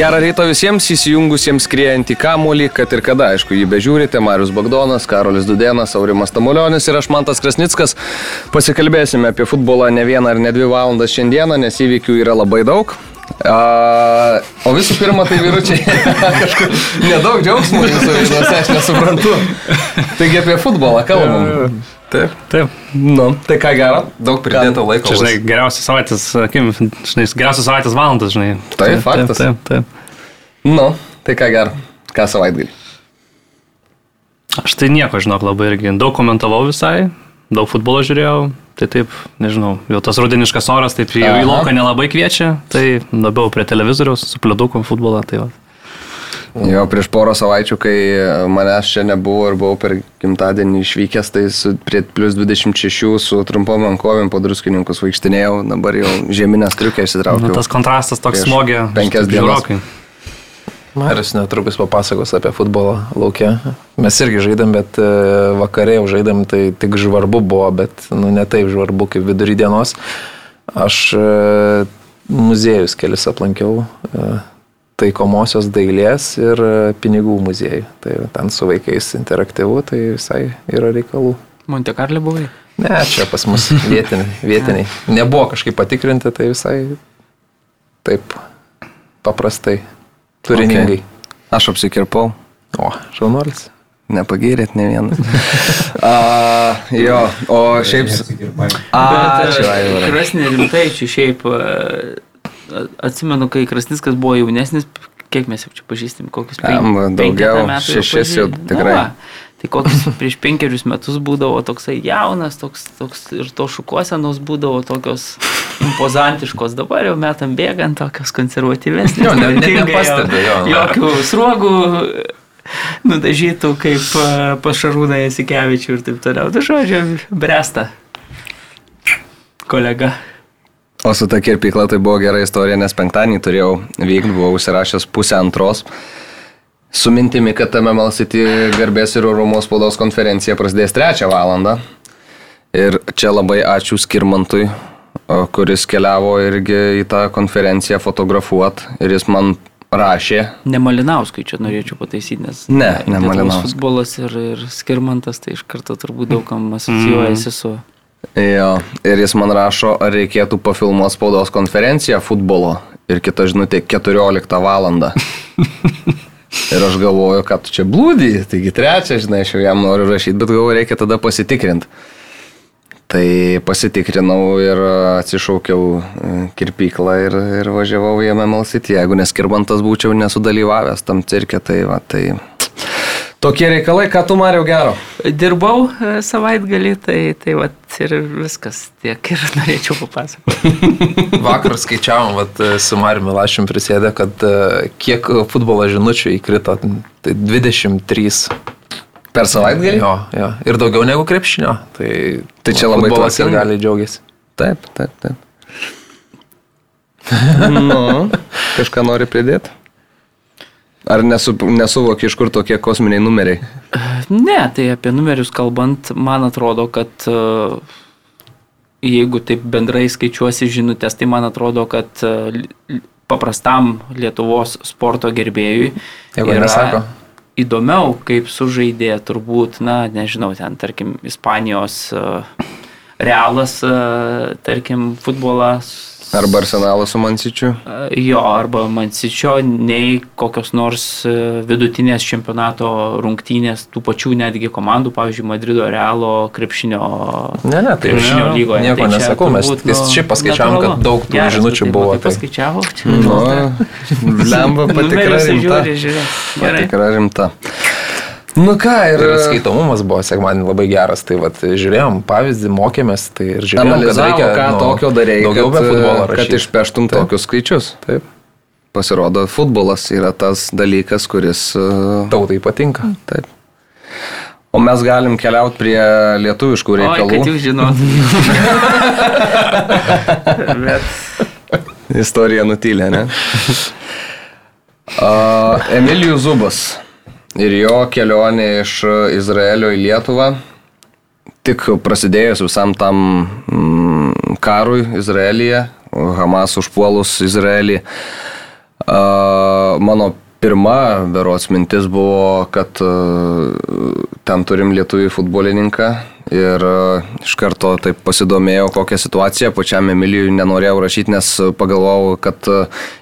Gerą rytą visiems įsijungusiems skriejant į kamolį, kad ir kada, aišku, jį bežiūrite, Marius Bagdonas, Karolis Dudėnas, Aurimas Tamulionis ir aš Mantas Krasnickas. Pasikalbėsime apie futbolą ne vieną ar ne dvi valandas šiandieną, nes įvykių yra labai daug. A, o visų pirma, tai vyručiai, kažkur nedaug džiaugsmų jūsų veiduose, aš nesuprantu. Taigi apie futbolą kalbam. Taip. Taip. Nu, tai ką gero, daug pridėto laiko. Čia, žinai, geriausias savaitės, akim, žinai, geriausias savaitės valandas, žinai. Tai faktas. Taip, taip. taip. Nu, tai ką gero, ką savaitgalį. Aš tai nieko, žinok, labai irgi daug komentavau visai, daug futbolo žiūrėjau, tai taip, nežinau, jau tas rudeniškas oras taip jau į lauką nelabai kviečia, tai labiau prie televizoriaus, su pliudukom futbolą, tai va. Jo, prieš porą savaičių, kai manęs čia nebuvo ir buvau per gimtadienį išvykęs, tai su, prie plus 26 su trumpom rankovėm po druskininkus vaikštinėjau, dabar jau žieminę striukę Na, išsitraukiau. tas kontrastas toks smogė. penkias dienas. Marius netrukus papasakos apie futbolą laukia. Mes irgi žaidėm, bet e, vakarė jau žaidėm, tai tik žvarbu buvo, bet nu, ne taip žvarbu kaip vidury dienos. Aš e, muziejus kelis aplankiau. Taikomosios dailės ir e, pinigų muziejų. Tai ten su vaikais interaktyvu, tai visai yra reikalų. Monte Carlo buvai? Ne, čia pas mus vietiniai. vietiniai. Nebuvo kažkaip patikrinti, tai visai taip paprastai, turiningai. Aš apsikirpau, O, šaunuolis. nepagėrėt ne vienas. A, jo, o šiaip... Ačiū, Aivarai. Krasnė rimtai, čia šiaip e, atsimenu, kai Krasniskas buvo jaunesnis, kiek mes jau čia pažįstam, kokius Jam penk- daugiau, šešis jau pažįstam. tikrai. Nu, va, Tai kokius prieš penkerius metus būdavo toksai jaunas, toks, toks ir to šukuosenos būdavo tokios impozantiškos, dabar jau metam bėgant tokios konservatyvesnės. Jo, ne- ne- nepastebi, jo. Jokių sruogų nudažytų kaip e, pašarūną Jasikevičių ir taip toliau. Tai žodžiu, bresta. Kolega. O su ta kirpykla tai buvo gera istorija, nes penktadienį turėjau vykti, buvau užsirašęs pusę antros. Su mintimi, kad MML City garbės ir orumo spaudos konferencija prasidės trečią valandą. Ir čia labai ačiū Skirmantui, kuris keliavo irgi į tą konferenciją fotografuot. Ir jis man rašė, Ne Malinauskui čia norėčiau pataisyti, nes Ne, ne Malinauskui. futbolas ir, ir skirmantas, tai iš karto turbūt daugam asocijuojasi su... Jo, ir jis man rašo, ar reikėtų pafilmuoti spaudos konferenciją futbolo. Ir kita žinutė 14 val. ir aš galvoju, kad čia blūdį, taigi trečią, žinai, aš jau jam noriu rašyti, bet galvoju, reikia tada pasitikrinti. Tai pasitikrinau ir atsišaukiau e, kirpyklą ir, ir važiavau į MML City. Jeigu neskirbantas būčiau nesudalyvavęs tam cirke, tai va, tai tokie reikalai, ką tu Mariau gero. Dirbau e, savaitgalį, tai, tai vat, ir viskas tiek ir norėčiau papasakoti. Vakar skaičiavom, vat, su Mariumi Lašim prisėdė, kad e, kiek futbolo žinučių įkrito, tai 23. Per savaitgalį? Jo, jo. Ir daugiau negu krepšinio. Tai, Tai čia labai futbolas ir gali džiaugiasi. Taip, taip, taip. nu, kažką nori pridėti? Ar nesu, nesuvoki, iš kur tokie kosminiai numeriai? Ne, tai apie numerius kalbant, man atrodo, kad e, jeigu taip bendrai skaičiuosi žinutės, tai man atrodo, kad e, paprastam Lietuvos sporto gerbėjui Jeigu nesako. įdomiau, kaip sužaidė turbūt, na, nežinau, ten, tarkim, Ispanijos e, realas, tarkim, futbolas. Arba arsenalas su Mansičiu? Jo, arba Mansičio, nei kokios nors e, vidutinės čempionato rungtynės tų pačių netgi komandų, pavyzdžiui, Madrido Realo krepšinio, Ne, ne, tai krepšinio ne, lygoje. nieko Tai nesakau, mes ties- šiaip paskaičiavom, kad daug tų Geras, žinučių tu taip buvo, tai- Paskaičiavau, čia. Nu, lemba patikra Numeriuose rimta. žiūri. Gerai. Patikra rimta. Nu ką, ir... Ir skaitomumas buvo sekmadienį labai geras, tai vat, žiūrėjom pavyzdį, mokėmės, tai ir žiūrėjom, kad reikia ką nu, tokio darėjai, daugiau kad, be futbolo kad rašyt. išpeštum Taip. tokius skaičius. Taip, Pasirodo, futbolas yra tas dalykas, kuris... uh, tautai patinka. Taip. O mes galim keliauti prie lietuviškų Oi, reikalų. kad jūs žinot. Bet Istorija nutylė, ne? Uh, Emilijus Zubas ir jo kelionė iš Izraelio į Lietuvą. Tik prasidėjus visam tam mm, karui Izraelyje, Hamas užpuolus Izraelį, mano pirma berots mintis buvo, kad ten turim lietuvį futbolininką ir e, iš karto taip pasidomėjau, kokią situaciją pačiam Emilijui nenorėjau rašyti, nes pagalvojau, kad e,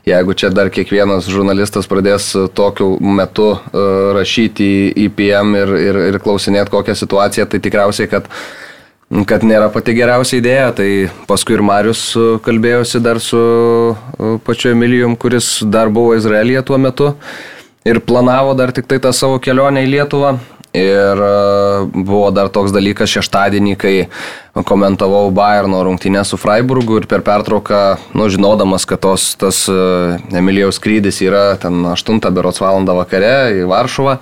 jeigu čia dar kiekvienas žurnalistas pradės tokiu metu rašyti į IPM ir, ir, ir klausinėti kokią situaciją, tai tikriausiai, kad kad nėra pati geriausia idėja, tai paskui ir Marius kalbėjosi dar su pačiu Emilijum, kuris dar buvo Izraelyje tuo metu ir planavo dar tik tai tą savo kelionę į Lietuvą. Ir buvo dar toks dalykas šeštadienį, kai komentavau Bayerno rungtynę su Freiburgu ir per pertrauką, nu, žinodamas, kad tos, tas Emilijaus skrydis yra ten 8 berots valandą vakare į Varšuvą,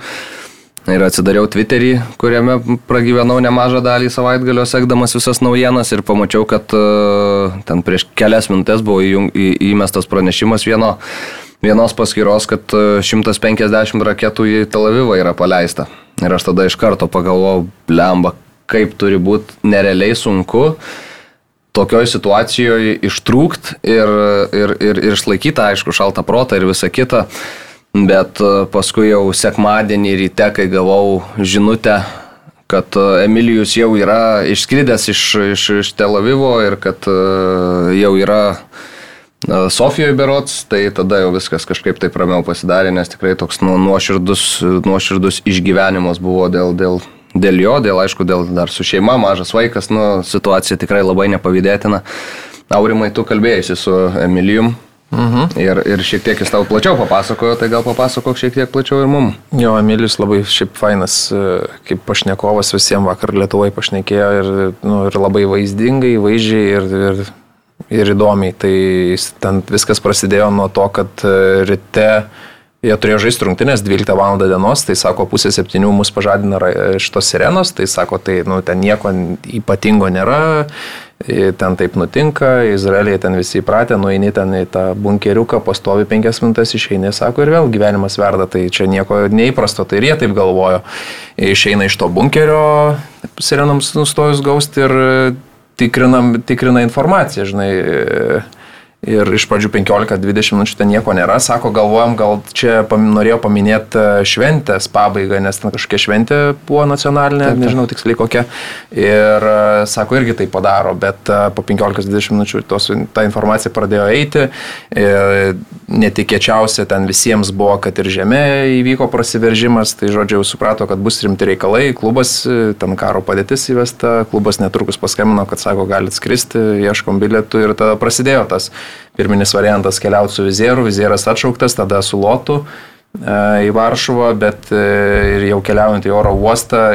Ir atsidariau Twitterį, kuriame pragyvenau nemažą dalį savaitgalio, sekdamas visas naujienas ir pamačiau, kad uh, ten prieš kelias minutės buvo įmestas pranešimas vieno, vienos paskyros, kad 150 e, raketų į Tel Avivą yra paleista. Ir aš tada iš karto pagalvojau, blemba, kaip turi būti nerealiai sunku tokioj situacijoje ištrūkt ir, ir, ir, ir išlaikyti, aišku, šaltą protą ir visą kitą. Bet e, paskui jau sekmadienį ryte, kai gavau žinutę, kad e, Emilijus jau yra išskridęs iš, iš, iš Tel Avivo ir kad jau yra Sofijoje berots, tai tada jau viskas kažkaip taip ramiau pasidarė, nes tikrai toks nu, nuoširdus, nuoširdus išgyvenimas buvo dėl, dėl, dėl jo, dėl aišku, dėl dar su šeima, mažas vaikas, nu, situacija tikrai labai nepavydėtina. Aurimai, tu kalbėjai su Emilijum, Mhm. Ir, ir šiek tiek jis tau plačiau papasakojo, tai gal papasakok šiek tiek plačiau ir mum. Jo, Emilijus labai šiaip fainas, e, kaip pašnekovas visiems vakar Lietuvai pašnekėjo ir, nu, ir labai vaizdingai, vaizdžiai ir, ir, ir įdomiai. Tai ten viskas prasidėjo nuo to, kad e, ryte Jie turėjo žaisti rungtynės 12 val. dienos, tai sako, pusė septynių mus pažadina iš tos sirenos, tai sako, tai nu, ten nieko ypatingo nėra, ten taip nutinka, Izraelija ten visi įpratę, nueini ten į tą bunkeriuką, pastovi penkias minutės, išeini, sako, ir vėl gyvenimas verda, tai čia nieko neįprasto, tai ir jie taip galvojo. Išeina iš to bunkerio, sirenams nustojus gausti ir tikrinam, tikrina informaciją, žinai Ir iš pradžių 15-20 minučių ten nieko nėra. Sako, galvojam, gal čia pam, norėjo paminėti e, šventės pabaigą, nes ten kažkokia šventė buvo nacionalinė, taip, taip. nežinau tiksliai kokia. Ir e, sako, irgi tai padaro, bet e, po 15-20 minučių tos, ta informacija pradėjo eiti. Netikėčiausia ten visiems buvo, kad ir žemė įvyko prasiveržimas, tai žodžiu, jau suprato, kad bus rimti reikalai, klubas, ten karo padėtis įvesta, klubas netrukus paskambino, kad sako, galit skristi, ieškom bilietų ir tada prasidėjo tas pirminis variantas keliauti su vizieru, vizieras atšauktas, tada su lotu e, į Varšuvą, bet e, ir jau keliaujant į oro uostą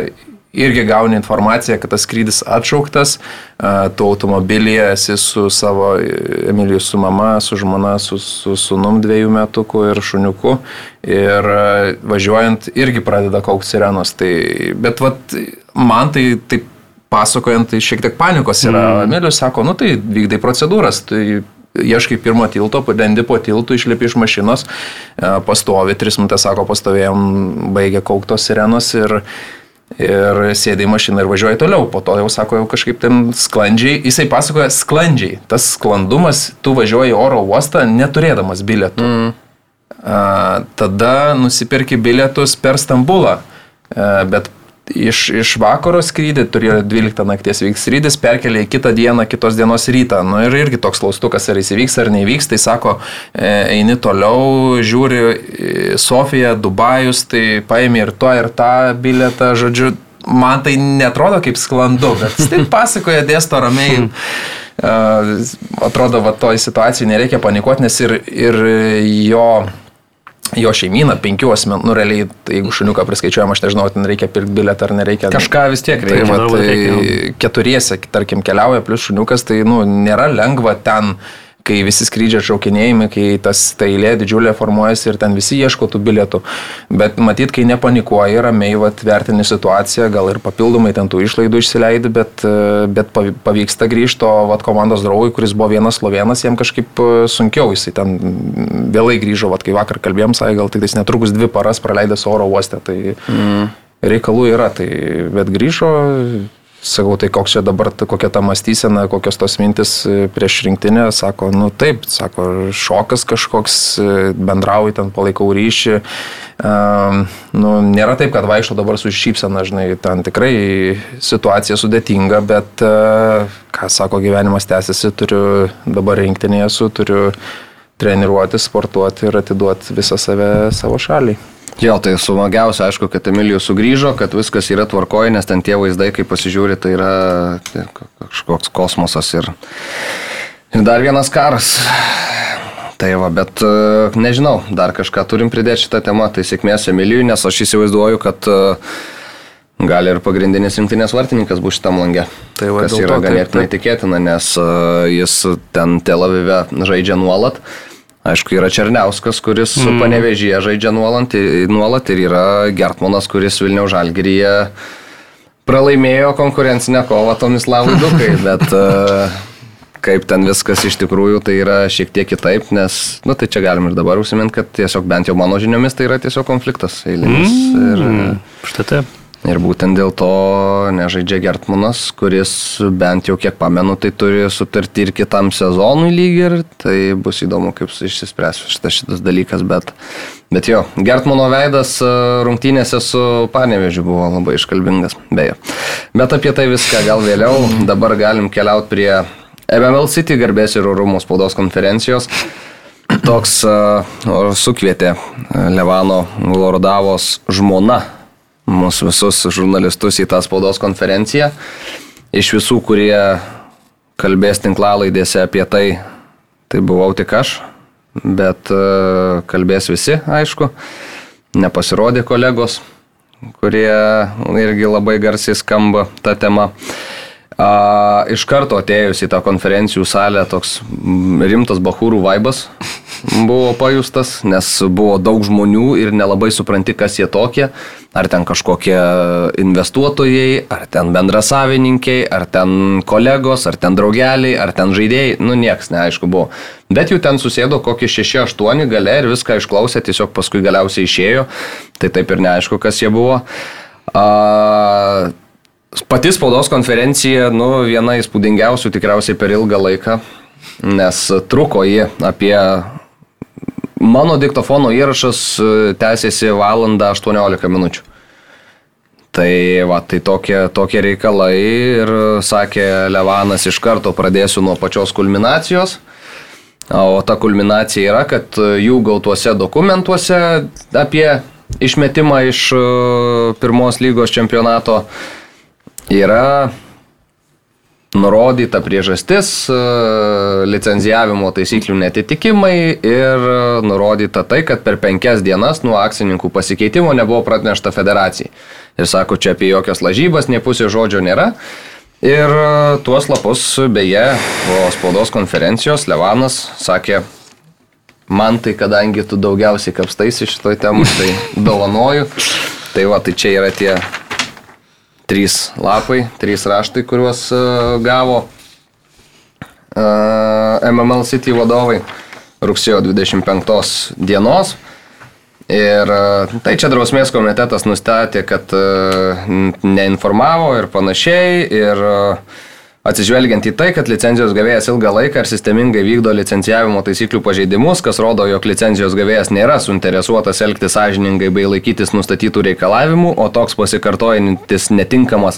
irgi gauni informaciją, kad tas skrydis atšauktas, e, tu automobilyje esi su savo Emilijų, su mama, su žmona, su, su sunum dviejų metukų ir šuniuku ir važiuojant irgi pradeda kaukti sirenos. Tai, bet vat, man tai taip pasakojant, tai šiek tiek panikos yra. Mm. Emilius sako, nu tai vykdai procedūras, tai ieškai pirmo tilto, padendi po tiltų, išlipi iš mašinos, e, pastovi, tris minutės, sako, pastovėjom, baigė kauktos sirenos ir, ir sėdai mašiną ir važiuoji toliau. Po to jau sako, jau kažkaip ten sklandžiai, jisai pasakoja sklandžiai. Tas sklandumas, tu važiuoji oro uostą neturėdamas bilietų. Mm. A, tada nusipirki bilietus per Stambulą. A, bet iš, iš vakaro skrydį, turėjo 12 nakties vyks skrydis, perkelė į kitą dieną, kitos dienos rytą. Nu ir irgi toks klaustukas, ar jis įvyks ar neįvyks, tai sako, e, eini toliau, žiūri Sofiją, Dubajus, tai paėmė ir to, ir tą bilietą, žodžiu, man tai netrodo kaip sklandu, bet taip pasakoja, dėsto ramiai. Uh, atrodo, va toj situacijai nereikia panikuoti, nes ir, ir jo jo šeimyną, penkių asmenų, nu realiai, tai jeigu šuniuką priskaičiuojam, aš nežinau, ten reikia pirkti bilietą ar nereikia. Kažką vis tiek reikia. Tai, va, tai keturiese, tarkim, keliauja, plus šuniukas, tai, nu, nėra lengva ten kai visi skrydžiai atšaukinėjami, kai tas ta eilė didžiulė formuojasi ir ten visi ieško tų bilietų. Bet matyt, kai nepanikuoji, ramiai vat, vertini situaciją, gal ir papildomai ten tų išlaidų išsileidi, bet, bet pavyksta grįžti, o vat, komandos draugui, kuris buvo vienas slovėnas, jam kažkaip e, sunkiau, jisai ten vėlai grįžo, vat, kai vakar kalbėjom, sakė, gal tik netrukus dvi paras praleidęs oro uoste. Tai mm. reikalų yra, tai, bet grįžo sakau, tai koks čia dabar, kokia ta mąstysena, kokios tos mintis e, prieš rinktinę, sako, nu taip, sako, šokas kažkoks, e, bendrauji ten, palaikau ryšį. Um, nu, nėra taip, kad vaikšto dabar su šypsena, žinai, ten tikrai situacija sudėtinga, bet, uh, ką sako, gyvenimas tęsiasi, turiu dabar rinktinėje, su, turiu treniruoti, sportuoti ir atiduoti visą save savo šaliai. Jo, tai sumagiausia, aišku, kad Emilijus sugrįžo, kad viskas yra tvarkoje, nes ten tie vaizdai, kai pasižiūri, tai yra tai kažkoks kosmosas ir, ir dar vienas karas. Tai va, bet e, nežinau, dar kažką turim pridėti šitą temą, tai sėkmės Emilijui, nes aš įsivaizduoju, kad e, gali ir pagrindinis rinktinės vartininkas bus šitam langė. Tai va, kas yra ganėtinai tikėtina, nes e, jis ten Tel Avive žaidžia nuolat. Aišku, yra Černiauskas, kuris mm. panevežyje žaidžia nuolat, nuolat ir yra Gertmanas, kuris Vilniaus Žalgiryje pralaimėjo konkurencinę kovą Tomislavui Dukai, bet uh, kaip ten viskas iš tikrųjų, tai yra šiek tiek kitaip, nes, na nu, tai čia galim ir dabar užsiminti, kad tiesiog bent jau mano žiniomis tai yra tiesiog konfliktas eilinis. Mm. Ir, Štai taip. Ir būtent dėl to nežaidžia Gertmanas, kuris bent jau kiek pamenu, tai turi sutartį ir kitam sezonui lygiai ir tai bus įdomu, kaip išsispręs šitas, šitas dalykas. Bet, bet jo, Gertmano veidas e, rungtynėse su Panevežiu buvo labai iškalbingas, beje. Bet apie tai viską gal vėliau. Dabar galim keliauti prie MML City garbės ir orumo spaudos konferencijos. Toks uh, sukvietė Levano Lordavos žmona mūsų visus žurnalistus į tą spaudos konferenciją. Iš visų, kurie kalbės tinklalaidėse apie tai, tai buvau tik aš, bet e, kalbės visi, aišku. Nepasirodė kolegos, kurie irgi labai garsiai skamba tą temą. A, iš karto atėjus į tą konferencijų salę toks rimtas bahūrų vaibas buvo pajustas, nes buvo daug žmonių ir nelabai supranti, kas jie tokie. Ar ten kažkokie investuotojai, ar ten bendrasavininkiai, ar ten kolegos, ar ten draugeliai, ar ten žaidėjai, nu nieks neaišku buvo. Bet jų ten susėdo kokį 6-8 gale ir viską išklausė, tiesiog paskui galiausiai išėjo, tai taip ir neaišku, kas jie buvo. A, Pati spaudos konferencija, nu, viena įspūdingiausių tikriausiai per ilgą laiką, nes truko ji apie... Mano diktofono įrašas e, tęsiasi valandą 18 minučių. Tai va, tai tokie, tokie reikalai ir sakė Levanas iš karto pradėsiu nuo pačios kulminacijos. O ta kulminacija yra, kad jų gautuose dokumentuose apie išmetimą iš e, pirmos lygos čempionato uh, yra nurodyta priežastis, e, licenzijavimo taisyklių netitikimai ir nurodyta tai, kad per penkias dienas nuo akcininkų pasikeitimo nebuvo pranešta federacijai. Ir sako, čia apie jokias lažybas, nie pusė žodžio nėra. Ir e, tuos lapus, beje, po spaudos konferencijos Levanas sakė, man tai kadangi tu daugiausiai kapstaisi šitoj temai, tai dovanoju. Tai va, tai čia yra tie trys lapai, trys raštai, kuriuos uh, gavo e, MML City vadovai rugsėjo 25 dienos. Ir uh, tai čia drausmės komitetas nustatė, kad neinformavo ir panašiai. Ir uh, Atsižvelgiant į tai, kad licenzijos gavėjas ilgą laiką ir sistemingai vykdo licencijavimo taisyklių pažeidimus, kas rodo, jog licenzijos gavėjas nėra suinteresuotas elgtis sąžiningai bei laikytis nustatytų reikalavimų, o toks pasikartojantis netinkamas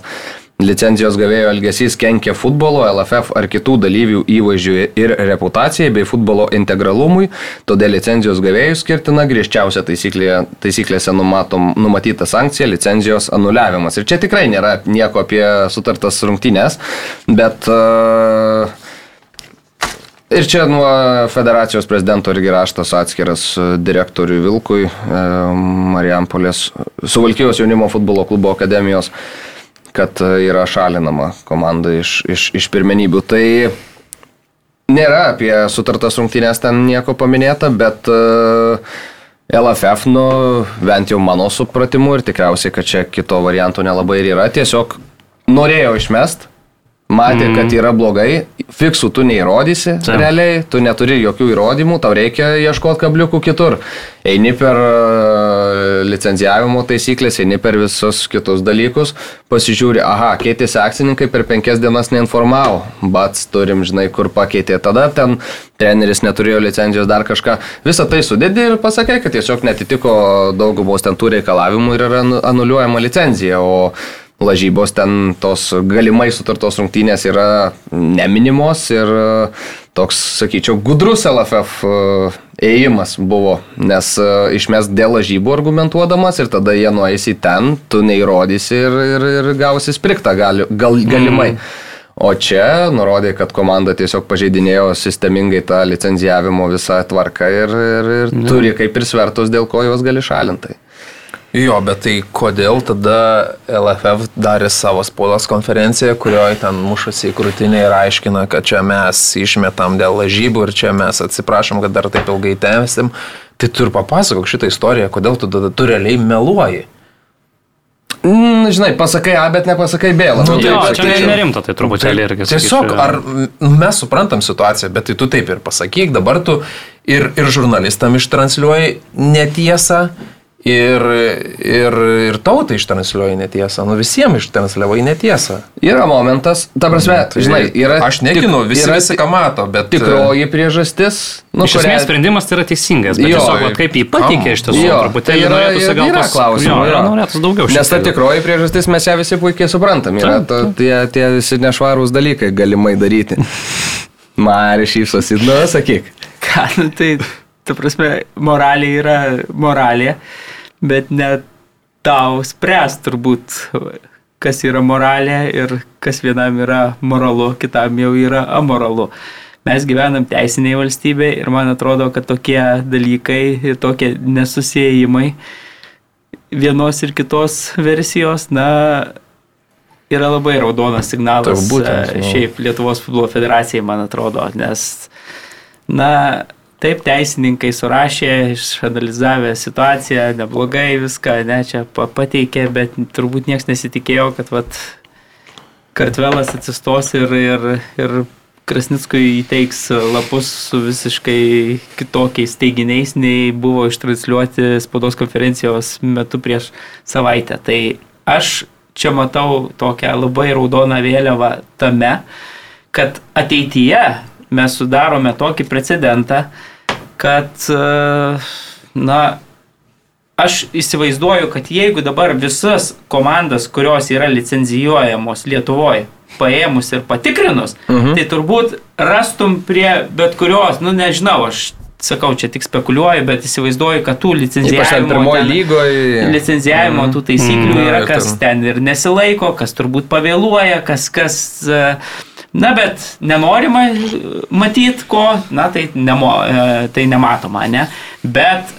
Licenzijos gavėjo elgesys kenkia futbolo, LFF ar kitų dalyvių įvaizdžiui ir reputacijai bei futbolo integralumui, todėl licenzijos gavėjų skirtina griežčiausia taisyklė, taisyklėse numatom, numatyta sankcija - licenzijos anuliavimas. Ir čia tikrai nėra nieko apie sutartas rungtynės, bet uh, Ir čia nuo federacijos prezidento irgi raštas atskiras direktoriui Vilkui, Marijampolės, Suvalkijos jaunimo futbolo klubo akademijos kad e, yra šalinama komanda iš, iš, iš pirmenybių. Tai nėra apie sutartas rungtynės ten nieko paminėta, bet e, LFF, nu, bent jau mano supratimu ir tikriausiai, kad čia kito varianto nelabai ir yra, tiesiog norėjo išmest Matė, mm. kad yra blogai, fiksų tu neįrodysi Taip. realiai, tu neturi jokių įrodymų, tau reikia ieškoti kabliukų kitur. Eini per e, licenzijavimo taisyklės, eini per visus kitus dalykus, pasižiūri, aha, keitėsi akcininkai per penkias dienas neinformavo, bats turim, žinai, kur pakeitė, tada ten treneris neturėjo licenzijos dar kažką. Visą tai sudėdi ir pasakai, kad tiesiog netitiko daugumos ten tų reikalavimų ir yra anuliuojama licenzija. O lažybos ten tos galimai sutartos rungtynės yra neminimos ir e, toks, sakyčiau, gudrus LFF e, ėjimas buvo, nes e, išmes dėl lažybų argumentuodamas ir tada jie nueis į ten, tu neįrodysi ir, ir, ir gausi spriktą gal, gal, galimai. Mm. O čia nurodė, kad komanda tiesiog pažeidinėjo sistemingai tą licenzijavimo visą tvarką ir, ir, ir mm. turi kaip ir svertus, dėl ko juos gali šalintai. Jo, bet tai kodėl tada LFF darė savo spaudos konferenciją, kurioje ten mušasi į krūtinę ir aiškina, kad čia mes išmetam dėl lažybų ir čia mes atsiprašom, kad dar taip ilgai tęsim. Tai tu ir papasakok šitą istoriją, kodėl tu tada tu realiai meluoji. Mm, žinai, pasakai A, bet nepasakai B. Nu, jo, tai, čia tai, nerimta, tai truputėlį irgi. Tiesiog, ar mes suprantam situaciją, bet tai tu taip ir pasakyk, dabar tu ir, ir žurnalistam ištranšiuoji netiesą, Ir, ir, ir tautai ištransliuoji netiesą, nu visiems ištransliuoji netiesą. Yra momentas, ta prasme, tai, žinai, yra... Aš nekinu, visi, yra, visi ką mato, bet... Tikroji priežastis. Nu, iš esmės kurią... sprendimas tai yra teisingas, bet jo, tiesiog, va, kaip jį patikė iš tiesų, truputėlį yra, yra, gal yra klausimų. Jo, yra norėtas daugiau. Nes ta tikroji priežastis mes ją visi puikiai suprantam. Yra ta, tie, tie visi nešvarūs dalykai galimai daryti. Mari šypsosi, nu, sakyk. Ką, nu, tai, ta prasme, moralė yra moralė bet ne tau spręs turbūt, kas yra moralė ir kas vienam yra moralu, kitam jau yra amoralu. Mes gyvenam teisinėje valstybėje ir man atrodo, kad tokie dalykai ir tokie nesusijimai vienos ir kitos versijos, na, yra labai raudonas signalas būtent, no. šiaip Lietuvos futbolo federacijai, man atrodo, nes, na, Taip, teisininkai surašė, išanalizavę situaciją, neblogai viską, ne, čia pateikė, bet turbūt niekas nesitikėjo, kad vat, kartvelas atsistos ir, ir, ir Krasnickui įteiks lapus su visiškai kitokiais teiginiais, nei buvo ištransliuoti spaudos konferencijos metu prieš savaitę. Tai aš čia matau tokią labai raudoną vėliavą tame, kad ateityje mes sudarome tokį precedentą, kad, e, na, aš įsivaizduoju, kad jeigu dabar visas komandas, kurios yra licenzijuojamos Lietuvoje, paėmus ir patikrinus, mhm. tai turbūt rastum prie bet kurios, nu nežinau, aš sakau, čia tik spekuliuoju, bet įsivaizduoju, kad tų licenzijavimo, lygoje... licenzijavimo mm. tų taisyklių mm, yra, kas ten ir nesilaiko, kas turbūt pavėluoja, kas, kas uh, Na, bet nenorima matyti ko, na, tai, nemo, e, tai nematoma, ne? Bet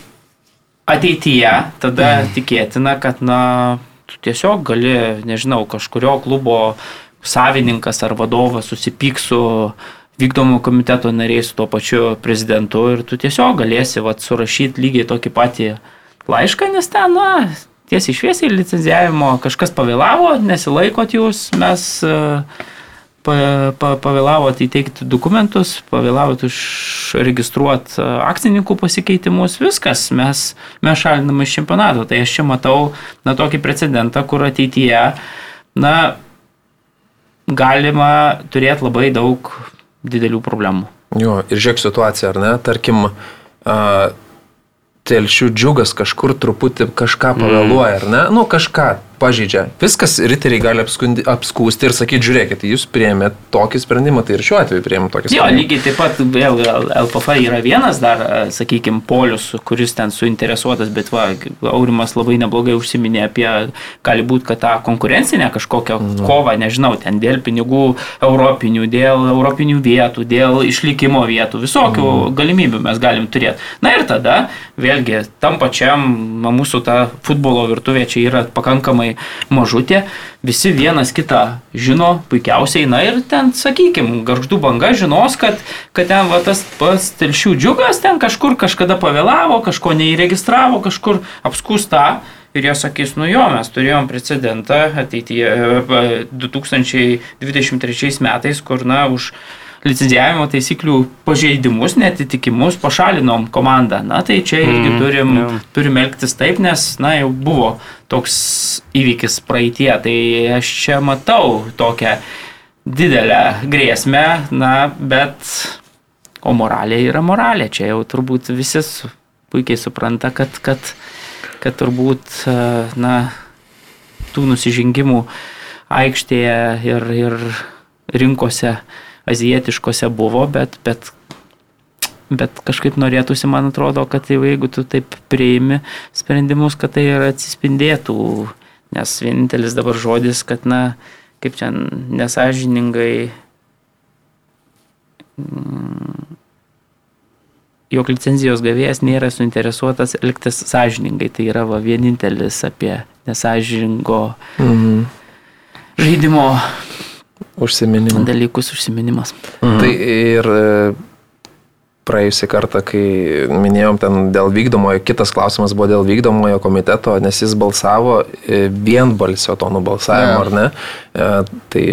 ateityje tada mm. tikėtina, kad, na, tu tiesiog gali, nežinau, kažkurio klubo savininkas ar vadovas susipyks su vykdomo komiteto nariais, su tuo pačiu prezidentu ir tu tiesiog galėsi vat, surašyti lygiai tokį patį laišką, nes ten, na, tiesiai šviesiai licenzijavimo kažkas pavėlavo, nesilaikot jūs, mes uh, pa, pa, pavėlavot įteikti dokumentus, pavėlavot užregistruoti e, akcininkų pasikeitimus, viskas, mes, mes šaliname iš čempionato. Tai aš čia matau na, tokį precedentą, kur ateityje na, galima turėti labai daug didelių problemų. Jo, ir žiūrėk situaciją, ar ne? Tarkim, uh, telšių džiugas kažkur truputį kažką pavėluoja, ar ne? Nu, kažką pažydžia. Viskas riteriai gali apskundi, apskūsti ir sakyti, žiūrėkite, jūs priėmėte tokį sprendimą, tai ir šiuo atveju priėmėm tokį sprendimą. Jo, lygiai taip pat vėl LPF yra vienas dar, sakykime, polius, kuris ten suinteresuotas, bet va, Aurimas labai neblogai užsiminė apie, gali būti, kad tą konkurencinę kažkokią nu. kovą, nežinau, ten dėl pinigų europinių, dėl europinių vietų, dėl išlikimo vietų, visokių mm. galimybių mes galim turėti. Na ir tada, vėlgi, tam pačiam mūsų ta futbolo virtuvė čia yra pakankamai mažutė, visi vienas kitą žino puikiausiai, na ir ten, sakykime, garždų banga žinos, kad, kad ten va, tas pas telšių džiugas ten kažkur kažkada pavėlavo, kažko neįregistravo, kažkur apskūsta. Ir jie sakys, nu jo, mes turėjom precedentą ateityje e, 2023 metais, kur, na, už licenzijavimo taisyklių pažeidimus, netitikimus pašalinom komandą. Na tai čia irgi Mm, turim, jo. turim elgtis taip, nes, na, jau buvo toks įvykis praeitie. Tai aš čia matau tokią didelę grėsmę, na, bet o moralė yra moralė. Čia jau turbūt visi su- puikiai supranta, kad, kad, kad turbūt, e, na, tų nusižengimų aikštėje ir, ir rinkose azijietiškose buvo, bet, bet, bet kažkaip norėtųsi, man atrodo, kad jeigu tu taip priimi sprendimus, kad tai ir atsispindėtų, nes vienintelis dabar žodis, kad, na, kaip čia nesažiningai, mm, jog licenzijos gavėjas nėra suinteresuotas elgtis sąžiningai. Tai yra va, vienintelis apie nesažiningo Mhm. žaidimo Užsiminimų. dalykus užsiminimas. Mhm. Tai ir e, praėjusią kartą, kai minėjom ten dėl vykdomojo, kitas klausimas buvo dėl vykdomojo komiteto, nes jis balsavo e, vienbalsio to nubalsavimo, ar ne? E, Tai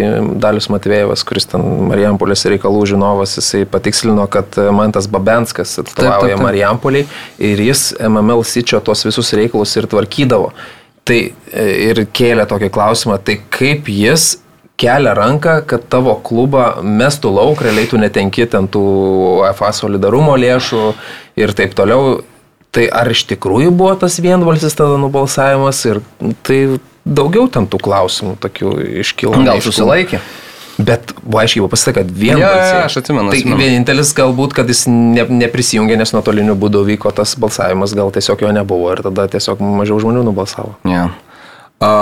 Dalius Matvėjevas, kuris ten Marijampolės reikalų žinovas, jisai patikslino, kad Mantas Babenskas atstovauja. Marijampolį ir jis MML sičio tos visus reikalus ir tvarkydavo. Tai ir kėlė tokį klausimą, tai kaip jis kelia ranką, kad tavo klubą mestų lauk, realiai tu netenki ten tų UEFA solidarumo lėšų ir taip toliau. Tai ar iš tikrųjų buvo tas vienbalsis tada nubalsavimas ir tai daugiau ten tų klausimų tokių iškilo. Gal susilaikė? Bet buvo aiškiai pasakyta, kad vienbalsiai. jo, aš atsimenu, Tai atsimenu. vienintelis galbūt, kad jis ne, neprisijungė, nes nuotoliniu būdu vyko tas balsavimas, gal tiesiog jo nebuvo ir tada tiesiog mažiau žmonių nubalsavo. Ne. A,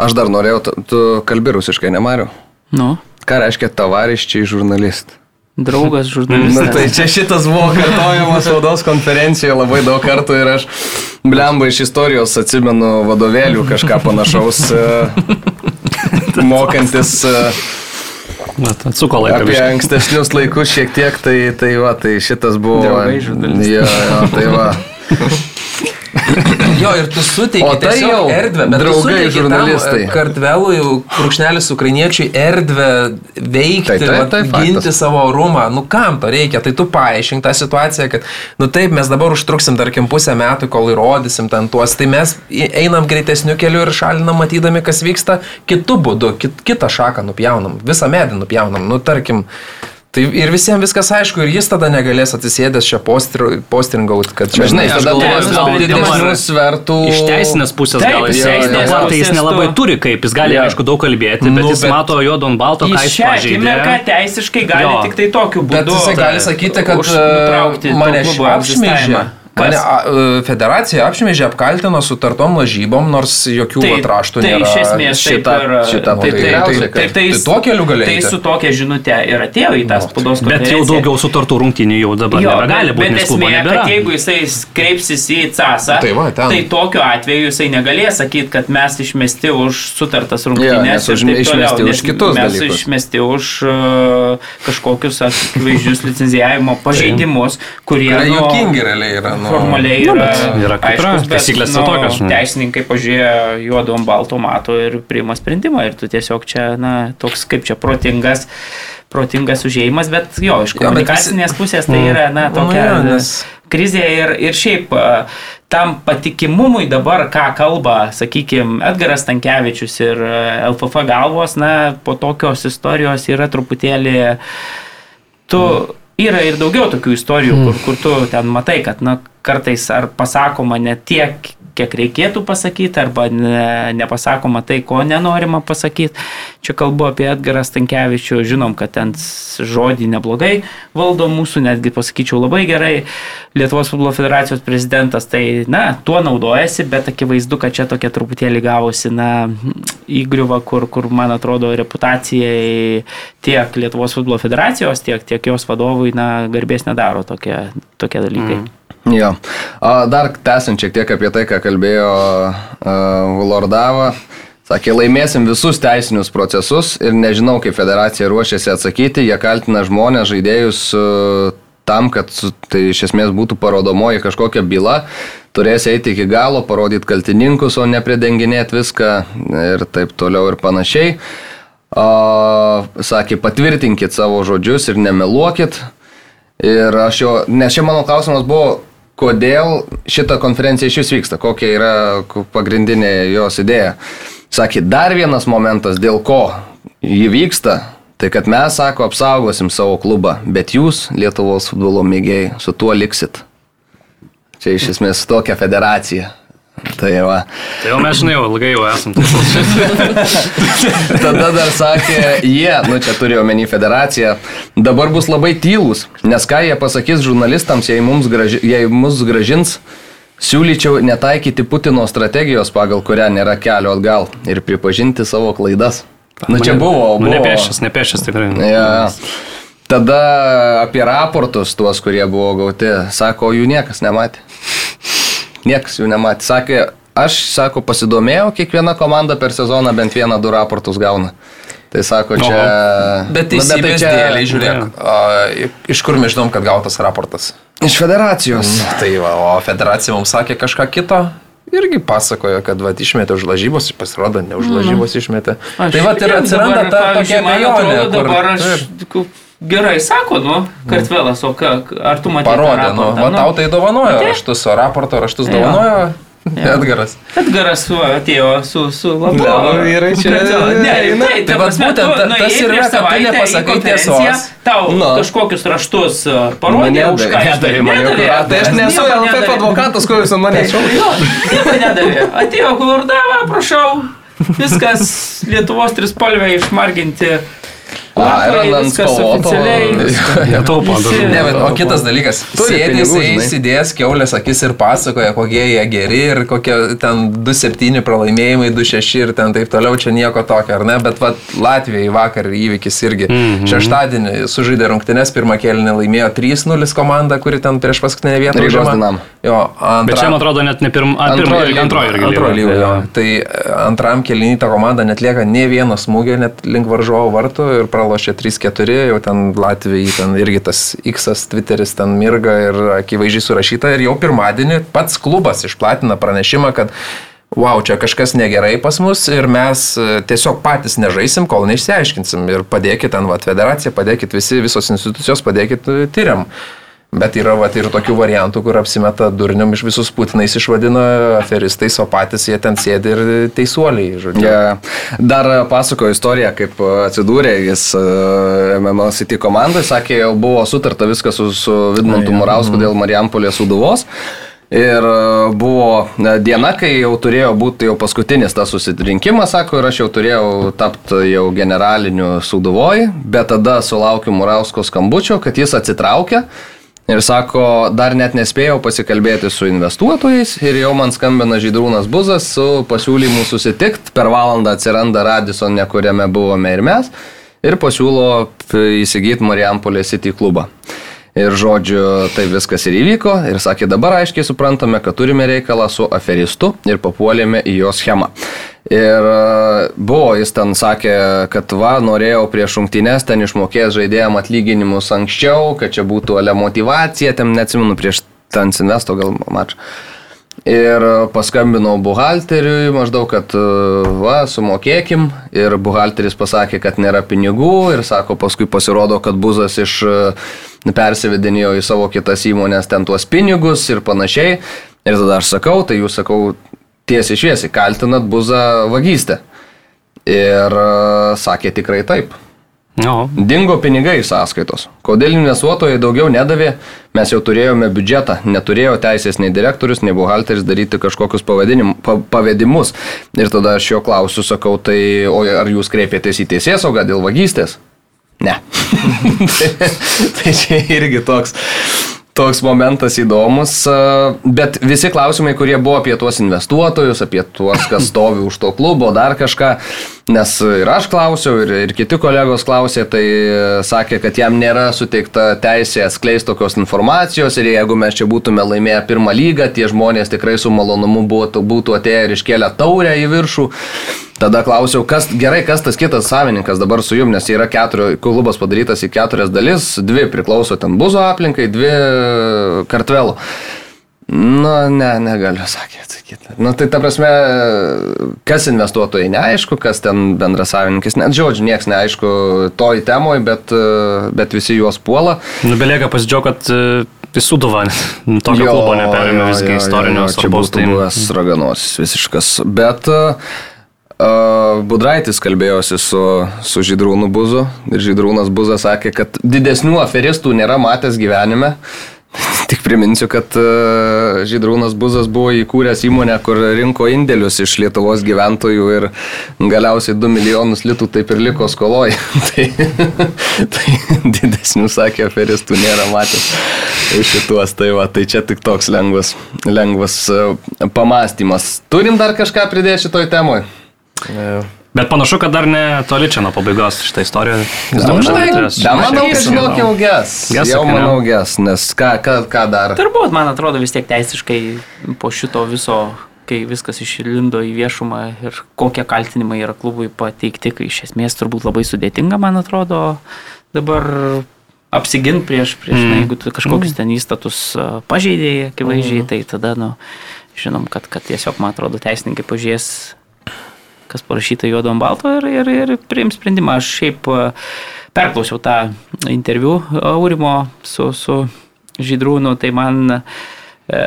aš dar norėjau, tu, tu kalbi rusiškai, nemariu. Nu, Ką reiškia tavariščiai žurnalist? draugas Na žurnalistas. tai čia šitas buvo kartojamas spaudos konferencijoje labai daug kartų ir aš blemba iš istorijos atsimenu vadovėlių kažką panašaus e, mokantis e, Bet atsuko laiką. apie biškį. ankstesnius laikus šiek tiek, tai, tai va, tai šitas buvo. Draugai žurnalistai. Jo, jo, tai va. Jo, ir tu suteiki tai tiesiog erdvę, bet draugai žurnalistai. tam, e, Kartvelui, krūkšnelis ukrainiečiui erdvę veikti, Tai vat, tai faktas. ginti savo orumą. Nu kam to reikia? Tai tu paaiškink tą situaciją, kad, nu taip, mes dabar užtruksim, tarkim, pusę metų, kol įrodysim ten tuos, tai mes einam greitesniu keliu ir šalinam, matydami, kas vyksta, kitų būdų, kit, kitą šaką nupjaunam, visą medį nupjaunam. Nu, tarkim, Tai ir visiems viskas aišku, ir jis tada negalės atsisėdęs čia postringauti, kad čia... Žinai, tada turės didesnių svertų. Iš teisinės pusės Taip, gal jis teisinės dabar tai jis pusės nelabai tu- turi kaip, jis gali Jo. aišku daug kalbėti, bet Nu, jis bet- mato juodo ant balto, ką Jis pažeidė. teisiškai gali Jo. tik tai tokiu būdu. Bet jisai gali sakyti, kad už- e, mane apšmeižė. Mane a, e, federacija apšmeižė, apkaltino sutartom lažybom, nors jokių Tai, atraštų tai nėra. iš esmės šitą- taip ir šitą taip, taip, taip, kad- taip, tai, tai tuo keliu gali Tai su tokia žinutė ir atėjo į tą spaudos Bet jau konferenciją. daugiau sutartų rungtynių jau dabar Jo, nebegali bet- būti, bet esmė, kad jeigu jisai kreipsis į CASą, Tai va, tai tokiu atveju jisai negalės sakyti, kad mes išmesti už sutartas rungtynės. už- taip išmesti už kitus Mes dalykus. išmesti už uh, kažkokius akivaizdžius licenzijavimo pažeidimus, kurie Kurie nu, juokingi realiai yra. Nu, formaliai Nu, yra, bet yra kaip yra, taisyklės nu, yra tokios, nu. Teisininkai pažiūrėjo juodu ant balto mato ir priima sprendimą ir tu tiesiog čia, na, toks kaip čia protingas, protingas užėjimas, bet jo, iš komunikacinės pusės tai yra, na, Nu, tokia jo, nes- krizė ir, ir šiaip tam patikimumui dabar, ką kalba, sakykime, Edgaras Tankievičius ir LFF galvos, na, po tokios istorijos yra truputėlį, tu, yra ir daugiau tokių istorijų, kur, kur tu ten matai, kad, na, kartais ar pasakoma ne tiek, kiek reikėtų pasakyti, arba ne, nepasakoma tai, ko nenorima pasakyti. Čia kalbu apie Edgarą Stankievičių, žinom, kad ten žodį neblogai valdo mūsų, netgi pasakyčiau labai gerai. Lietuvos futbolo federacijos prezidentas, tai, na, tuo naudojasi, bet akivaizdu, kad čia tokia truputėlį gavosi, na, įgriuva, kur, kur, man atrodo, reputacijai tiek Lietuvos futbolo federacijos, tiek, tiek jos vadovui, na, garbės nedaro tokie, tokie dalykai. Mm. Jo. Dar tęsiant šiek tiek apie tai, ką kalbėjo Lordava. Sakė, laimėsim visus teisinius procesus ir nežinau, kaip federacija ruošiasi atsakyti. Jie kaltina žmonės, žaidėjus tam, kad tai iš esmės būtų parodomoji kažkokia byla. turės eiti iki galo, parodyti kaltininkus, o ne pridenginėti viską ir taip toliau ir panašiai. O, sakė, patvirtinkit savo žodžius ir nemeluokit. Ir aš jo, nes čia mano klausimas buvo, kodėl šita konferencija iš vis vyksta, kokia yra pagrindinė jos idėja. Sakė, dar vienas momentas, dėl ko ji vyksta, tai kad mes, sako, apsaugosim savo klubą, bet jūs, Lietuvos futbolo mėgėjai, su tuo liksit. Čia iš esmės tokia federacija. Tai va. Tai jau mes žinai, jau ilgai jau esam. Tada dar sakė, jie, nu čia turėjo menį federaciją, dabar bus labai tylus, nes ką jie pasakys žurnalistams, jei, graži, jei mus gražins, siūlyčiau netaikyti Putino strategijos, pagal kurią nėra kelio atgal ir pripažinti savo klaidas. Nu čia buvo. Nu, nepešęs, nepešęs tikrai. Ja. Tada apie raportus tuos, kurie buvo gauti, sako, jų niekas nematė. Niekas jų nematė. Sakė, aš, sako, pasidomėjau, kiekviena komanda per sezoną bent vieną du raportus gauna. Tai sako, čia... O, bet teisybės nu, bet tai čia... dėliai, žiūrėk, a, iš kur mes žinom, kad gautas raportas? Iš federacijos. Mm, tai va, o federacija mums sakė kažką kito. Irgi pasakojo, kad va, išmetė už lažybos, pasirodo, ne už lažybos mm. išmetė. Aš tai va, ir atsiranda ta tokia abejonė. Dabar aš... Taip. Gerai, sako, nu, Kartvelas, o ką, ar tu matai? Parodė, nu, va, tau tai dovanojo raštus, o raporto raštus dovanojo. Ja. Edgaras. Edgaras su, atėjo su, su labai. Na, vyrai čia. Ne, ne, tai, tai prasme, būtent tu, nu, tas ir yra, kad tu nepasakai tiesos. Tau no. kažkokius raštus parodė, už ką aš davė. Tai aš nesu LFF advokatas, ko jūs ant manęs šau. Nieko nedavė. Atėjo Kurdava, prašau. Viskas Lietuvos trispalvė išmarginti A, ir ant spalvoto. Netaupo. Ne, bet, o kitas dalykas. Sėdė jisai įsidėjęs keulės akis ir pasakoja, kokie jie geri ir kokie ten 2-7 pralaimėjimai, 2-6 ir ten taip toliau, čia nieko tokio, ar ne? Bet vat, Latvijai vakar įvykis irgi. Mm -hmm. Šeštadienį sužaidė rungtynes, pirmą kėlinį laimėjo 3-0 komanda, kuri ten prieš paskutinę vietą užėmė. Jo, antra... Bet čia, man atrodo, net ne pirm... Antroji. Antroji lyga. Antroji lyga, jo. Tai e, antram kėlinį ta komanda net lieka ne vieno smūgio, net link varžovo vartų ir pralaimėjo pralošė 3-4, jau ten Latvijai, ten irgi tas X, Twitteris ten mirga ir akivaizdžiai surašyta. Ir jau pirmadienį pats klubas išplatina pranešimą, kad wow, čia kažkas negerai pas mus ir mes e, tiesiog patys nežaisim, kol neišsiaiškinsim. Ir padėkit ten, va, federacija, padėkit visi, visos institucijos, padėkit e, tyriam. Bet yra vat, ir tokių variantų, kur apsimeta durniam iš visus Putinais išvadina aferistais, o patys jie ten sėdi ir teisuoliai. Yeah. Dar pasako istoriją, kaip atsidūrė jis MMA City komandai, sakė, jau buvo sutarta viskas su, su Vidmantu. Murausku dėl Marijampolės suduvos. Ir buvo diena, kai jau turėjo būti jau paskutinis tas susirinkimas, sako, ir aš jau turėjau tapti jau generaliniu suduvoj, bet tada sulaukiu Murausko skambučio, kad jis atsitraukia Ir sako, dar net nespėjau pasikalbėti su investuotojais ir jau man skambina Žydrūnas Buzas su pasiūlymu susitikti. Per valandą atsiranda Radisson, kuriame buvome ir mes. Ir pasiūlo įsigyti Marijampolė City klubą. Ir žodžiu, tai viskas ir įvyko. Ir sakė, dabar aiškiai suprantame, kad turime reikalą su aferistu ir papuolėme į jo schemą. Ir e, buvo, jis ten sakė, kad va, norėjau prieš šimtinės ten išmokės žaidėjim atlyginimus anksčiau, kad čia būtų ale motivacija, ten neatsimenu, prieš ten investo gal mačą. Ir paskambinau buhalteriui maždaug, kad va, sumokėkim. Ir buhalteris pasakė, kad nėra pinigų. Ir sako, paskui pasirodo, kad buzas iš persivedinėjo į savo kitas įmonės ten tuos pinigus ir panašiai. Ir tada aš sakau, tai jūs sakau tiesiai šviesiai, kaltinat buzą vagystę. Ir sakė tikrai taip. No. Dingo pinigai iš sąskaitos. Kodėl investuotojai daugiau nedavė, mes jau turėjome biudžetą, neturėjo teisės nei direktorius, nei buhalteris daryti kažkokius pa, pavedimus. Ir tada aš jo klausiu, sakau, tai o ar jūs kreipėtės į teisėsaugą dėl vagystės? Ne. tai čia irgi toks toks momentas įdomus, bet visi klausimai, kurie buvo apie tuos investuotojus, apie tuos, kas stovi už to klubo, dar kažką, nes ir aš klausiau, ir, ir kiti kolegos klausė, tai sakė, kad jam nėra suteikta teisė atskleisti tokios informacijos ir jeigu mes čia būtume laimėję pirmą lygą, tie žmonės tikrai su malonumu būtų, būtų atėję ir iškėlę taurę į viršų. Tada klausiau, kas gerai, kas tas kitas savininkas dabar su jum, nes yra keturio, klubas padarytas į keturias dalis, dvi priklauso ten buzo aplinkai, dvi kartvelų. Na, ne, negaliu, sakė atsakyti. Na, tai ta prasme, kas investuotojai neaišku, kas ten bendrasavininkas, net žodžiu, niekas neaišku toj temoj, bet, bet visi juos puola. Nu, belieka pasidžiaugti, kad e, į Suduvą tokio klubo neperėmė visgi istorinio svarbos. Tai buvęs raganos visiškas. Bet uh, Budraitis kalbėjosi su, su Žydrūnu Buzu ir Žydrūnas Buzas sakė, kad didesnių aferistų nėra matęs gyvenime. Tik priminsiu, kad e, Žydrūnas Buzas buvo įkūręs įmonę, kur rinko indėlius iš Lietuvos gyventojų ir galiausiai 2 milijonus litų taip ir liko skoloj. tai, tai didesnių, sakė, aferistų nėra matęs iš šituos. Tai, va, tai čia tik toks lengvas, lengvas e, pamastymas. Turim dar kažką pridėti šitoj temoj? Yeah. Bet panašu, kad dar ne toli čia nuo pabaigos šitą istoriją. Da, manau, kad žinok jau ges. Ges, jau manau ges, nes ką, ką, ką dar. Turbūt, man atrodo, vis tiek teisiškai po šito viso, kai viskas išlindo į viešumą ir kokie kaltinimai yra klubui pateikti, kai iš esmės turbūt labai sudėtinga, man atrodo, dabar apsiginti prieš, prieš mm. na, jeigu tu kažkokius mm. ten įstatus pažeidėjai, akivaizdžiai, mm. tai tada, nu, žinom, kad, kad tiesiog, man atrodo, teisininkai pažiūrės kas parašyta juodo ant balto ir, ir, ir priims sprendimą. Aš šiaip e, perklausiau tą interviu Aurimo su, su Žydrūnu, tai man e,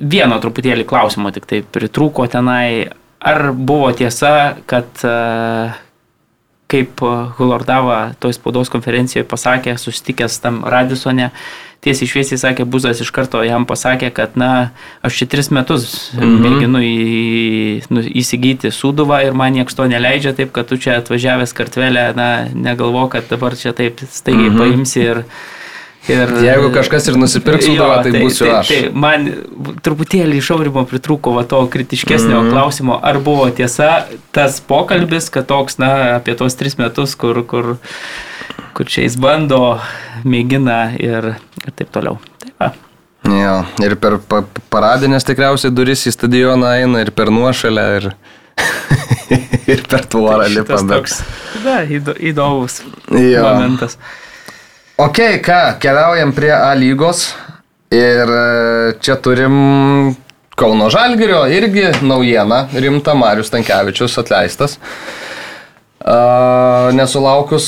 vieno truputėlį klausimo tik tai pritrūko tenai. Ar buvo tiesa, kad e, kaip Hulordava toj spaudos konferencijoje pasakė, susitikęs tam Radisone, tiesiai šviesiai sakė, Buzas iš karto jam pasakė, kad, na, aš čia tris metus mhm. mėginu į, nu, įsigyti suduvą ir man nieks to neleidžia, taip kad tu čia atvažiavęs kartvelę, na, negalvo, kad dabar čia taip staigiai mhm. paimsi ir... Ir, Jeigu kažkas ir nusipirks sudavą, tai, tai būsiu tai, aš. Tai, tai man truputėlį iš aurimo pritrūko va, to kritiškesnio mm -hmm. klausimo, ar buvo tiesa tas pokalbis, kad toks, na, apie tos tris metus, kur, kur kur čia jis bando, mėgina ir, ir taip toliau. Tai va. Jo, ir per pa, paradinės tikriausiai duris į stadioną eina ir per nuošalę ir, ir per tvorą tai lipa. Toks, da, įdomus momentas. Ok, ką, keliaujam prie A lygos ir e, čia turim Kauno Žalgirio irgi naujieną, rimta Marius Tankievičius atleistas nesulaukus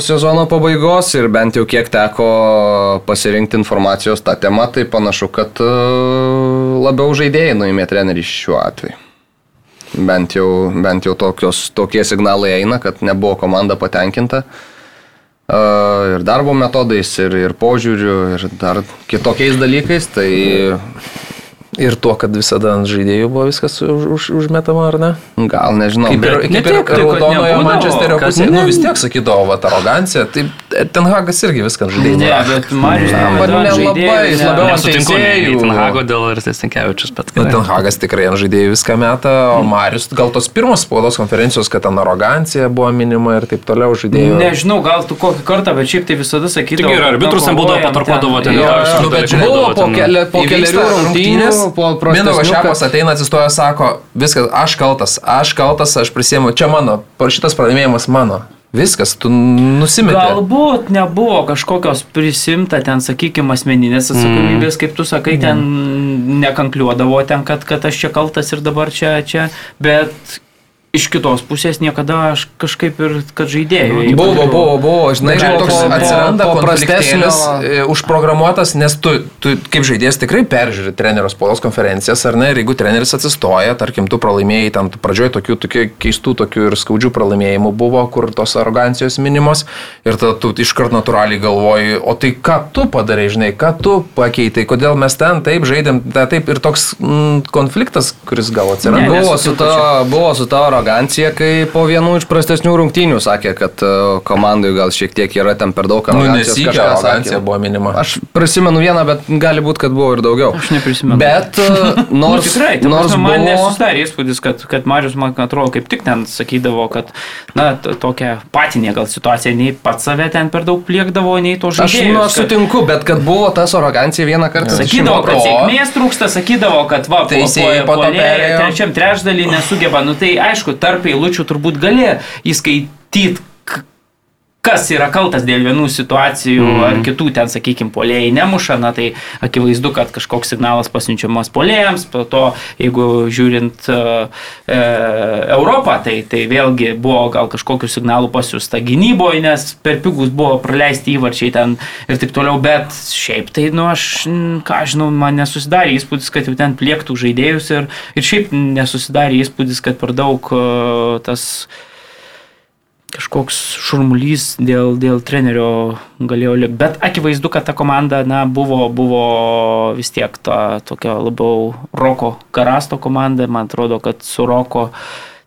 sezono pabaigos ir bent jau kiek teko pasirinkti informacijos tą temą, tai panašu, kad labiau žaidėjai nuėmė trenerį šiuo atveju. Bent jau, bent jau tokios, tokie signalai eina, kad nebuvo komanda patenkinta. Ir darbo metodais, ir, ir požiūriu, ir dar kitokiais dalykais, tai Ir tuo, kad visada ant žaidėjų buvo viskas už, už, užmetama, ar ne? Gal nežinau. Kaip ir, kaip ir raudonojo Mančesterio pusėje. Nu vis tiek sakydavo, va, arogancija. Tai Tenhagas irgi viską ant žaidėjų. Ne, bet Marius nelabai, jis labiau ant teisėjų. Tenhago dėl Artestinkevičius, bet... Na, Tenhagas tikrai ant žaidėjų viską meta, o Marius gal tos pirmos spaudos konferencijos, kad ten arogancija buvo minima ir taip toliau žaidėjų. Nežinau, gal tu kokį kartą, bet šiaip tai visada sakydavo. Tik ir arbitrus ten būdavo patarkuodavo ten. Buvo po keliarių rungtynės po prastesnių. Mindaugas Šepas ateina, atsistoja, sako, viskas, aš kaltas, aš kaltas, aš prisėmiau, čia mano, šitas pralaimėjimas mano. Viskas, tu nusimetė. Galbūt nebuvo kažkokios prisimta ten, sakykime, asmeninės atsakomybės, mm. kaip tu sakai, ten mm. nekankliuodavo ten, kad, kad aš čia kaltas ir dabar čia, čia, bet iš kitos pusės niekada aš kažkaip ir, kad žaidėjų. Buvo, buvo, buvo, žinai, žinai toks po, atsiranda po prastesnis e, užprogramuotas, nes tu, tu kaip žaidėjas tikrai peržiūri trenerio spaudos konferencijas, ar ne, ir jeigu treneris atsistoja, tarkim, tu pralaimėjai, ten pradžioje tokių, tokių keistų, tokių ir skaudžių pralaimėjimų buvo, kur tos arogancijos minimos, ir tada tu iškart natūraliai galvoji, o tai ką tu padarai, žinai, ką tu pakeitai, kodėl mes ten taip žaidėm, ta, taip ir toks mm, konfliktas, kuris gal atsirado. Ne, buvo, su ta, buvo su ta arogancija, kai po vienų iš prastesnių rungtynių sakė, kad e, komandai gal šiek tiek yra ten per daug nu, arogancijos. Nu, arogancija buvo minima. Aš prisimenu vieną, bet gali būti, kad buvo ir daugiau. Aš neprisimenu. Bet e, nu, nors, nu, tikrai, nors buvo... man nesusidarė įspūdis, kad, kad Marius, man atrodo, kaip tik ten sakydavo, kad, na, tokia patinė gal situacija, nei pats save ten per daug pliekdavo, nei to žaidėjo. Aš nu, sutinku, bet kad buvo tas arogancija vieną kartą. Sakydavo, kad sėkmės trūksta, sakydavo, kad va, teisėjai po, po, po, po trečiam trečdalį nesugeba. Nu tai aišku, tarp eilučių turbūt gali įskaityti, kas yra kaltas dėl vienų situacijų mm. ar kitų ten, sakykime, polėjai nemuša, na tai akivaizdu, kad kažkoks signalas pasiunčiamas polėjams, po to, jeigu žiūrint uh, e, Europą, tai, tai vėlgi buvo gal kažkokiu signalu pasiūsta gynyboje, nes per pigus buvo praleisti įvarčiai ten ir taip toliau, bet šiaip tai, nu, aš, ką žinau, man nesusidarė įspūdis, kad jau ten pliektų žaidėjus ir, ir šiaip nesusidarė įspūdis, kad per daug uh, tas kažkoks šurmulys dėl, dėl trenerio galėjo likti. Bet akivaizdu, kad ta komanda na, buvo, buvo vis tiek ta tokia labiau Roko Karasto komanda. Man atrodo, kad su Roko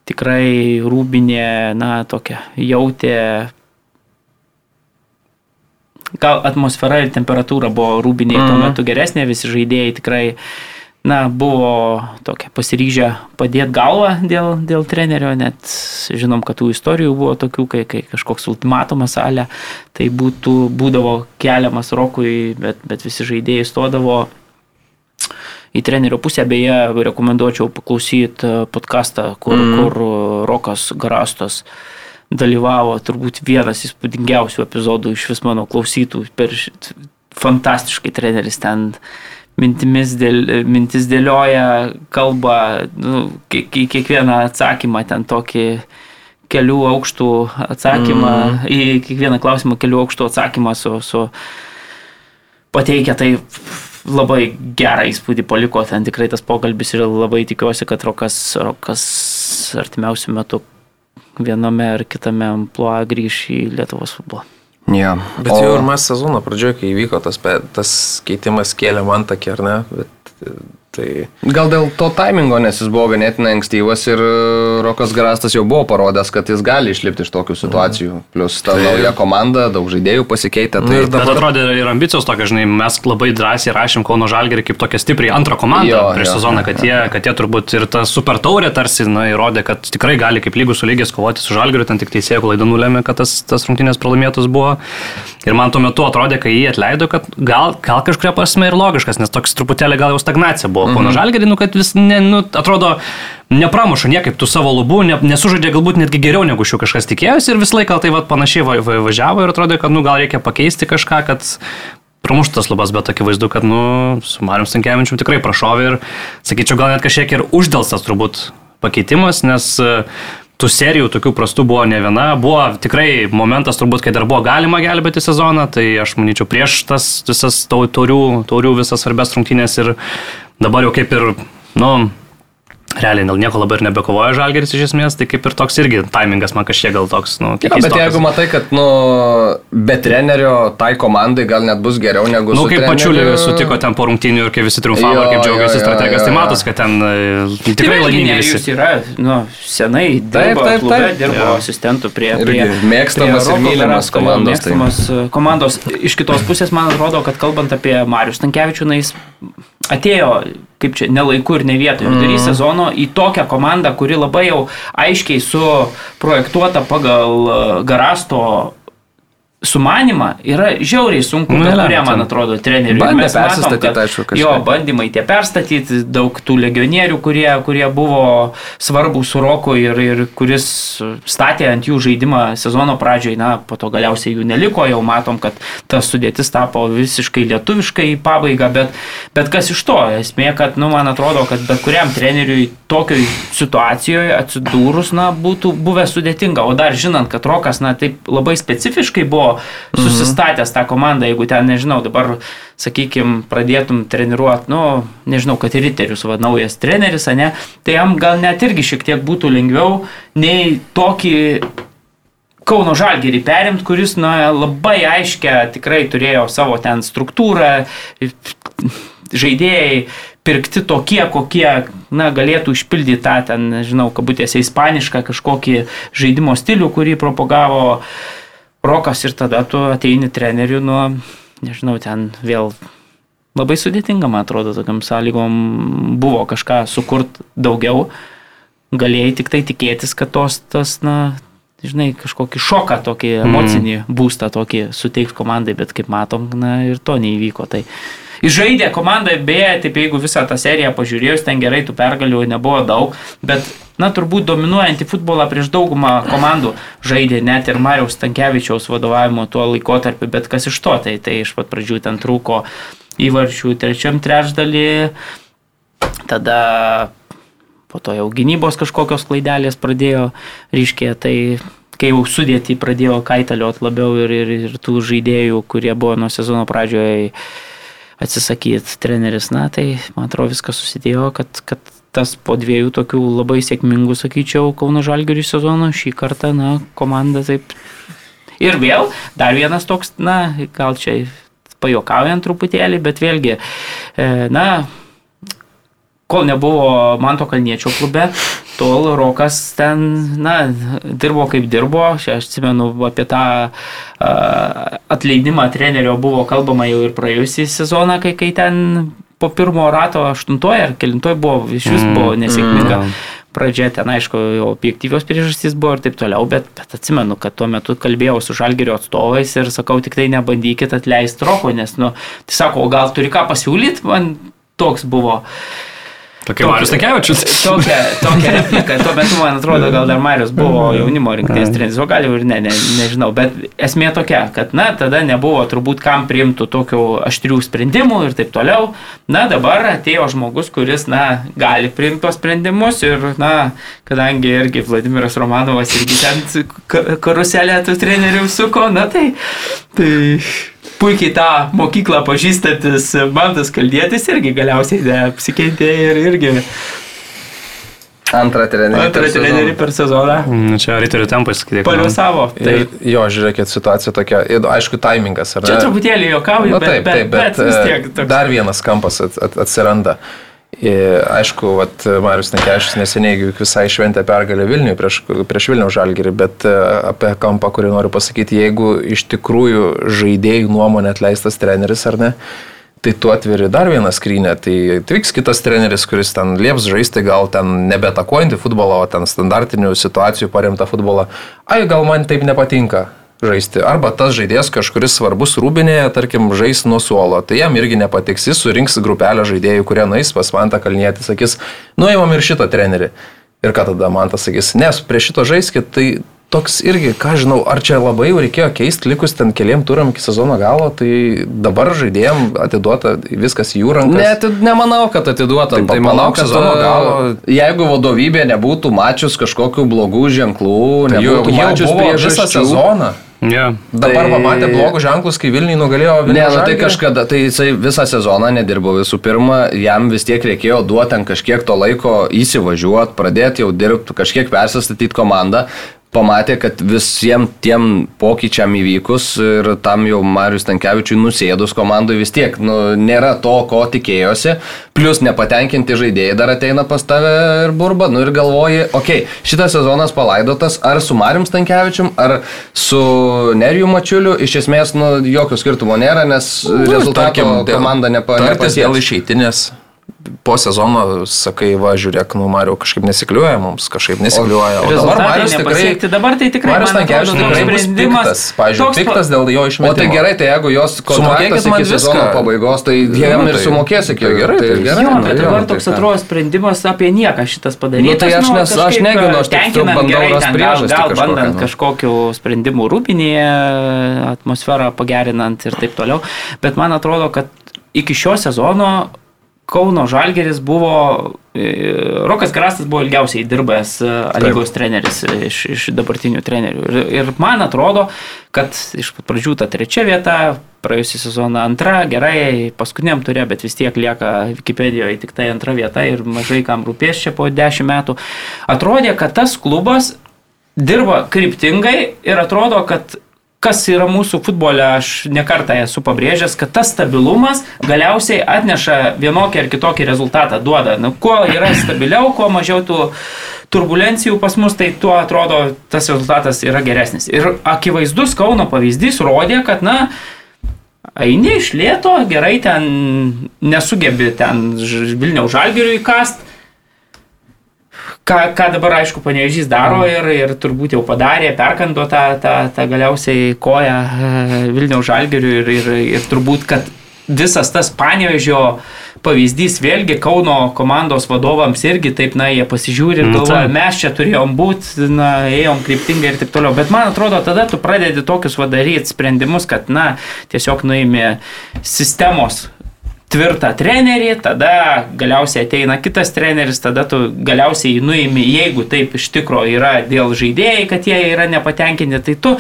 tikrai rūbinė, na, tokia jautė. Gal atmosfera ir temperatūra buvo rūbiniai mm -hmm. tuo mhm. metu geresnė, visi žaidėjai tikrai uh, na, buvo tokia pasiryžę padėti galvą dėl, dėl trenerio, net žinom, kad tų istorijų buvo tokių, kai, kai kažkoks ultimatumas salė, tai būtų, būdavo keliamas Rokui, bet, bet visi žaidėjai stodavo į trenerio pusę, beje, rekomenduočiau paklausyti e, podcastą, kur, mm. kur Rokas Garastos dalyvavo, turbūt vienas įspūdingiausių epizodų iš vis mano klausytų, per fantastiškai treneris ten mintimis dėl, mintis dėlioja, kalba, nu, kiekvieną atsakymą ten tokį kelių aukštų atsakymą, mm. į kiekvieną klausimą kelių aukštų atsakymą su, su pateikia, tai labai gerą įspūdį paliko ten tikrai tas pokalbis ir labai tikiuosi, kad Rokas, Rokas artimiausių metų viename ar kitame ampluo grįš į Lietuvos futbolą. Ja. Bet o... jau ir mes sezono pradžioje, kai įvyko tas, tas keitimas kėlė man takį, ar ne? Bet Tai... Gal dėl to taimingo, nes jis buvo ganėtinai ankstyvas ir e, Rokas Garastas jau buvo parodęs, kad jis gali išlipti iš tokių situacijų. Plus ta tai... nauja komanda, daug žaidėjų pasikeitė. Tai... Ir dabar... Bet atrodė ir ambicijos tokia, žinai, mes labai drąsiai rašėm Kauno Žalgerį kaip tokia stipriai antrą komandą jo, prieš jo, sezoną, kad, jie, kad jie turbūt ir ta super taurė tarsi na, įrodė, kad tikrai gali kaip lygus su lygės kovoti su Žalgeriu, ten tik teisėjų klaida nulėmė, kad tas, tas rungtynės pralaimėtos buvo. Ir man tuo metu atrodė, kai jį atleido, kad gal, gal kažkuria prasme ir logiškas, nes toks truputėlį gal jau stagnacija buvo buvo. Mhm. Pono Žalgerį, nu, kad vis, ne, nu, atrodo, nepramuša niekaip tų savo lubų, ne, nesužaidė galbūt netgi geriau negu šių kažkas tikėjosi ir vis laiką tai va, panašiai va, va, važiavo ir atrodo, kad nu, gal reikia pakeisti kažką, kad pramuštas lubas, bet akivaizdu, kad nu, su Mariu Stankievičiu tikrai prašovė ir, sakyčiau, gal net kažkiek ir uždėlstas turbūt pakeitimas, nes tų serijų tokių prastų buvo ne viena. Buvo tikrai momentas turbūt, kai dar buvo galima gelbėti sezoną, tai aš manyčiau prieš tas visas taurių, taurių visas svarbės rungtynės ir dabar jau kaip ir, nu, realiai dėl nieko labai ir nebekovoja žalgeris iš esmės, tai kaip ir toks irgi taimingas man kažkiek gal toks, nu, kiek. Ja, bet jeigu matai, kad, nu, be trenerio tai komandai gal net bus geriau negu... Nu, kaip pačiulį sutiko ten po rungtynių ir kai visi triumfavo, kaip džiaugiasi strategas, tai matos, kad ten e, tikrai laimingi visi. Jis yra, nu, senai dirbo, taip, taip, klube, taip. dirbo ja. asistentų prie... prie mėgstamas prie ir mylimas komandos. Tai- mėgstamas tai. komandos. Iš kitos pusės, man atrodo, kad kalbant apie Marius Tankievičių, na, jis atėjo, kaip čia, ne laiku ir ne vietoje, vidury mm. sezono į tokią komandą, kuri labai jau aiškiai suprojektuota pagal e, Garasto sumanimą yra žiauriai sunku, nu, kurie, man atrodo, treneriui. Bandė persistatyti, aišku, kažkaip. Jo, bandymai tie perstatyti, daug tų legionierių, kurie, kurie buvo svarbus su Roku ir, ir kuris statė ant jų žaidimą sezono pradžioje, na, po to galiausiai jų neliko, jau matom, kad ta sudėtis tapo visiškai lietuviškai į pabaigą, bet, bet kas iš to? Esmė, kad, nu, man atrodo, kad bet kuriam treneriui tokioj situacijoje atsidūrus, na, būtų buvę sudėtinga, o dar žinant, kad Rokas, na, taip labai specifiškai buvo buvo susistatęs tą komandą, jeigu ten, nežinau, dabar, sakykime, pradėtum treniruoti, nu, nežinau, kad riterius, va, naujas treneris, ne, tai jam gal net irgi šiek tiek būtų lengviau nei tokį Kauno Žalgerį perimti, kuris na, labai aiškia tikrai turėjo savo ten struktūrą, žaidėjai pirkti tokie, kokie na, galėtų išpildyti tą ten, nežinau, kabutėse ispanišką kažkokį žaidimo stilių, kurį propagavo. uh, rokas ir tada tu ateini treneriu nuo, nežinau, ten vėl labai sudėtinga, man atrodo, tokiam sąlygom buvo kažką sukurt daugiau, galėjai tik tai tikėtis, kad tos, tas, na, žinai, kažkokį šoką, tokį mhm. emocinį mm. būstą tokį suteiks komandai, bet kaip matom, na ir to neįvyko. Tai Žaidė komanda, beje, taip jeigu visą tą seriją pažiūrėjus, ten gerai tų pergalių nebuvo daug, bet, na, turbūt dominuojantį futbolą prieš daugumą komandų žaidė net ir Mariaus Tankievičiaus vadovavimo tuo laikotarpiu, bet kas iš to, tai, tai iš pat pradžių ten trūko įvarčių trečiam trečdalį, tada po to jau gynybos kažkokios klaidelės pradėjo ryškėti, tai kai jau sudėti pradėjo kaitaliot labiau ir, ir, ir tų žaidėjų, kurie buvo nuo sezono pradžioje atsisakyti treneris, na tai man atrodo viskas susidėjo, kad, kad tas po dviejų tokių labai sėkmingų, sakyčiau, Kauno Žalgirių sezonų šį kartą, na, komanda taip. Ir vėl dar vienas toks, na, gal čia pajokaujant truputėlį, bet vėlgi, e, na, kol nebuvo Manto Kalniečio klube, tol Rokas ten, na, dirbo kaip dirbo. Aš atsimenu apie tą uh, atleidimą trenerio buvo kalbama jau ir praėjusį sezoną, kai, kai ten po pirmo rato aštuntoje ar kelintoje buvo, iš vis buvo mm, nesėkminga. Mm, pradžia ten, aišku, objektyvios priežastys buvo ir taip toliau, bet, bet atsimenu, kad tuo metu kalbėjau su žalgerio atstovais ir sakau, tik tai nebandykit atleisti roko, nes, nu, tai sako, o gal turi ką pasiūlyti, man toks buvo. Uh, Tokia Marius Takevičius. Tokia, tokia replika. Tuo metu, man atrodo, gal dar Marius buvo jaunimo rinktinės treneris, o gal ir ne, ne, nežinau. Bet esmė tokia, kad, na, tada nebuvo turbūt kam priimtų tokių aštrių sprendimų ir taip toliau. Na, dabar atėjo žmogus, kuris, na, gali priimti tos sprendimus ir, na, kadangi irgi Vladimiras Romanovas irgi ten karuselę tų trenerių suko, na, tai, tai puikiai tą mokyklą pažįstantis bandas kaldėtis irgi galiausiai apsikentė ir irgi Antrą trenerį. Antrą per trenerį per sezoną. Mm, čia riterių tempas, kaip Paliusavo. Tai jo, žiūrėkit, situacija tokia, aišku, taimingas. Čia truputėlį juokauju, bet, taip, taip, bet, bet, bet vis tiek. Toks... Dar vienas kampas at, at, atsiranda. Aišku, vat, Marius Nekešis neseniai visai šventė pergalę Vilniui prieš, prieš Vilnių žalgerį, bet e, apie kampą, kurį noriu pasakyti, jeigu iš tikrųjų žaidėjų nuomonė atleistas treneris ar ne, tai tu atveri dar vieną skrynę, tai atvyks kitas treneris, kuris ten lieps žaisti, gal ten nebetakuojantį futbolą, o ten standartinių situacijų paremtą futbolą. Ai, gal man taip nepatinka žaisti. Arba tas žaidėjas kažkuris svarbus rūbinėje, tarkim, žais nuo suolo. Tai jam irgi nepatiks, jis surinks grupelę žaidėjų, kurie nais pas Mantą Kalnietį, sakys, nuėjom ir šitą trenerį. Ir ką tada Mantas sakys, nes prie šito žaiskit, tai toks irgi, ką žinau, ar čia labai jau reikėjo keisti likus ten keliam turam iki sezono galo, tai dabar žaidėjim atiduota viskas jų rankas. Net nemanau, kad atiduota. Tai, tai manau, kad sezono galo. Jeigu vadovybė nebūtų mačius kažkokių blogų ženklų, tai nebūtų mačius prieš visą sezoną. Yeah. Dabar tai... pamatė blogus ženklus, kai Vilniui nugalėjo Vilnių. Ne, nu, tai kažkada, tai jisai visą sezoną nedirbo visų pirma, jam vis tiek reikėjo duoti ten kažkiek to laiko įsivažiuoti, pradėti jau dirbti, kažkiek persistatyti komandą pamatė, kad visiems tiem pokyčiam įvykus ir tam jau Marius Tankievičiui nusėdus komandai vis tiek nu, nėra to, ko tikėjosi, plus nepatenkinti žaidėjai dar ateina pas tave ir burba, nu ir galvoji, okei, okay, šitas sezonas palaidotas ar su Marium Tankievičium, ar su Neriju Mačiuliu, iš esmės nu, jokio skirtumo nėra, nes nu, rezultato komanda nepasiekė. Dėl išeitinės po sezono sakai, va, žiūrėk, nu, Mario kažkaip nesikliuoja mums, kažkaip nesikliuoja. O, o dabar Marius tikrai, dabar tai tikrai, Marius Tankievičius tikrai bus piktas, pažiūrėjau, piktas dėl jo išmetimo. O tai gerai, tai jeigu jos kontraktas iki sezono pabaigos, tai jiem ir tai- sumokės iki tai gerai. Tai gerai. Jo, bet dabar toks atrodo sprendimas apie nieką šitas padarytas. Nu, tai aš, nes, aš neginu, aš tik bandau rasti priežastį. Gal bandant nu. kažkokiu sprendimu rūpinėje, atmosferą pagerinant ir taip toliau. Bet man atrodo, kad iki šio sezono Kauno Žalgeris buvo, e, Rokas Krastas buvo ilgiausiai dirbęs e, lygos treneris iš, iš dabartinių trenerių. Ir, ir man atrodo, kad iš pradžių ta trečia vieta, praėjusią sezoną antra, gerai, paskutiniam turė, bet vis tiek lieka Wikipedijoje tik tai antra vieta ir mažai kam rūpės čia po dešimt metų. Atrodė, kad tas klubas dirba kryptingai ir atrodo, kad kas yra mūsų futbole, aš nekartą esu pabrėžęs, kad tas stabilumas galiausiai atneša vienokį ar kitokį rezultatą, duoda. Nu, kuo yra stabiliau, kuo mažiau tų turbulencijų pas mus, tai tuo atrodo tas rezultatas yra geresnis. Ir akivaizdus Kauno pavyzdys rodė, kad, na, eini iš lėto, gerai ten nesugebi ten Vilniaus žalgiriui įkast, ką, ką dabar, aišku, panevežys daro mm. ir, ir turbūt jau padarė, perkando tą, tą, tą galiausiai koją e, Vilniaus žalgeriui ir, ir, ir turbūt, kad visas tas panevežio pavyzdys vėlgi Kauno komandos vadovams irgi taip, na, jie pasižiūri ir Nu, galvoja, mes čia turėjom būti, na, ėjom kryptingai ir taip toliau. Bet man atrodo, tada tu pradedi tokius vadaryti sprendimus, kad, na, tiesiog nuimi sistemos tvirtą trenerį, tada galiausiai ateina kitas treneris, tada tu galiausiai nuimi, jeigu taip iš tikro yra dėl žaidėjai, kad jie yra nepatenkinti, tai tu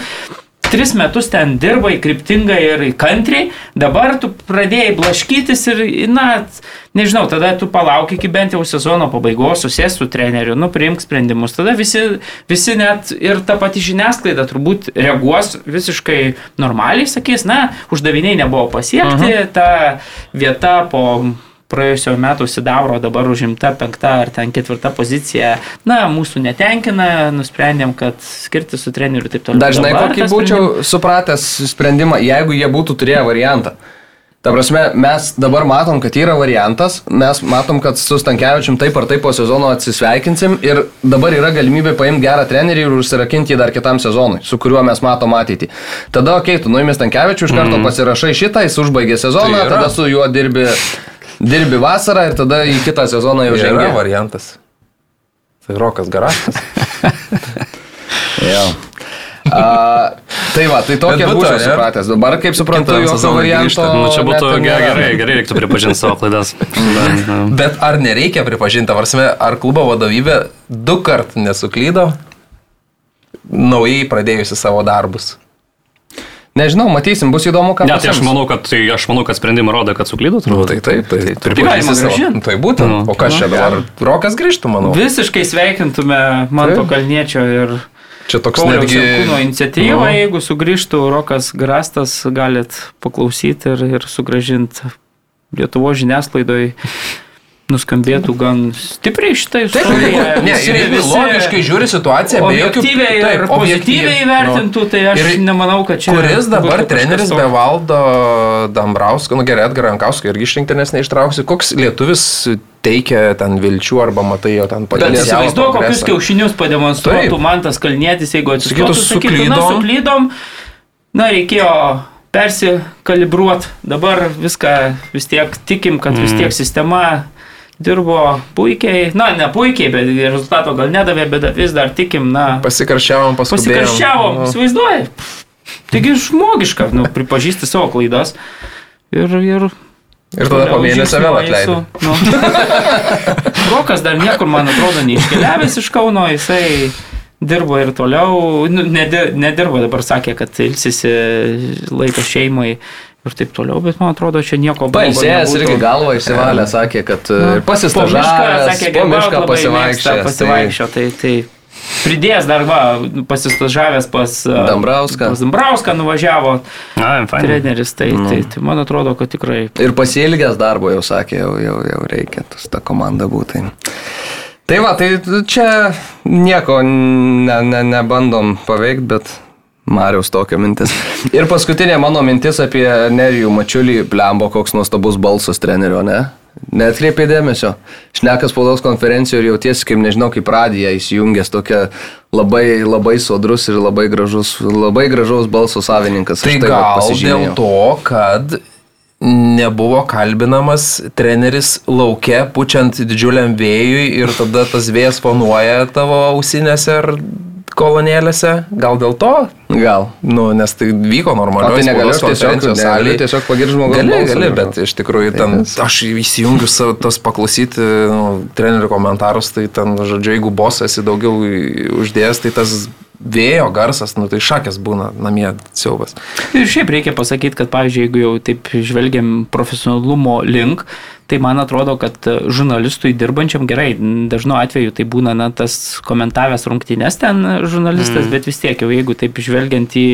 tris metus ten dirbai kryptingai ir kantriai, dabar tu pradėjai blaškytis ir, na, nežinau, tada tu palauk iki bent jau sezono pabaigos, susės su treneriu, nu, priimk sprendimus, tada visi, visi net ir ta pati žiniasklaida turbūt reaguos visiškai normaliai, sakys, na, uždaviniai nebuvo pasiekti, uh -huh. ta vieta po praėjusio metų Sidabro dabar užimta penkta ar ten ketvirta pozicija, na, mūsų netenkina, nusprendėm, kad skirti su treneriu ir taip toliau. Dažnai Dabar kokį būčiau sprendimas- supratęs sprendimą, jeigu jie būtų turėję variantą. Ta prasme, mes dabar matom, kad yra variantas, mes matom, kad su Stankievičium taip ar taip po sezono atsisveikinsim ir dabar yra galimybė paimti gerą trenerį ir užsirakinti jį dar kitam sezonui, su kuriuo mes matom ateitį. Tada, okei, okay, tu nuimi Stankievičių, iš karto mm. pasirašai šitą, jis užbaigė sezoną, Tai yra. tada su juo dirbi, dirbi vasarą ir tada į kitą sezoną jau Yra žengi. variantas. Tai Rokas Garastas. Jo. A, tai va, tai tokia būtų, ne? supratęs. Dabar, kaip suprantu, jokio varianto. Nu, čia būtų net gerai, gerai, gerai reiktų pripažinti savo klaidas. Bet, na, Bet ar nereikia pripažinti, varsime, ar klubo vadovybė du kart nesuklydo, naujai pradėjusi savo darbus? Nežinau, matysim, bus įdomu, ką Ne, tai aš manau, kad, tai aš manau, kad sprendimai rodo, kad suklydo. Nu, turbūt. tai taip, tai, tai, tai galima. Nu, Tai būtent. Nu. O kas čia Nu, dabar? Rokas grįžtų, manau. Visiškai sveikintume Manto Taip. Kalniečio ir Čia toks Pauliaus netgi... Jankūno iniciatyva. Nu. Jeigu sugrįžtų Rokas Grastas, galit paklausyti ir, ir sugražinti Lietuvo žiniasklaidoje. Nuskambėtų gan stipriai istoriją. jeigu, ne, ir jeigu logiškai žiūri situaciją, be jokių... taip, objektyviai, vertintų, tai aš Ir nemanau, kad čia... Kuris dabar treneris be valdo Dambrausko, nu gerai, Edgarą Ankauską irgi išrinkti, nes neištrauksi. Koks lietuvis teikia ten vilčių arba matai jo ten Bet potencialą, įsivaizduoju, kokius kiaušinius pademonstruotų Taip. man tas kalnėtis, jeigu Sakytų, atsistotų, sakytų, na, suklydom. na, reikėjo persikalibruoti, dabar viską vis tiek tikim, kad vis tiek sistema dirbo puikiai, na, ne puikiai, bet rezultato gal nedavė, bet vis dar tikim, na, Pasikarščiavom, paskubėjom. pasikarščiavom, Nu. įsivaizduoji. Taigi žmogiška, nu, pripažįsti savo klaidas ir, ir Ir tada po mėnesio vėl su- Nu. Rokas dar niekur, man atrodo, neiškeliavęs iš Kauno, jisai dirbo ir toliau, nu, nedir, nedirbo dabar, sakė, kad ilsisi laikas šeimai ir taip toliau, bet man atrodo, čia nieko blogo Pailsėjęs irgi galvą išsivalė, sakė, kad Nu, e, po mišką, pasistažavęs, sakė, po mišką mėgsta pasivaikščiojęs. pasivaikščio, tai, tai pridėjęs dar va, pasistažavęs pas uh, Dambrauską. Pas Dambrauską nuvažiavo Na, treneris, tai, Nu. tai, tai man atrodo, kad tikrai Tai ir pasilgęs darbo jau sakė, jau, jau, jau reikia tas- ta komanda būti. Tai va, tai čia nieko ne, ne, nebandom paveikti, bet Mariaus tokia mintis. Ir paskutinė mano mintis apie Nerijų Mačiulį, blembo, koks nuostabus balsas trenerio, ne? Netkreipiai dėmesio. Šnekas spaudos konferencijoje ir jautiesi, kaip nežinau, kaip radija įsijungęs tokia labai, labai sodrus ir labai gražus, labai gražaus balso savininkas. Tai va gal dėl to, kad nebuvo kalbinamas treneris laukia, pučiant didžiuliam vėjui ir tada tas vėjas fonuoja tavo ausinėse ar kolonėlėse. Gal dėl to? Gal. Nu, nes tai vyko normaliai. tai negaliu tiesiog, negaliu tiesiog pagirti žmogaus Gali, balsą, gali, bet iš tikrųjų ten, aš įsijungiu savo tos paklausyti nu, trenerių komentarus, tai ten, žodžiu, jeigu bosas esi daugiau uždėjęs, tai tas vėjo garsas, nu tai šakės būna namie siaubas. Ir šiaip reikia pasakyti, kad, pavyzdžiui, jeigu jau taip žvelgiam profesionalumo link, tai man atrodo, kad žurnalistui dirbančiam gerai, dažnu atveju tai būna na, tas komentavęs rungtynės ten žurnalistas, mm. bet vis tiek jau jeigu taip žvelgiant į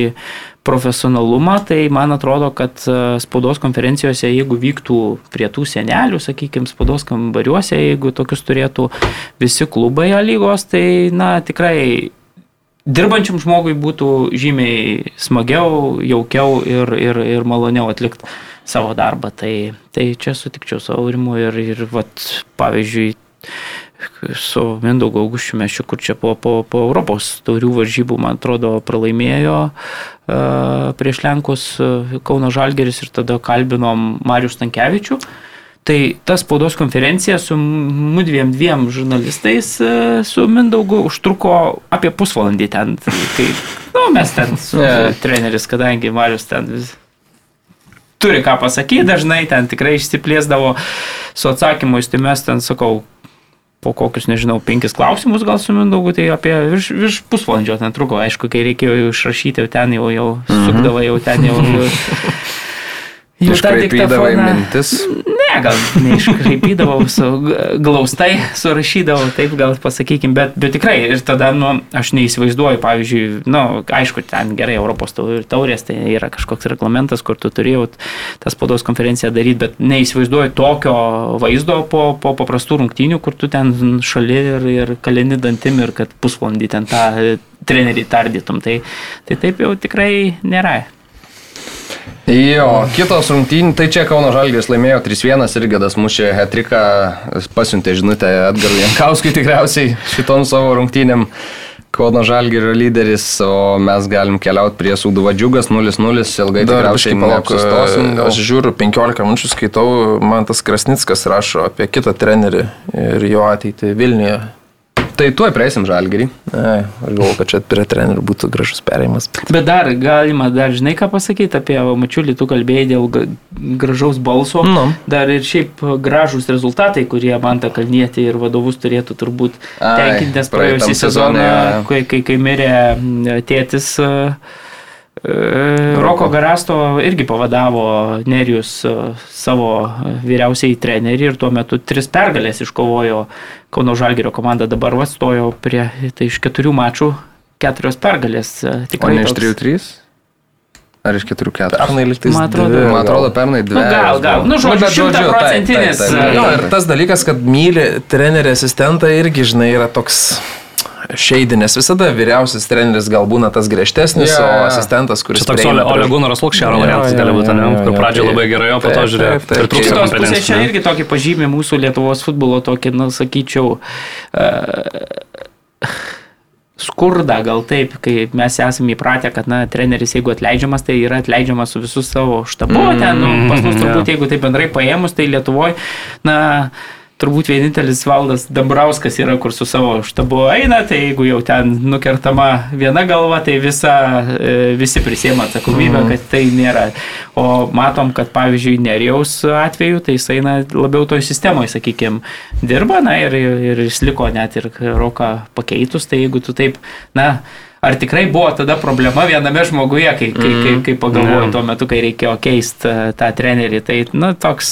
profesionalumą, tai man atrodo, kad e, spaudos konferencijose, jeigu vyktų prie tų senelių, sakykime, spaudos kambariuose, jeigu tokius turėtų visi klubai lygos, tai na tikrai dirbančiam žmogui būtų žymiai smagiau, jaukiau ir, ir, ir maloniau atlikti savo darbą. Tai, tai čia sutikčiau su aurimu ir, ir vat, pavyzdžiui, su Mindaugo Auguščiu Mešiu, kur čia po, po, po Europos taurių varžybų, man atrodo, pralaimėjo uh, prieš Lenkus uh, Kauno Žalgeris ir tada kalbinom Marius Tankievičių. Tai ta spaudos konferencija su mudviem dviem žurnalistais, su Mindaugu, užtruko apie pusvalandį ten, kai, nu, mes ten su yeah. treneris, kadangi Marius ten vis turi ką pasakyti, dažnai ten tikrai išsiplėsdavo su atsakymu, tai mes ten sakau, po kokius, nežinau, penkis klausimus gal su Mindaugu, tai apie virš, virš pusvalandžio ten truko, aišku, kai reikėjo išrašyti, ten jau, jau mhm. sukdavo, jau ten jau... Jau Iškraipydavai mintis? Ne, gal neiškraipydavau, su glaustai surašydavau, taip gal pasakykim, bet, bet tikrai ir tada, nu, aš neįsivaizduoju, pavyzdžiui, nu, aišku, ten gerai Europos taurės, tai yra kažkoks reglamentas, kur tu turėjau tą spaudos konferenciją daryti, bet neįsivaizduoju tokio vaizdo po, po paprastų rungtynių, kur tu ten šali ir, ir kalini dantim ir kad pusvalandį ten tą trenerį tardytum. Tai, tai taip jau tikrai nėra. Jo, kitos rungtynės, tai čia Kauno Žalgės laimėjo 3-1 ir Gadas mušė Hetriką, pasiuntė žinutę Edgarui Jankauskui tikriausiai šitom savo rungtynėm. Kauno Žalgirio lyderis, o mes galim keliauti prie Sūduvadžiugas 0-0, ilgai tikriausiai neapsistosim. Aš žiūriu, 15 minučių skaitau, man tas Krasnickas rašo apie kitą trenerį ir jo ateitį Vilniuje. Tai tuoj prieisim žalgerį. Aš galvoju, kad čia prie trenerių būtų gražus perėjimas. Bet dar galima, dar žinai ką pasakyti apie Mačiulį, tu kalbėjai dėl gražaus balso. No. Dar ir šiaip gražus rezultatai, kurie man tą kalnėti ir vadovus turėtų turbūt tenkinti, nes praėjusį sezoną, kai, kai, kai mirė tėtis. Uh, Roko Garasto irgi pavadavo Nerijus e, savo vyriausiai trenerių ir tuo metu tris pergalės iškovojo Kauno Žalgerio komanda, dabar atstojo prie, tai iš keturių mačų keturios pergalės. E, tikrai o ne iš trijų trys? Ar iš keturių keturių? Pernai liktais. Man atrodo, man atrodo pernai dvi. Nu, gal, gal. Nu, žodžiu, šimtaprocentinis. Jo, ir tas dalykas, kad myli trenerį asistentą irgi, žinai, yra toks šeidinės visada vyriausias treneris gal būna tas griežtesnis, yeah. o asistentas, kuris... Čia toks Ole, Ole Gunaras Lukščiaro variantas gali būti, ne? Kur pradžioje labai gerai, o po to žiūrėjo. Ir trūksta kompetencijos. Čia irgi tokį pažymį mūsų Lietuvos futbolo, tokį, na, sakyčiau, uh, skurdą gal taip, kai mes esame įpratę, kad, na, treneris, jeigu atleidžiamas, tai yra atleidžiamas su visų savo štabu, mm, ten, nu, pas mus turbūt, yeah. jeigu taip bendrai paėmus, tai Lietuvoje, na, turbūt vienintelis valdas Dambrauskas yra, kur su savo štabu eina, tai jeigu jau ten nukertama viena galva, tai visa, e, visi prisėmė atsakomybę, mm. kad tai nėra. O matom, kad pavyzdžiui, Nerijaus atveju, tai jis eina labiau toj sistemoje, sakykime, dirba, na ir, ir jis liko net ir roką pakeitus, tai jeigu tu taip, na, Ar tikrai buvo tada problema viename žmoguje, kai, kai, kai, kai pagalvojau tuo metu, kai reikėjo keisti e, tą trenerį, tai, na, toks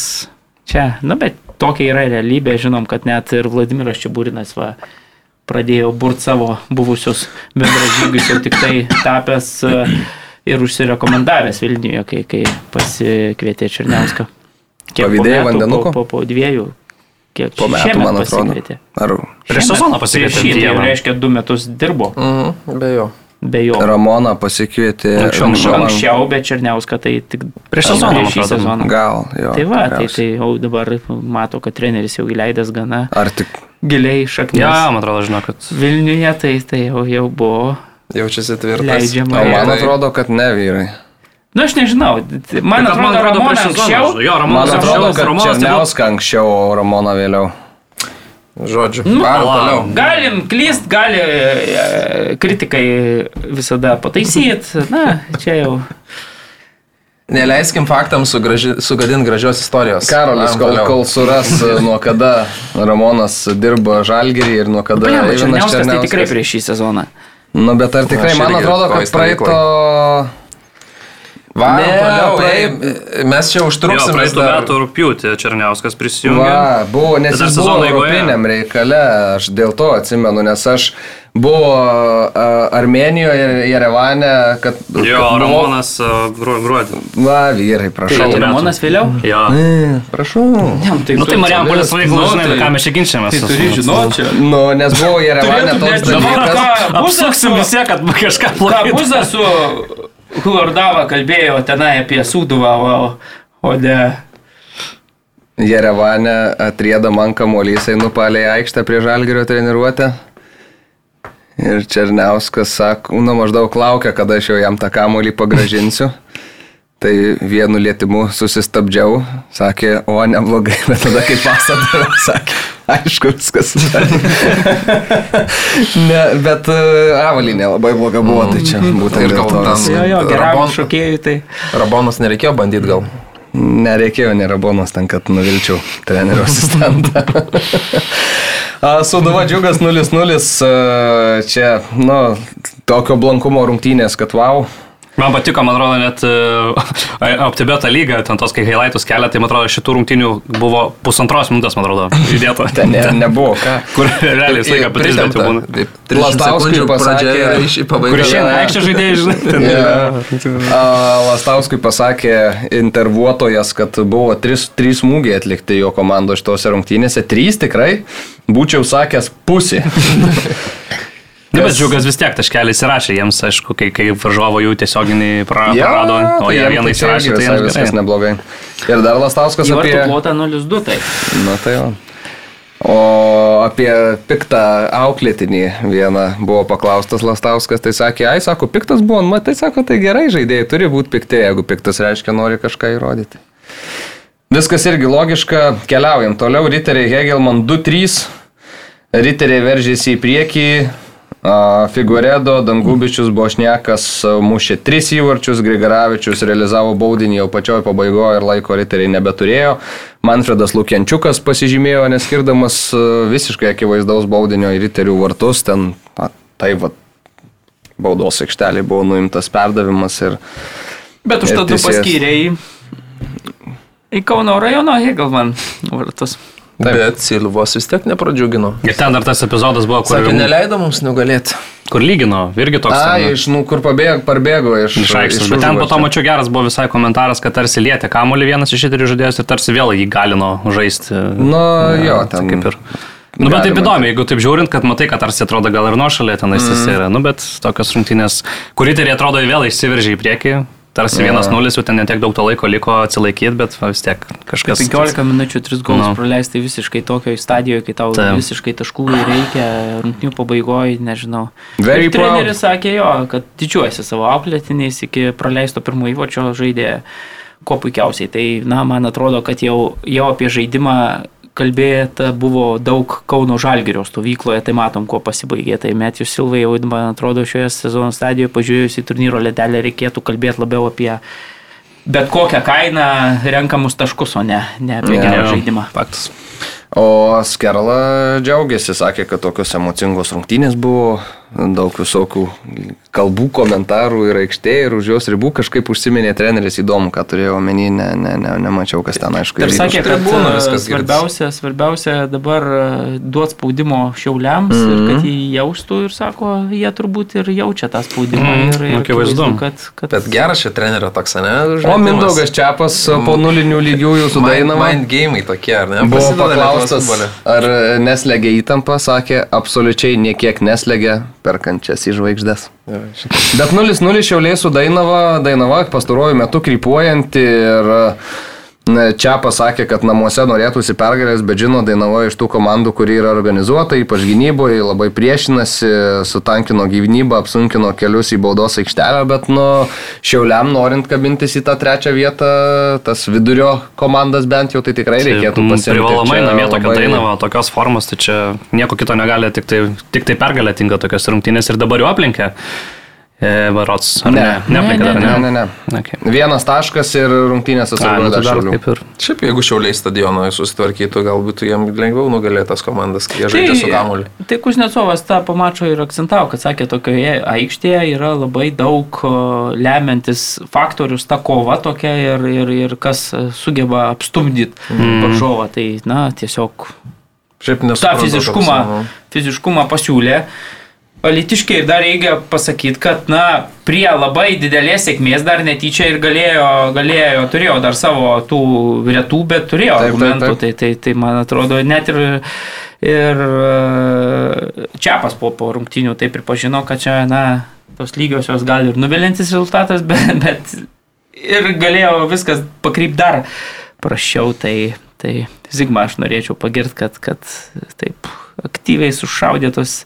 čia, na, bet tokia yra realybė, žinom, kad net ir Vladimiras Čiaburinas va, pradėjo burt savo buvusius bendražygius jau tik tai tapęs e, ir užsirekomendavęs Vilniuje, kai, kai pasikvietė Černiauską. Pavydėjai vandenuko? Po, po, po dviejų. Kiek po metų, man atrodo. Ar prieš sezoną pasikvietė? Šį tai reiškia du metus dirbo. Mhm, be jo be jo. Ramona pasikvietė anksčiau, anksčiau, anksčiau bet Černiauską tai tik prieš sezoną. Prieš sezoną. Gal, jo. Tai va, tai, tai jau dabar mato, kad treneris jau įleidęs gana. Ar tik giliai šaknis. Ja, man atrodo, žinau, kad Vilniuje tai, tai jau, jau buvo. Jaučiasi tvirtas. Leidžiama. O man atrodo, kad ne vyrai. Na, nu, aš nežinau. Man atrodo, man atrodo Ramona anksčiau. Jo, Ramona man atrodo, kad Černiauską anksčiau, o Ramona vėliau. Žodžiu, nu, toliau. Galim klyst, gali e, kritikai visada pataisyti. Na, čia jau. Neleiskim faktams sugraži, sugadinti gražios istorijos. Karolis, kol, kol suras, e, nuo kada Ramonas dirbo Žalgerį ir nuo kada Ivanas Černiauskas. Tai tikrai prieš šį sezoną. Nu, bet ar tikrai, man atrodo, kad praeito... Veikloje Va, ne, toliau, tai, mes čia užtruksim. Praeitų dar... metų rūpjūtį Černiauskas prisijungė. Va, buvo, nes jis buvo europiniam reikale, aš dėl to atsimenu, nes aš buvo uh, Armenijoje, Jerevane, kad... Jo, kad Ramonas uh, gruodį. Va, vyrai, prašau. Tai Ramonas vėliau? Jo. Ne, prašau. Ne, tai, nu, tai Marijampolės vaikų, nu, žinai, tai, ką mes čia ginčiamės. Tai turi žinoti. Nu, nes buvo Jerevane toks dalykas. Apsuksim visi, kad kažką plakė. Ką buzą su Hulordava kalbėjo tenai apie Sūduvą, o, o ne Jerevane atrieda man kamuolys, einu palei aikštę prie žalgerio treniruotę. Ir Černiauskas sako, nu maždaug laukia, kada aš jau jam tą kamuolį pagražinsiu. Tai vienu lietimu susistabdžiau, sakė, o neblogai, bet tada kaip pasadavė, sakė, aišku, viskas. ne, bet uh, avalinė labai bloga buvo, tai čia būtent Ir gal ten- Jo, jo, geram Rabon- šokėjui tai. Rabonas nereikėjo bandyti gal. Nereikėjo nėra bonus ten, kad nuvilčiau trenerio asistentą. A, Sūduva džiugas 0-0, a, čia, nu, tokio blankumo rungtynės, kad wow. Man patiko, man atrodo, net OptiBeta lyga, ten tos, kai highlightus kelia, tai man atrodo, šitų rungtynių buvo pusantros minutės, man atrodo, įdėta. Ten ne, nebuvo ką. Kur realiai visą laiką apie 30 jau būna. Taip, 30 Lazdauskui sekundžių pasakė- iš- į Kur išeina aikštė žaidėjai, žinai. yra- A, Lastauskui pasakė intervuotojas, kad buvo trys, trys smūgiai atlikti jo komandos šitose rungtynėse. Trys tikrai, būčiau sakęs pusė. Ne, bet džiugas vis tiek taškelį įsirašė jiems, aišku, kai, kai varžovo jų tiesioginį pra- prarado, o jie vieną įsirašė, tai jiems viskas gerai. neblogai. Ir dar Lastauskas Įvartų apie... plotą 0-2 tai. Na tai jo. O apie piktą auklėtinį vieną buvo paklaustas Lastauskas, tai sakė, ai, sako, piktas buvo, matai, sako, tai gerai, žaidėjai turi būti pikti, jeigu piktas reiškia, nori kažką įrodyti. Viskas irgi logiška, keliaujam toliau, Riteriai Hegelman 2-3, Riteriai veržėsi į priekį, Figuredo, Dangubičius, Bošnekas a, mušė 3 įvarčius, Grigaravičius realizavo baudinį jau pačioj pabaigoje ir laiko Riteriai nebeturėjo. Manfredas Lukiančiukas pasižymėjo, neskirdamas visiškai akivaizdaus baudinio į Riterių vartus, ten a, tai va baudos aikštelė buvo nuimtas perdavimas ir Bet užtat tu paskyrėjai į Kauno rajono Hegelman vartus. Taip. Bet Silvos vis tiek nepradžiugino. Ir ten dar tas epizodas buvo, kur, Sakė, neleido mums nugalėti. kur lygino, irgi toks. A, ten- iš, nu, kur pabėgo, parbėgo iš, Iš aikštės. Bet ten po to mačiau geras buvo visai komentaras, kad tarsi lietė kamuolį vienas iš šitų žaidėjus ir tarsi vėl jį galino žaisti. Nu, jo, Tai ten kaip ir. Nu, bet taip įdomu, jeigu taip žiūrint, kad matai, kad tarsi atrodo gal ir nuošalė tenais Mhm. tas yra. Nu, bet tokios rungtynės, kuri tai atrodo vėl išsiveržė į priekį. Tarsi Jo. vienas nulis, jau ten netiek daug to laiko liko atsilaikyti, bet vis tiek kažkas. 15 minučių 3 golus Nu. praleisti visiškai tokioje stadijoje, kai tau Taip. visiškai taškų reikia, rungtinių pabaigoje, nežinau. Very Ir treneris sakė jo, kad didžiuojasi savo auklėtiniais iki praleisto pirmo įvočio žaidė kuo puikiausiai. Tai, na, man atrodo, kad jau, jau apie žaidimą kalbėta buvo daug Kauno Žalgirio stovykloje, tai matom, kuo pasibaigė. Tai Metijus Silva jau, man atrodo, šioje sezono stadijoje pažiūrėjus į turnyro ledelę reikėtų kalbėti labiau apie bet kokią kainą renkamus taškus, o ne, ne apie gerą žaidimą. Faktas. O Skerla džiaugiasi, sakė, kad tokios emocingos rungtynės buvo, daug visokių kalbų, komentarų ir aikštėje, ir už jos ribų kažkaip užsiminė treneris įdomu, ką turėjo omeny, ne, ne, ne, nemačiau, kas ten aišku. Ir sakė, kad tribūnų e, viskas svarbiausia, svarbiausia dabar e, duoti spaudimo šiauliams mm -hmm. ir kad jį jaustų ir sako, jie turbūt ir jaučia tą spaudimą. Mhm, Ir, ir akivaizdu. kad, kad Bet geras šia trenerio toks, ne? O žaidimas. Mindaugas Čiapas po nulinių lygiųjų su Mind, Dainava mind game tokie, ar ne? buvo paklaustas, ar neslegia įtampa, sakė, absoliučiai niekiek neslegia perkančias į žvaigždės. Bet 0-0 šiauliai su Dainava, Dainava pastaruoju metu krypuojanti ir na, čia pasakė, kad namuose norėtųsi pergalės, bet žino Dainava iš tų komandų, kuri yra organizuota, ypač gynyboje, labai priešinasi, sutankino gynybą, apsunkino kelius į baudos aikštelę, bet nu, šiauliam norint kabintis į tą trečią vietą, tas vidurio komandas bent jau tai tikrai reikėtų Mm, pasiekti. Privalomai namie tokia labai... dainava, tokios formos, tai čia nieko kito negali, tik tai, tik tai pergalė tinka tokios rungtynės ir dabar jau aplenkė. E, Varots, ar ne? Ne. Dar, Ne, ne? ne, ne. Okay. Vienas taškas ir rungtynės A, nu, tai dar šiaulių. kaip ir. Šiaip jeigu šiauliai stadioną susitvarkytų, galbūt jiem lengviau nugalėti tas komandas, kai jie žaidžia su kamuoliu. Tai Kuznecovas tą pamačo ir akcentavo, kad sakė, tokioje aikštėje yra labai daug lemiantis faktorius, ta kova tokia ir, ir, ir kas sugeba apstumdyti mm. varžovą. Tai, na, tiesiog Šiaip tą nesuprantu, fiziškumą, fiziškumą pasiūlė. Alitiškiai dar reikia pasakyti, kad, na, prie labai didelės sėkmės dar netyčia ir galėjo, galėjo turėjo dar savo tų retų, bet turėjo Taip, taip, argumentų. taip. Tai, tai, tai, man atrodo, net ir, ir e, Čiapas po, po rungtinių tai pripažino, kad čia, na, tos lygiosios gal ir nuvilintis rezultatas, bet, bet ir galėjo viskas pakrypti dar prašiau. Tai, Tai Zigma aš norėčiau pagirti, kad, kad taip aktyviai sušaudė tos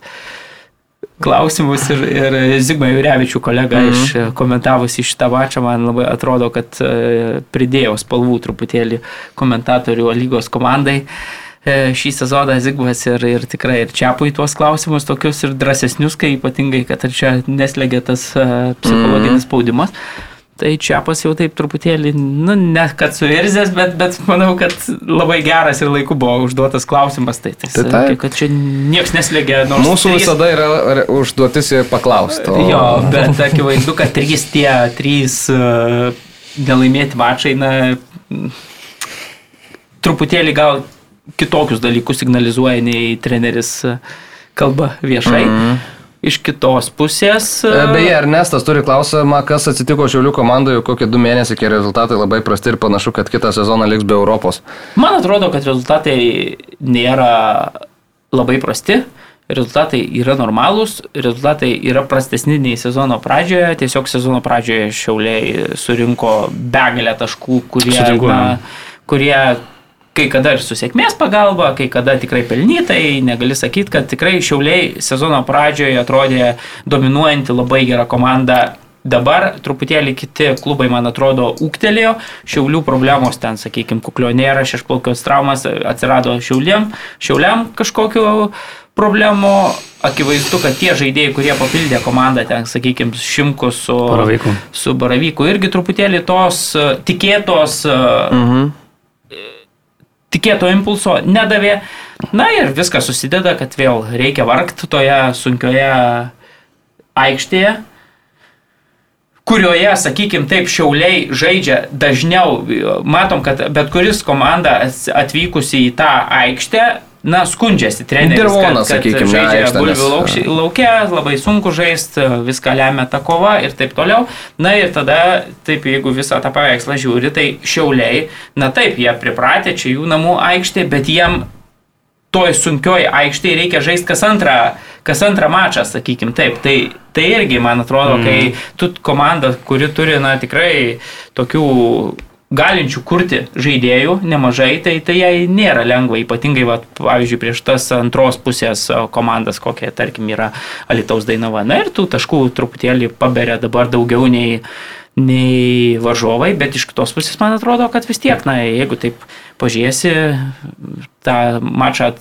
klausimus ir, ir Zigma Jurevičių kolega mm -hmm. iš komentavusi šitą mačą, man labai atrodo, kad e, pridėjau spalvų truputėlį komentatorių lygos komandai e, šį sezoną Zigmas ir, ir tikrai ir Čiapui tuos klausimus tokius ir drąsesnius, kai ypatingai, kad ir čia neslėgia tas e, psichologinis spaudimas. Mm -hmm. Tai Čiapas jau taip truputėlį, nu, ne kad suirzęs, bet, bet manau, kad labai geras ir laiku buvo užduotas klausimas. Tai, tai, tai, tai. kad čia niekas neslėgia. Mūsų trys... visada yra užduotis paklausti. O... Jo, bet akivaizdu, kad trys tie, trys uh, nelaimėti mačai, na, truputėlį gal kitokius dalykus signalizuoja nei treneris kalba viešai. Mm -hmm. Iš kitos pusės. E, beje, Ernestas turi klausimą, kas atsitiko Šiaulių komandoje, kokie du mėnesiai, kai rezultatai labai prasti ir panašu, kad kitą sezoną liks be Europos. Man atrodo, kad rezultatai nėra labai prasti. Rezultatai yra normalūs, rezultatai yra prastesni nei sezono pradžioje. Tiesiog sezono pradžioje Šiauliai surinko begalę taškų, kurie, na, kurie kai kada ir su sėkmės pagalba, kai kada tikrai pelnytai, negali sakyti, kad tikrai Šiauliai sezono pradžioje atrodė dominuojanti labai gera komanda. Dabar truputėlį kiti klubai, man atrodo, ūktelėjo, šiaulių problemos ten, sakykime, kuklio nėra, šešplaukios traumas atsirado šiauliam, šiauliam kažkokiu problemų. Akivaizdu, kad tie žaidėjai, kurie papildė komandą, ten, sakykime, Šimku su Baravyku, su Baravyku irgi truputėlį tos tikėtos mhm tikėto impulso nedavė. Na ir viskas susideda, kad vėl reikia vargti toje sunkioje aikštėje, kurioje, sakykime, taip šiauliai žaidžia dažniau. Matom, kad bet kuris komanda atvykusi į tą aikštę na, skundžiasi treneris. Dirvonas, sakykime, žaidžia bulvių laukia, labai sunku žaisti, viską lemia ta kova ir taip toliau. Na ir tada, taip, jeigu visą tą paveikslą žiūri, tai šiauliai, na taip, jie pripratę, čia jų namų aikštė, bet jiem toj sunkioj aikštėje reikia žaisti kas antrą, kas antrą mačą, sakykime, taip. Tai, tai irgi, man atrodo, mm. kai tu komanda, kuri turi, na, tikrai tokių galinčių kurti žaidėjų nemažai, tai, tai jai nėra lengva, ypatingai, va, pavyzdžiui, prieš tas antros pusės komandas, kokia, tarkim, yra Alitaus Dainava. Na ir tų taškų truputėlį paberia dabar daugiau nei, nei varžovai, bet iš kitos pusės man atrodo, kad vis tiek, na, jeigu taip pažiūrėsi, tą mačą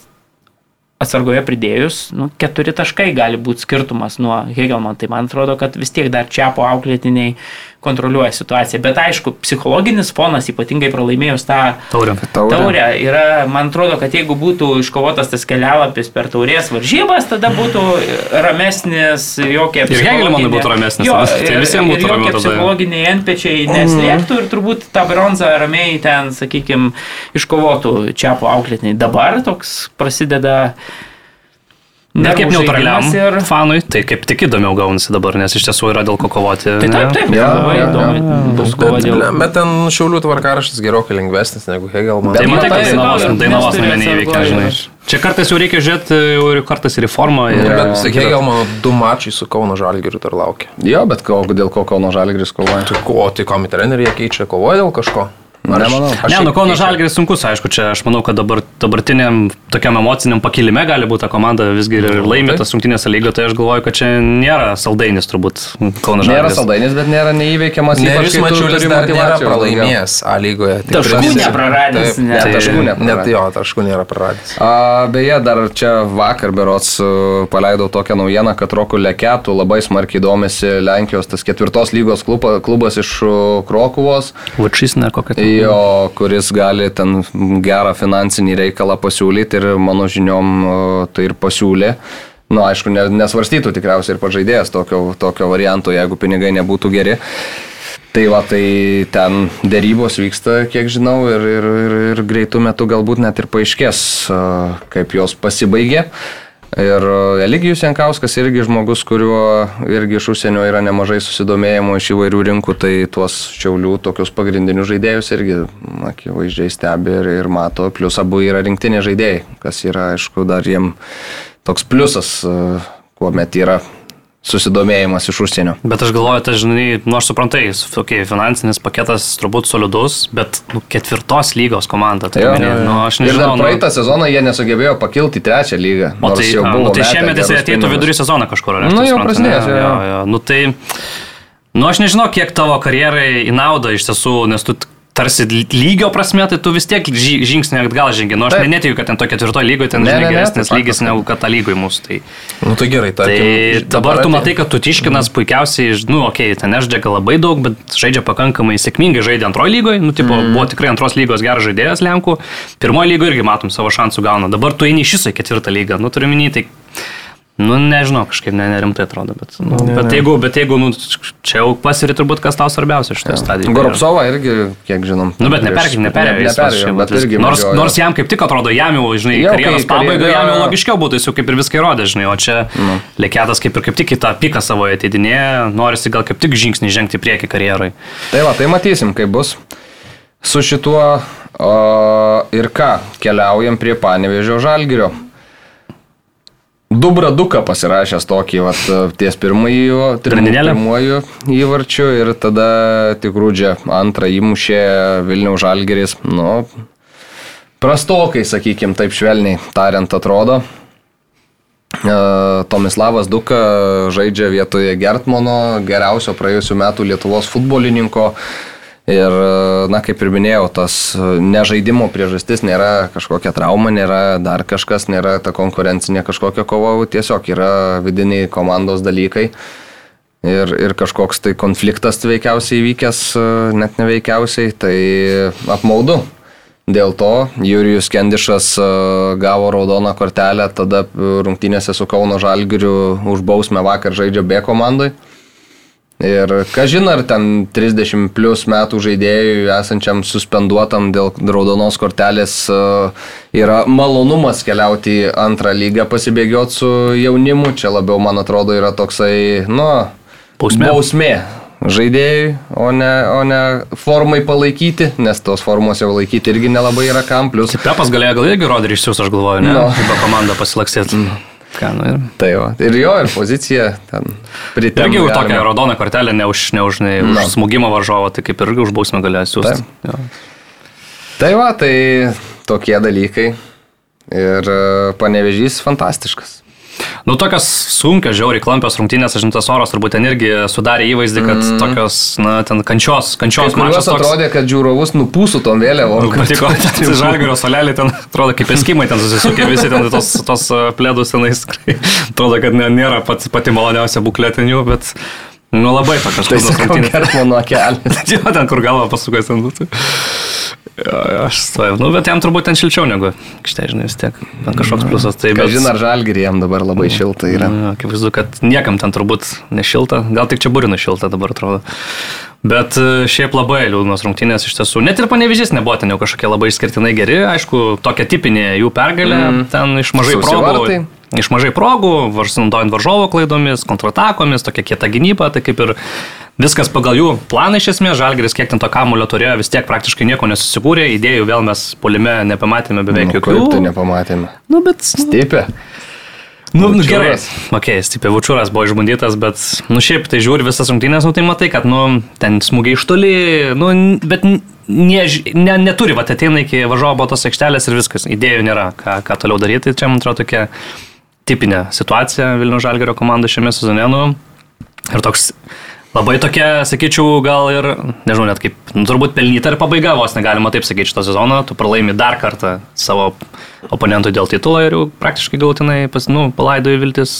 atsargoje pridėjus, nu, keturi taškai gali būti skirtumas nuo Hegelman, tai man atrodo, kad vis tiek dar čia po auklėtiniai kontroliuoja situaciją. Bet aišku, psichologinis fonas, ypatingai pralaimėjus tą taurę, taurę yra, man atrodo, kad jeigu būtų iškovotas tas kelialapis per taurės varžybas, tada būtų ramesnis, jokie psichologiniai... Ir manau, būtų ramesnis. Jo, tai visiems būtų ramesnis. Jokie psichologiniai entpečiai neslėptų ir turbūt tą bronzą ramiai ten, sakykime, iškovotų čia po auklėtiniai. Dabar toks prasideda Ne kaip neutraliam ir... fanui, tai kaip tik įdomiau gaunasi dabar, nes iš tiesų yra dėl ko kovoti. Tai taip, taip, ja, labai ja, įdomi ja, ja. bus kova dėl... Bet ten šiaulių tvarkaraštis gerokai lengvesnis negu Hegelman. Tai matai, kad Dainavos, Dainavos neįveikia, žinai. Čia kartais jau reikia žiūrėti, jau kartais ir į formą. Ir... Ja, bet, sakyk, Hegelmano du mačiai su Kauno Žalgiriu dar laukia. Jo, bet ko, dėl ko Kauno Žalgiris kovoja? Tai ko, tai komi treneriai keičia, kovoja dėl kažko? Nemanau. Aš ne, nu Kauno Žalgeris sunkus, aišku, čia aš manau, kad dabar, dabartiniam tokiam emociniam pakilime gali būti ta komanda visgi ir laimė tas rungtynės lygio, tai aš galvoju, kad čia nėra saldainis turbūt Kauno Žalgeris. Nėra saldainis, bet nėra neįveikiamas. Ne, jūs mačiulis dar nėra pralaimėjęs A lygoje. Tai taškų nepraradęs. Ne, ne, taškų nepraradęs. Net jo, taškų nėra praradęs. A, beje, dar čia vakar berots paleidau tokią naujieną, kad Rokų Leketų labai smarkiai domisi Lenkijos tas ketvirtos lygos klubas iš Krokuvos. Vačys ne kokia. Tai jo, kuris gali ten gerą finansinį reikalą pasiūlyti ir mano žiniom tai ir pasiūlė. Na, nu, aišku, nesvarstytų tikriausiai ir pažaidėjas tokio, tokio varianto, jeigu pinigai nebūtų geri. Tai va, tai ten dėrybos vyksta, kiek žinau, ir, ir, ir, ir greitų metų galbūt net ir paaiškės, kaip jos pasibaigė. Ir e, Eligijus Jankauskas irgi žmogus, kuriuo irgi iš užsienio yra nemažai susidomėjimo iš įvairių rinkų, tai tuos šiaulių tokius pagrindinius žaidėjus irgi akivaizdžiai stebi ir, ir mato, plus abu yra rinktiniai žaidėjai, kas yra, aišku, dar jiem toks pliusas, e, kuomet yra susidomėjimas iš užsienio. Bet aš galvoju, tai žinai, nu aš suprantai, okay, finansinis paketas turbūt solidus, bet nu, ketvirtos lygos komanda. Tai minė, nu, aš nežinau. Ir dar praeitą nu... sezoną jie nesugebėjo pakilti į trečią lygą. O tai jau buvo. Nu, tai šiemet jis ateitų vidurį sezoną kažkur, ar ne? Nu, jau prasidėjo. Jo, jo. Nu, tai, nu, aš nežinau, kiek tavo karjerai į naudą iš tiesų, nes tu tarsi lygio prasme, tai tu vis tiek žingsnį atgal žengi. Nors nu, aš netikiu, kad ten to ketvirto lygoje ten ne, žinai, geresnis ne, ne, lygis negu kad ta lygoje mūsų. Tai, nu, tai gerai, tai dabar, dabar tu matai, kad Tutiškinas mm. puikiausiai, nu, okei, okay, ten nežaidžia labai daug, bet žaidžia pakankamai sėkmingai, žaidė antrojo lygoje, nu, tipo, mm. buvo tikrai antros lygos geras žaidėjas Lenkų, pirmojo lygoje irgi matom savo šansų gauna. Dabar tu eini iš viso į ketvirtą lygą, nu, turiu minėti, tai Nu, nežinau, kažkaip ne, nerimtai atrodo, bet, nu, ne, bet, jeigu, bet jeigu, nu, čia jau pasiri turbūt, kas tau svarbiausia šitoje ja. stadijoje. Goropsovą irgi, kiek žinom. Nu, bet neperkim, neperėjau. Ne, neperėjau, bet irgi. Nors, mažiau, nors jam kaip tik atrodo, jam jau, žinai, jau, karjeros kai, pabaiga, jam jau logiškiau būtų, jis jau kaip ir viską įrodė, žinai, o čia nu. Lekėtas kaip ir kaip tik į tą piką savo ateidinėje, norisi gal kaip tik žingsnį žengti prieki karjerai. Tai va, tai matysim, kaip bus su šituo. O, ir ką, keliaujam prie Panevežio Žalgirio. Dubraduką pasirašęs tokį, vat, ties pirmąjį, pirmuoju įvarčiu ir tada tik rūdžia antrą įmušė Vilniaus Žalgeris, nu, prastokai, sakykim, taip švelniai tariant atrodo. E, Tomislavas Duka žaidžia vietoje Gertmono, geriausio praėjusiu metu Lietuvos futbolininko. Ir, na, kaip ir minėjau, tas nežaidimo priežastis nėra kažkokia trauma, nėra dar kažkas, nėra ta konkurencinė kažkokia kova, tiesiog yra vidiniai komandos dalykai. Ir, ir kažkoks tai konfliktas veikiausiai įvykęs, net neveikiausiai, tai apmaudu. Dėl to Jurijus Kendišas gavo raudoną kortelę, tada rungtynėse su Kauno Žalgiriu už bausmę vakar žaidžia B komandai. Ir kažin ar ten 30 plus metų žaidėjui esančiam suspenduotam dėl raudonos kortelės e, yra malonumas keliauti į antrą lygą, pasibėgioti su jaunimu. Čia labiau, man atrodo, yra toksai, nu, bausmė. bausmė žaidėjui, o ne, o ne formai palaikyti, nes tos formos jau laikyti irgi nelabai yra kam. Plus... Pepas galėjo gal irgi rodyti išsiųs, aš galvoju, ne? No. Kaip komanda pasilaksėt. Mm. Ką, nu, ir... Tai va. Ir jo, ir pozicija ten pritempė. Irgi už tokią raudoną kortelę, ne už, ne už, ne, už no. smūgimą varžovo, tai kaip irgi už bausmę galėjo siūsti. Tai va, tai tokie dalykai. Ir e, panevežys fantastiškas. Nu, tokios sunkios, žiauriai klampios rungtynės, aš žintas oras turbūt ten irgi sudarė įvaizdį, kad mm. tokios, na, ten kančios, kančios. Man atrodė, kad žiūrovus nupūsų tom vėliavom. Nu, patiko, ten žalgerio solelį ten atrodo kaip eskimai, ten susisukė visi ten tos, tos e, plėdus tenais. atrodo, kad nėra pati, pati maloniausia būklė ten jų, bet... Nu labai tokios tai rungtynės. Tai mano kelias. jo, ten kur galva pasukęs ten būtų. Aš stoju. Nu, bet jam turbūt ten šilčiau negu, štai žinai, vis tiek. Ten kažkoks pliusas. Tai bet... Žinai, ar žalgirį jam dabar labai mm. šilta yra. Nu, akivaizdu, kad niekam ten turbūt nešilta. Gal tik čia burina šilta dabar atrodo. Bet e, šiaip labai liūdnos rungtynės iš tiesų. Net ir panevižys nebuvo ten jau kažkokie labai išskirtinai geri. Aišku, tokia tipinė jų pergalė. Mm. Ten iš mažai progų. Iš mažai progų, naudojant varžovo klaidomis, kontratakomis, tokia kieta gynyba, tai kaip ir Viskas pagal jų planą iš esmės, Žalgeris kiek ten to kamulio turėjo, vis tiek praktiškai nieko nesusikūrė, idėjų vėl mes polime nepamatėme beveik nu, jokių. Kaip tai nepamatėme? Nu, bet... Stipė. Nu, nu gerai. Ok, stipė Vučiūras buvo išbandytas, bet, nu šiaip, tai žiūri visas rungtynės, nu tai matai, kad, nu, ten smūgiai iš toli, nu, bet ne, ne, neturi, va, ateina iki važiavo tos aikštelės ir viskas, idėjų nėra, ką, ką toliau daryti, čia man atrodo tokia tipinė situacija Vilnių Žalgerio komanda šiame sezone, nu, ir toks Labai tokia, sakyčiau, gal ir, nežinau, net kaip, nu, turbūt pelnyta ir pabaiga, vos negalima taip sakyti šito sezono, tu pralaimi dar kartą savo oponentui dėl titulo ir jau praktiškai gautinai, pas, nu, palaidoji viltis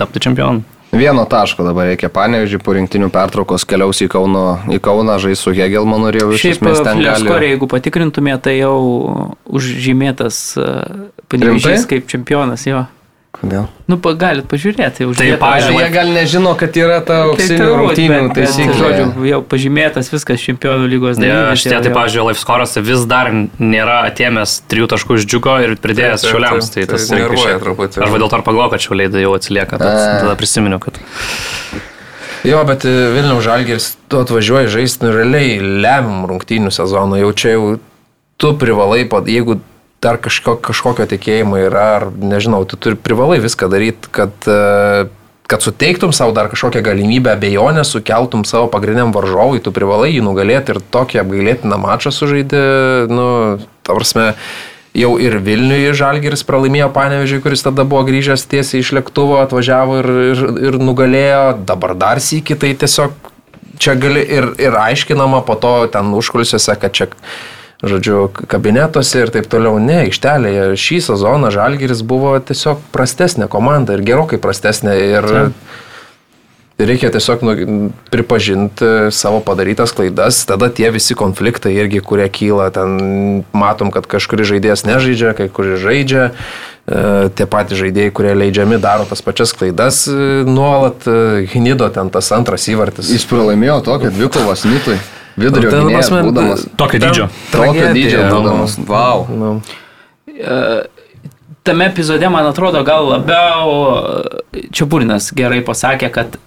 tapti čempionu. Vieno taško dabar reikia panevežį, po rinktinių pertraukos keliaus į Kauno, į Kauną, žais su Hegelmanu ir jau iš esmės ten gali. Skorė, jeigu patikrintumė, tai jau užžymėtas e, panevežys kaip čempionas jo. Kodėl? Nu, galit pažiūrėti. Tai, pažiūrėjau, jie gal nežino, kad yra ta tai auksinių rungtynių taisyklė. Žodžiu, jau pažymėtas viskas čempionų lygos dalyvis. Ja, šitie, tai, pažiūrėjau, live scoras vis dar nėra atėmęs trijų taškų iš džiugo ir pridėjęs tai, šiuliams. Tai, tai tas nervuoja truputį. Aš dėl to ir pagalvojau, kad šiuliai jau atsilieka. Tada prisiminiau, kad... Jo, bet e, Vilniaus Žalgeris, tu atvažiuoji žaisti, nu, realiai lemiam rungtynių sezoną, jau čia jau tu privalai, jeigu dar kažko, kažkokio tikėjimo yra, ar nežinau, tu turi privalai viską daryti, kad uh, kad suteiktum savo dar kažkokią galimybę abejonę, sukeltum savo pagrindiniam varžovui, tu privalai jį nugalėti ir tokį apgailėtiną mačą sužaidė, nu, ta prasme, jau ir Vilniuje Žalgiris pralaimėjo Panevežiui, kuris tada buvo grįžęs tiesiai iš lėktuvo, atvažiavo ir, ir, ir nugalėjo, dabar dar sėki, tai tiesiog čia gali ir, ir aiškinama po to ten užkulisiuose, kad čia žodžiu, kabinetuose ir taip toliau. Ne, aikštelėje šį sezoną Žalgiris buvo tiesiog prastesnė komanda ir gerokai prastesnė. Ir Taip. reikia tiesiog nu, pripažinti savo padarytas klaidas, tada tie visi konfliktai irgi, kurie kyla, ten matom, kad kažkuris žaidėjas nežaidžia, kai kuris žaidžia. E, tie patys žaidėjai, kurie leidžiami, daro tas pačias klaidas e, nuolat. Hinido e, ten tas antras įvartis. Jis pralaimėjo tokią dvikovą Smitui. Vidurio nu, gynėjas būdamas. Tokio dydžio. Tokio dydžio būdamas. Wow. Nu. Tame epizode, man atrodo, gal labiau Čiapurinas gerai pasakė, kad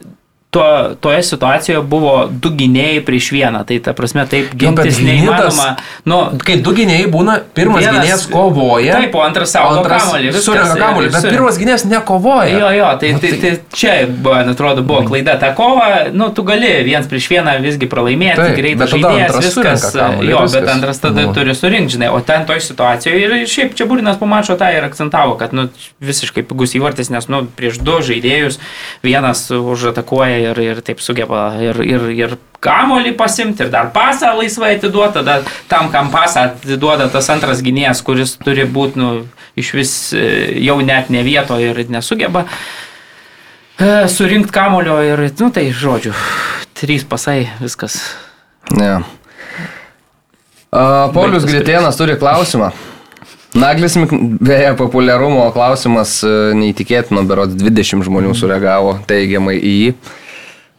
tuo, toje situacijoje buvo du gynėjai prieš vieną. Tai ta prasme, taip nu, gintis nu, neįmanoma. Nu, kai du gynėjai būna, pirmas vienas, gynėjas kovoja. Taip, o antras savo kamuolį. Surenka kamuolį, bet pirmas gynėjas nekovoja. Jo, jo, tai, nu, tai, tai, tai čia, man atrodo, buvo klaida. Ta kova, nu, tu gali viens prieš vieną visgi pralaimėti, taip, greitas žaidėjas, viskas. Kamuolį, jo, viskas. bet antras tada nu. turi surinkti, žinai. O ten toj situacijoje ir šiaip čia Būrinas pamačio tą ir akcentavo, kad, nu, visiškai pigus įvartis, nes, nu, prieš du žaidėjus vienas užatakuoja ir, ir taip sugeba ir, ir, ir kamolį pasimti, ir dar pasą laisvai atiduoti, tada tam, kam pasą atiduoda tas antras gynėjas, kuris turi būti nu, iš vis e, jau net ne vieto ir nesugeba e, surinkti kamolio ir, nu tai žodžiu, trys pasai, viskas. Ne. Uh, Paulius Gritėnas turi klausimą. Naglis, beje, populiarumo klausimas e, neįtikėtino, berods 20 žmonių sureagavo teigiamai į jį.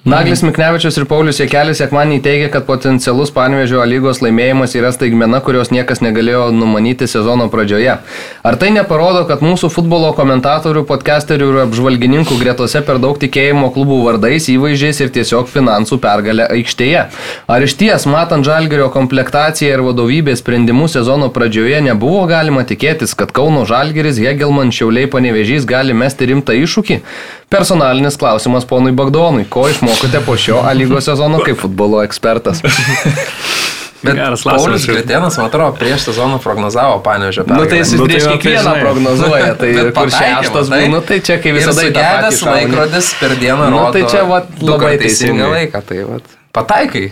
Naglis Miknevičius ir Paulius Jekelis Sekmanį teigia, kad potencialus Panevežio lygos laimėjimas yra staigmena, kurios niekas negalėjo numanyti sezono pradžioje. Ar tai neparodo, kad mūsų futbolo komentatorių, podcasterių ir apžvalgininkų gretose per daug tikėjimo klubų vardais, įvaizdžiais ir tiesiog finansų pergalę aikštėje? Ar iš ties, matant Žalgerio komplektaciją ir vadovybės sprendimus sezono pradžioje, nebuvo galima tikėtis, kad Kauno Žalgeris, Hegelman, Šiauliai, Panevežys gali mesti rimtą iššūkį? Personalinis klausimas ponui Bagdonui. Ko išmokote po šio A lygos sezono kaip futbolo ekspertas? Bet Geras Paulius Gretėnas, man atrodo, prieš sezoną prognozavo Panežio pergalę. Nu tai jis nu, prieš tai kiekvieną prognozuoja, tai kur šeštas būna, nu tai čia kaip visada įdedęs laikrodis per dieną nu, tai čia vat, labai teisingai laiką, tai vat, pataikai.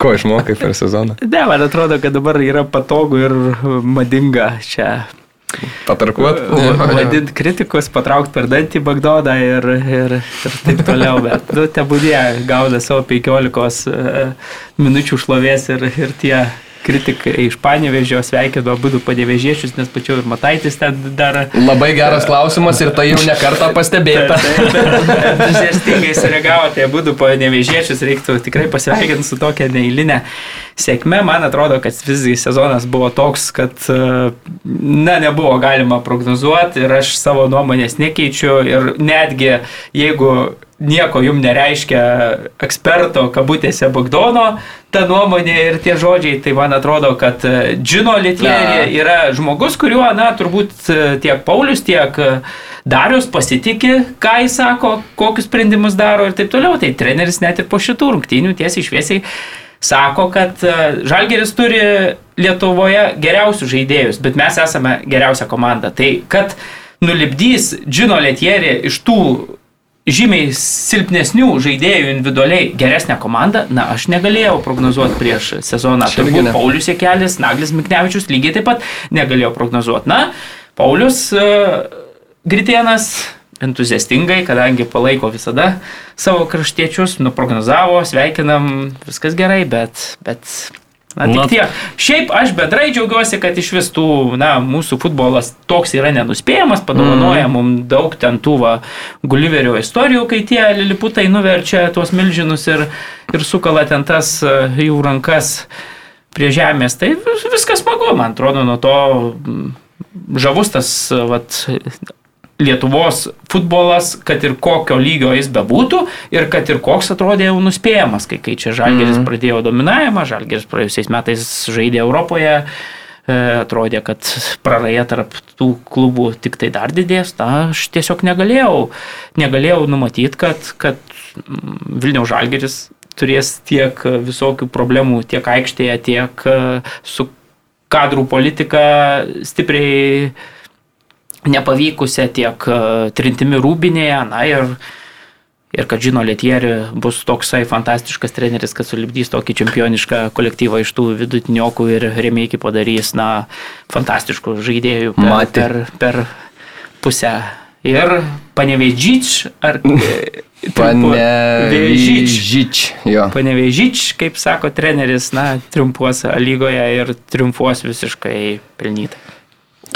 Ko išmokai per sezoną? Ne, man atrodo, kad dabar yra patogu ir madinga čia Patarkuot. Vadinti kritikus, patraukti per dantį Bagdodą ir, ir, ir taip toliau. Bet, nu, tebūdė, gauna savo 15 e, minučių šlovės ir, ir tie kritikai iš Panevežio sveikino abu padėvežiečius, nes pačiau ir Mataitis ten dar. Labai geras klausimas ir tai jau nekartą pastebėta. Entuziastingai sureagavote abu padėvežiečius, reiktų tikrai pasveikinti su tokia neįlinė sėkme. Man atrodo, kad visgi sezonas buvo toks, kad na, nebuvo galima prognozuoti ir aš savo nuomonės nekeičiu ir netgi jeigu nieko jum nereiškia eksperto kabutėse Bagdono ta nuomonė ir tie žodžiai, tai man atrodo, kad e, Džino Lietierė yra žmogus, kuriuo, na, turbūt e, tiek Paulius, tiek e, Darius pasitikė, ką jis sako, kokius sprendimus daro ir taip toliau. Tai treneris net ir po šitų rungtynių tiesiai šviesiai sako, kad Žalgeris turi Lietuvoje geriausius žaidėjus, bet mes esame geriausia komanda. Tai kad nulipdys Džino Lietierė iš tų žymiai silpnesnių žaidėjų individualiai geresnę komandą, na, aš negalėjau prognozuoti prieš sezoną. Turbūt Paulius Jekelis, Naglis Miknevičius lygiai taip pat negalėjau prognozuoti. Na, Paulius uh, Gritienas entuziastingai, kadangi palaiko visada savo kraštiečius, nuprognozavo, sveikinam, viskas gerai, bet, bet Na, tik tiek. Šiaip aš bedrai džiaugiuosi, kad iš vis tų, na, mūsų futbolas toks yra nenuspėjamas, padovanoja mm. mums daug ten tų va, Gulliverio istorijų, kai tie liliputai nuverčia tuos milžinus ir, ir sukala ten tas e, jų rankas prie žemės. Tai viskas smagu, man atrodo, nuo to žavus tas vat, Lietuvos futbolas, kad ir kokio lygio jis bebūtų ir kad ir koks atrodė jau nuspėjamas, kai, kai čia Žalgeris mm. pradėjo dominavimą, Žalgeris praėjusiais metais žaidė Europoje, atrodė, kad praraja tarp tų klubų tik tai dar didės, na, aš tiesiog negalėjau, negalėjau numatyti, kad, kad mm, Vilniaus Žalgeris turės tiek visokių problemų tiek aikštėje, tiek e, su kadrų politika stipriai nepavykusią, tiek e, trintimi rūbinėje, na ir ir kad žino Lietieri bus toksai fantastiškas treneris, kad sulibdys tokį čempionišką kolektyvą iš tų vidutiniokų ir remėjai padarys, na, fantastiškų žaidėjų per, per, per pusę. Ir panevežyč, ar... Panevežyč. Panevežyč, kaip sako treneris, na, triumfuos lygoje ir triumfuos visiškai pelnytai.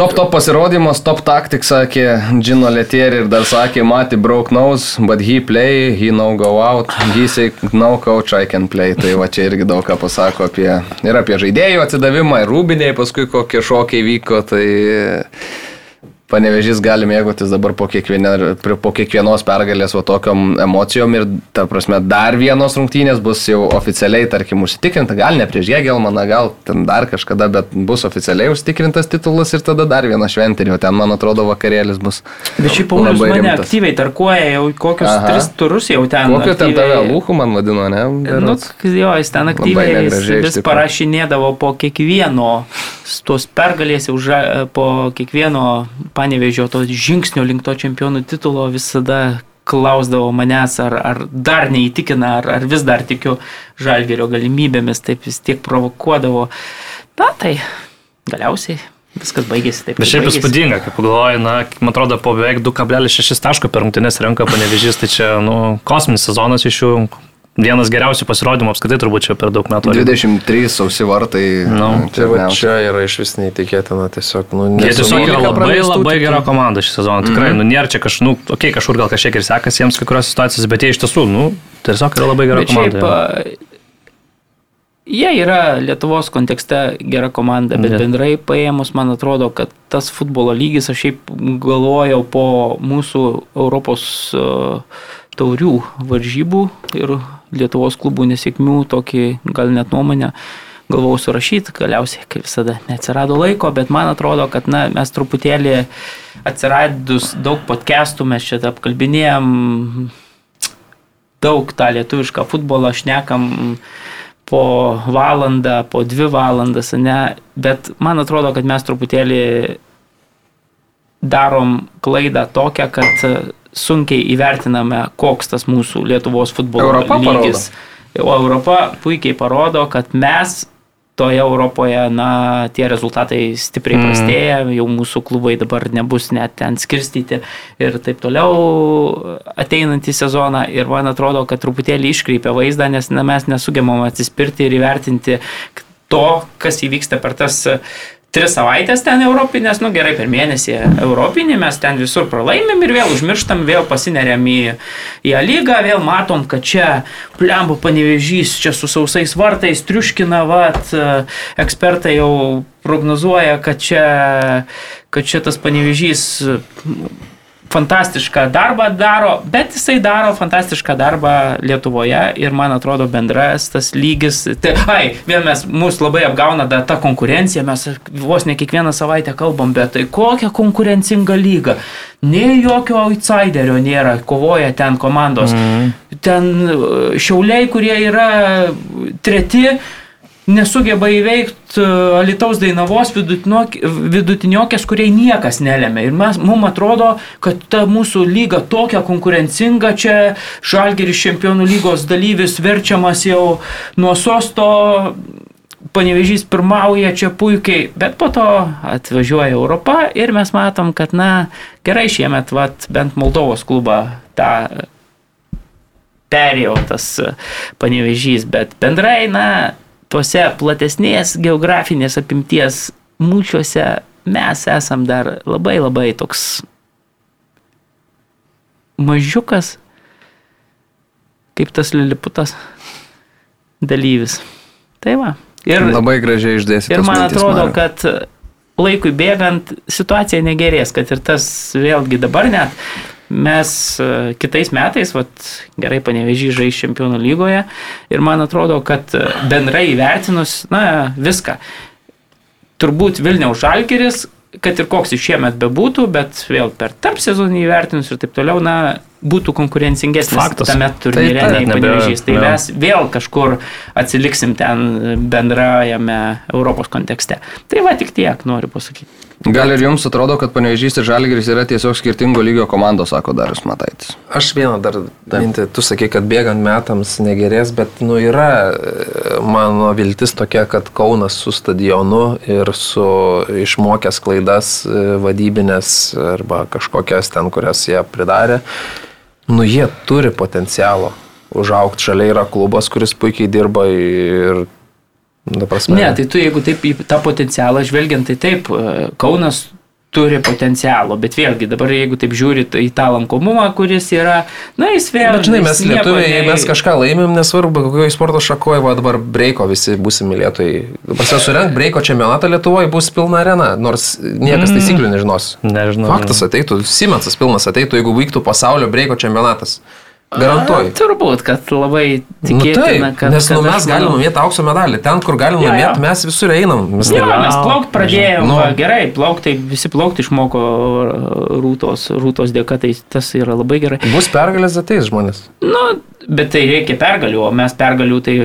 Top top pasirodymas, top taktik, sakė Džino Letieri ir dar sakė, Mati broke nose, but he play, he no go out, he say, no coach, I can play. Tai va čia irgi daug ką pasako apie, ir apie žaidėjų atsidavimą, ir rūbiniai, paskui kokie šokiai vyko, tai Panevežys gali mėgautis dabar po, kiekviena, po kiekvienos pergalės va tokiom emocijom ir, ta prasme, dar vienos rungtynės bus jau oficialiai, tarkim, užsitikrinta, gal ne prieš Jėgelmaną, gal ten dar kažkada, bet bus oficialiai užsitikrintas titulas ir tada dar viena šventė, o ten, man atrodo, vakarėlis bus. Bet šiaip Paulius mane rimtas. aktyviai tarkuoja, jau kokius Aha. tris turus jau ten. Kokio aktyviai... ten tave lūhų man vadino, ne? Berots. Nu, jo, jis ten aktyviai vis parašinėdavo po kiekvieno tos pergalės jau po kiekvieno panevežio to žingsnio link to čempionų titulo visada klausdavo manęs, ar, ar dar neįtikina, ar, ar vis dar tikiu žalgerio galimybėmis, taip vis tiek provokuodavo. Na tai galiausiai Viskas baigėsi taip. Bet šiaip įspūdinga, kaip pagalvoju, na, man atrodo, po beveik 2,6 taško per rungtynės renka panevežys, tai čia, nu, kosminis sezonas iš jų, vienas geriausių pasirodymų apskritai turbūt čia per daug metų. 23 sausi vartai. Nu, čia, va, čia yra iš vis neįtikėtina tiesiog. Nu, Jie tiesiog yra labai labai gera komanda šį sezoną. Tikrai, mm -hmm. nu, nėra čia kažkaip, nu, okei, okay, kažkur gal kažkiek ir sekasi jiems kai kurios situacijos, bet jie iš tiesų, nu, tiesiog yra labai gera bet komanda. Šiaip, Jie yra Lietuvos kontekste gera komanda, bet yeah. bendrai paėmus, man atrodo, kad tas futbolo lygis, aš šiaip galvojau po mūsų Europos taurių varžybų ir Lietuvos klubų nesėkmių, tokį gal net nuomonę galvau surašyti, galiausiai, kaip visada, neatsirado laiko, bet man atrodo, kad na, mes truputėlį atsiradus daug podcastų, mes čia apkalbinėjom daug tą lietuvišką futbolą, šnekam po valandą, po dvi valandas, ne, bet man atrodo, kad mes truputėlį darom klaidą tokią, kad sunkiai įvertiname, koks tas mūsų Lietuvos futbolo Europa lygis. Parodo. O Europa puikiai parodo, kad mes toje Europoje, na, tie rezultatai stipriai mm. prastėja, jau mūsų klubai dabar nebus net ten skirstyti ir taip toliau ateinantį sezoną. Ir man atrodo, kad truputėlį iškreipia vaizdą, nes na, mes nesugebam atsispirti ir įvertinti to, kas įvyksta per tas tris savaitės ten europinės, nu gerai, per mėnesį europinį mes ten visur pralaimim ir vėl užmirštam, vėl pasineriam į, į lygą, vėl matom, kad čia plembo panevežys, čia su sausais vartais triuškina, vat, ekspertai jau prognozuoja, kad čia, kad čia tas panevežys fantastišką darbą daro, bet jisai daro fantastišką darbą Lietuvoje ir man atrodo bendras tas lygis. Tai, ai, vėl mes, mus labai apgauna da, ta konkurencija, mes vos ne kiekvieną savaitę kalbam, bet tai kokia konkurencinga lyga. Nei jokio outsiderio nėra, kovoja ten komandos. Mm. Ten šiauliai, kurie yra treti, nesugeba įveikti e, Alitaus Dainavos vidutiniokės, kuriai niekas nelėmė. Ir mes, mums atrodo, kad ta mūsų lyga tokia konkurencinga, čia Žalgeris čempionų lygos dalyvis verčiamas jau nuo sosto, panevežys pirmauja čia puikiai, bet po to atvažiuoja Europa ir mes matom, kad, na, gerai šiemet, vat, bent Moldovos klubą tą perėjo tas panevežys, bet bendrai, na, tuose platesnės geografinės apimties mūšiuose mes esam dar labai labai toks mažiukas, kaip tas liliputas dalyvis. Tai va. Ir, labai gražiai išdėstyti. Ir man atrodo, Mario. kad laikui bėgant situacija negerės, kad ir tas vėlgi dabar net mes e, kitais metais, vat, gerai panevežį žais čempionų lygoje ir man atrodo, kad e, bendrai įvertinus, na, viską, turbūt Vilniaus Žalgeris, kad ir koks jis šiemet bebūtų, bet vėl per tarp sezonį įvertinus ir taip toliau, na, būtų konkurencingesnis Faktas. tame turnyre Taip, taip, nei Panevežys. Tai mes vėl kažkur atsiliksim ten bendrajame Europos kontekste. Tai va tik tiek noriu pasakyti. Gal ir jums atrodo, kad panevežys ir žalgeris yra tiesiog skirtingo lygio komandos, sako Darius Mataitis. Aš vieną dar mintį, tu sakai, kad bėgant metams negerės, bet nu yra e, mano viltis tokia, kad Kaunas su stadionu ir su išmokęs klaidas e, vadybinės arba kažkokias ten, kurias jie pridarė, nu jie turi potencialo užaukti. Šalia yra klubas, kuris puikiai dirba ir, na, prasme. Ne, tai tu jeigu taip į tą potencialą žvelgiant, tai taip, e, Kaunas turi potencialo, bet vėlgi dabar jeigu taip žiūri į tą lankomumą, kuris yra, na jis vėl... Bet žinai, mes lietuviai, nei- mes kažką laimim, nesvarbu, kokioje sporto šakoje, va dabar breiko visi būsim mylėtojai. Pas jas surenk breiko čempionatą Lietuvoje bus pilna arena, nors niekas taisyklių nežinos. Nežinau. Faktas ateitų, Simensas pilnas ateitų, jeigu vyktų pasaulio breiko čempionatas. Garantuoju. Turbūt, kad labai Nu, tikėtina, taip, kad... nes nu, kad mes aš galim manau- laimėti aukso medalį. Ten, kur galim Jo, jo. laimėti, mes visur einam. Mes Jo, mes plaukt pradėjome, Nu. nu, gerai, plaukti, visi plaukti išmoko rūtos, rūtos dėka, tai tas yra labai gerai. Bus pergalės ateis žmonės. Nu, bet tai reikia pergalių, o mes pergalių tai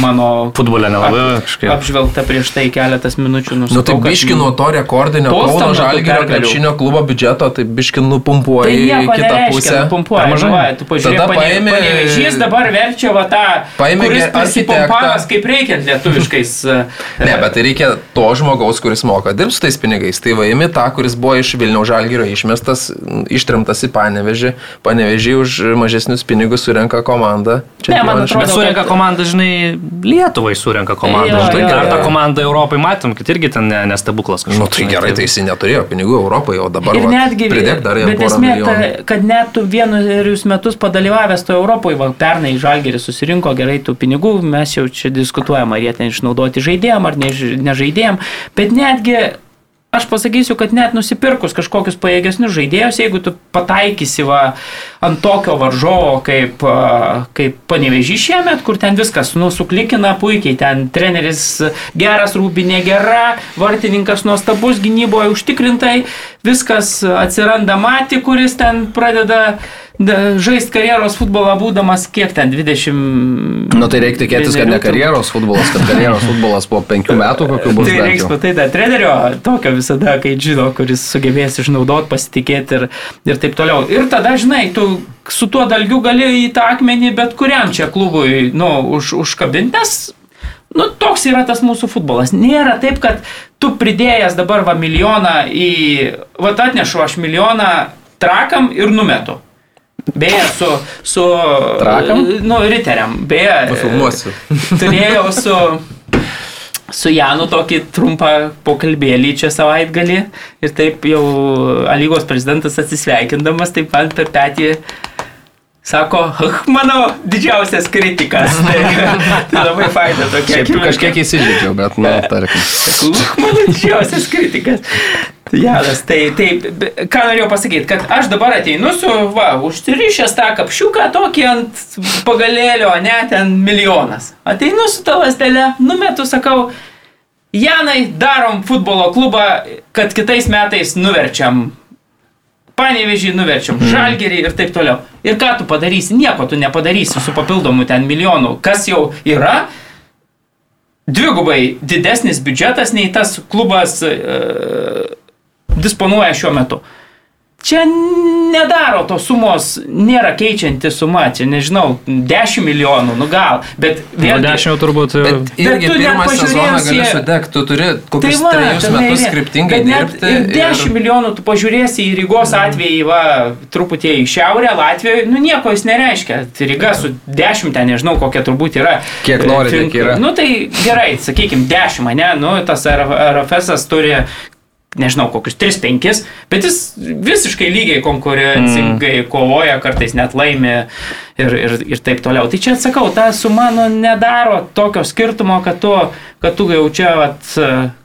mano Futbole nelabai ap- kažkaip. apžvelgta prieš tai keletas minučių. Nu, nusakau, tai kad- biški nuo to rekordinio Kauno Žalgirio krepšinio klubo biudžeto, tai biški Tai nupumpuoja į kitą nereiškia, pusę. Pumpuoja, Per mažai. mažai. Tu pane- paėmė- Panevėžys dabar verčia va tą, Paėmė kuris architektą. kaip reikiant lietuviškais. e, Ne, bet tai reikia to žmogaus, kuris moka dirbti su tais pinigais. Tai vaimi tą, kuris buvo iš Vilniaus Žalgirio išmestas, ištrimtas į Panevežį. Panevežį už mažesnius pinigus surenka komanda. Ne, man atrodo, Bet surenka komanda, žinai, Lietuvai surenka komanda. Jo, Žinai, jo, dar tą komandą Europai matėm, kad irgi ten ne- nestebuklas kažkoks. Nu, tai gerai, tai jis neturėjo pinigų Europai, o dabar Ir va, netgi, pridėk dar jam bet esmė, ta, kad net tu vienerius metus padalyvavęs to Europoje, va, pernai Žalgeris susirinko gerai tų pinigų, mes jau čia diskutuojam, ar jie ten išnaudoti žaidėjim ar ne, ne žaidėjim, bet netgi aš pasakysiu, kad net nusipirkus kažkokius pajėgesnius žaidėjus, jeigu tu pataikysi va, ant tokio varžovo kaip, kaip panevežys šiemet, kur ten viskas nusuklikina puikiai, ten treneris geras, rūbinė gera, vartininkas nuostabus, gynyboje užtikrintai, viskas atsiranda Mati, kuris ten pradeda žaisti karjeros futbolą būdamas kiek ten 20. Nu tai reikia tikėtis, kad ne karjeros futbolas, kad karjeros futbolas po penkių metų kokiu bus. Tai reiks jau. matai tą trenerio tokio visada, kai žino, kuris sugebės išnaudoti, pasitikėti ir, ir taip toliau. Ir tada, žinai, tu su tuo dalgiu gali į tą akmenį bet kuriam čia klubui, nu, už, užkabinti, nes, nu, toks yra tas mūsų futbolas. Nėra taip, kad tu pridėjęs dabar va milijoną į, va atnešu aš milijoną trakam ir numetu. Beje, su, su Trakam? Nu, riteriam. Beje, Nufilmuosiu. turėjau su, su Janu tokį trumpą pokalbėlį čia savaitgalį ir taip jau Alygos prezidentas atsisveikindamas, taip man per petį sako, "Ach, mano didžiausias kritikas. Tai, tai labai faina tokia. Šiaip jau kažkiek įsižeidžiau, bet, nu, tarkim. Ach, mano didžiausias kritikas. Jadas, tai, tai be- ką norėjau pasakyti, kad aš dabar ateinu su, va, užsirišęs tą kapšiuką tokį ant pagalėlio, ne, ten milijonas. Ateinu su ta lastelė, numetu, sakau, Janai, darom futbolo klubą, kad kitais metais nuverčiam Panevežį nuverčiam, mm. žalgerį ir taip toliau. Ir ką tu padarysi? Nieko tu nepadarysi su papildomu ten milijonu. Kas jau yra, dvigubai didesnis biudžetas nei tas klubas e, disponuoja šiuo metu. Čia nedaro tos sumos, nėra keičianti suma, čia nežinau, 10 milijonų, nu gal, bet Nu, vėlgi... dešimt jau turbūt. Bet irgi tu pirmą sezoną gali sudegti, tu turi kokius va, trejus metus ir- skriptingai bet dirbti. Ir 10 milijonų tu pažiūrėsi į Rygos atvejį, va, truputį į šiaurę, Latvijoje, nu nieko jis nereiškia. Tai Ryga su 10, ten nežinau, kokia turbūt yra. Kiek e, nori, tiek yra. Nu tai gerai, sakykime, 10, ne, nu tas RFS turi nežinau, kokius 3-5, bet jis visiškai lygiai konkurencingai mm. kovoja, kartais net laimi ir, ir, ir taip toliau. Tai čia atsakau, ta suma nu, nedaro tokio skirtumo, kad tu, kad tu jau čia vat,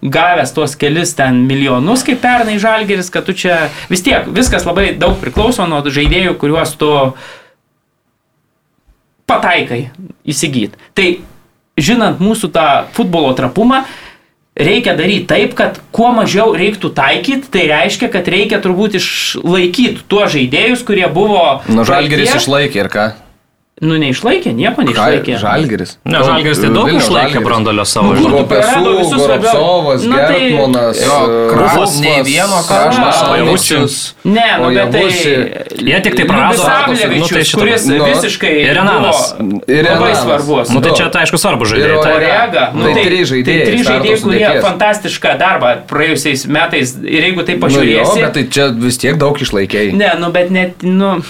gavęs tuos kelis ten milijonus, kaip pernai žalgeris, kad tu čia vis tiek viskas labai daug priklauso nuo žaidėjų, kuriuos tu pataikai įsigyti. Tai žinant mūsų tą futbolo trapumą, reikia daryti taip, kad kuo mažiau reiktų taikyti, tai reiškia, kad reikia turbūt išlaikyti tuos žaidėjus, kurie buvo... Nu, žalgeris išlaikė ir ką? Nu, neišlaikė, nieko neišlaikė. Žalgeris. Ne, Žalgeris tai daug Vilniaus išlaikė brandolio savo Nu, žaidėjų. kur? prarado Pesų, visus Goropsovas, Na, tai- Gertmonas, e, Rufas, nei vieno Kraštas, Aleksius, Ne, nu, bet tai... Jie tik tai prarado- nu, tai šitą- kuris nu, visiškai ir Renanas. Ir labai svarbus. Nu, tai čia, tai aišku, svarbu Ir žaidėjai. Tai- Orega, nu, Tai tai, trys žaidėjai, Tai trys starto žaidėjai, kurie fantastišką darbą praėjusiais metais ir jeigu tai Nu, jo, pažiūrėsi. bet tai čia vis tiek daug išlaikėjai. Ne, nu bet net, nu...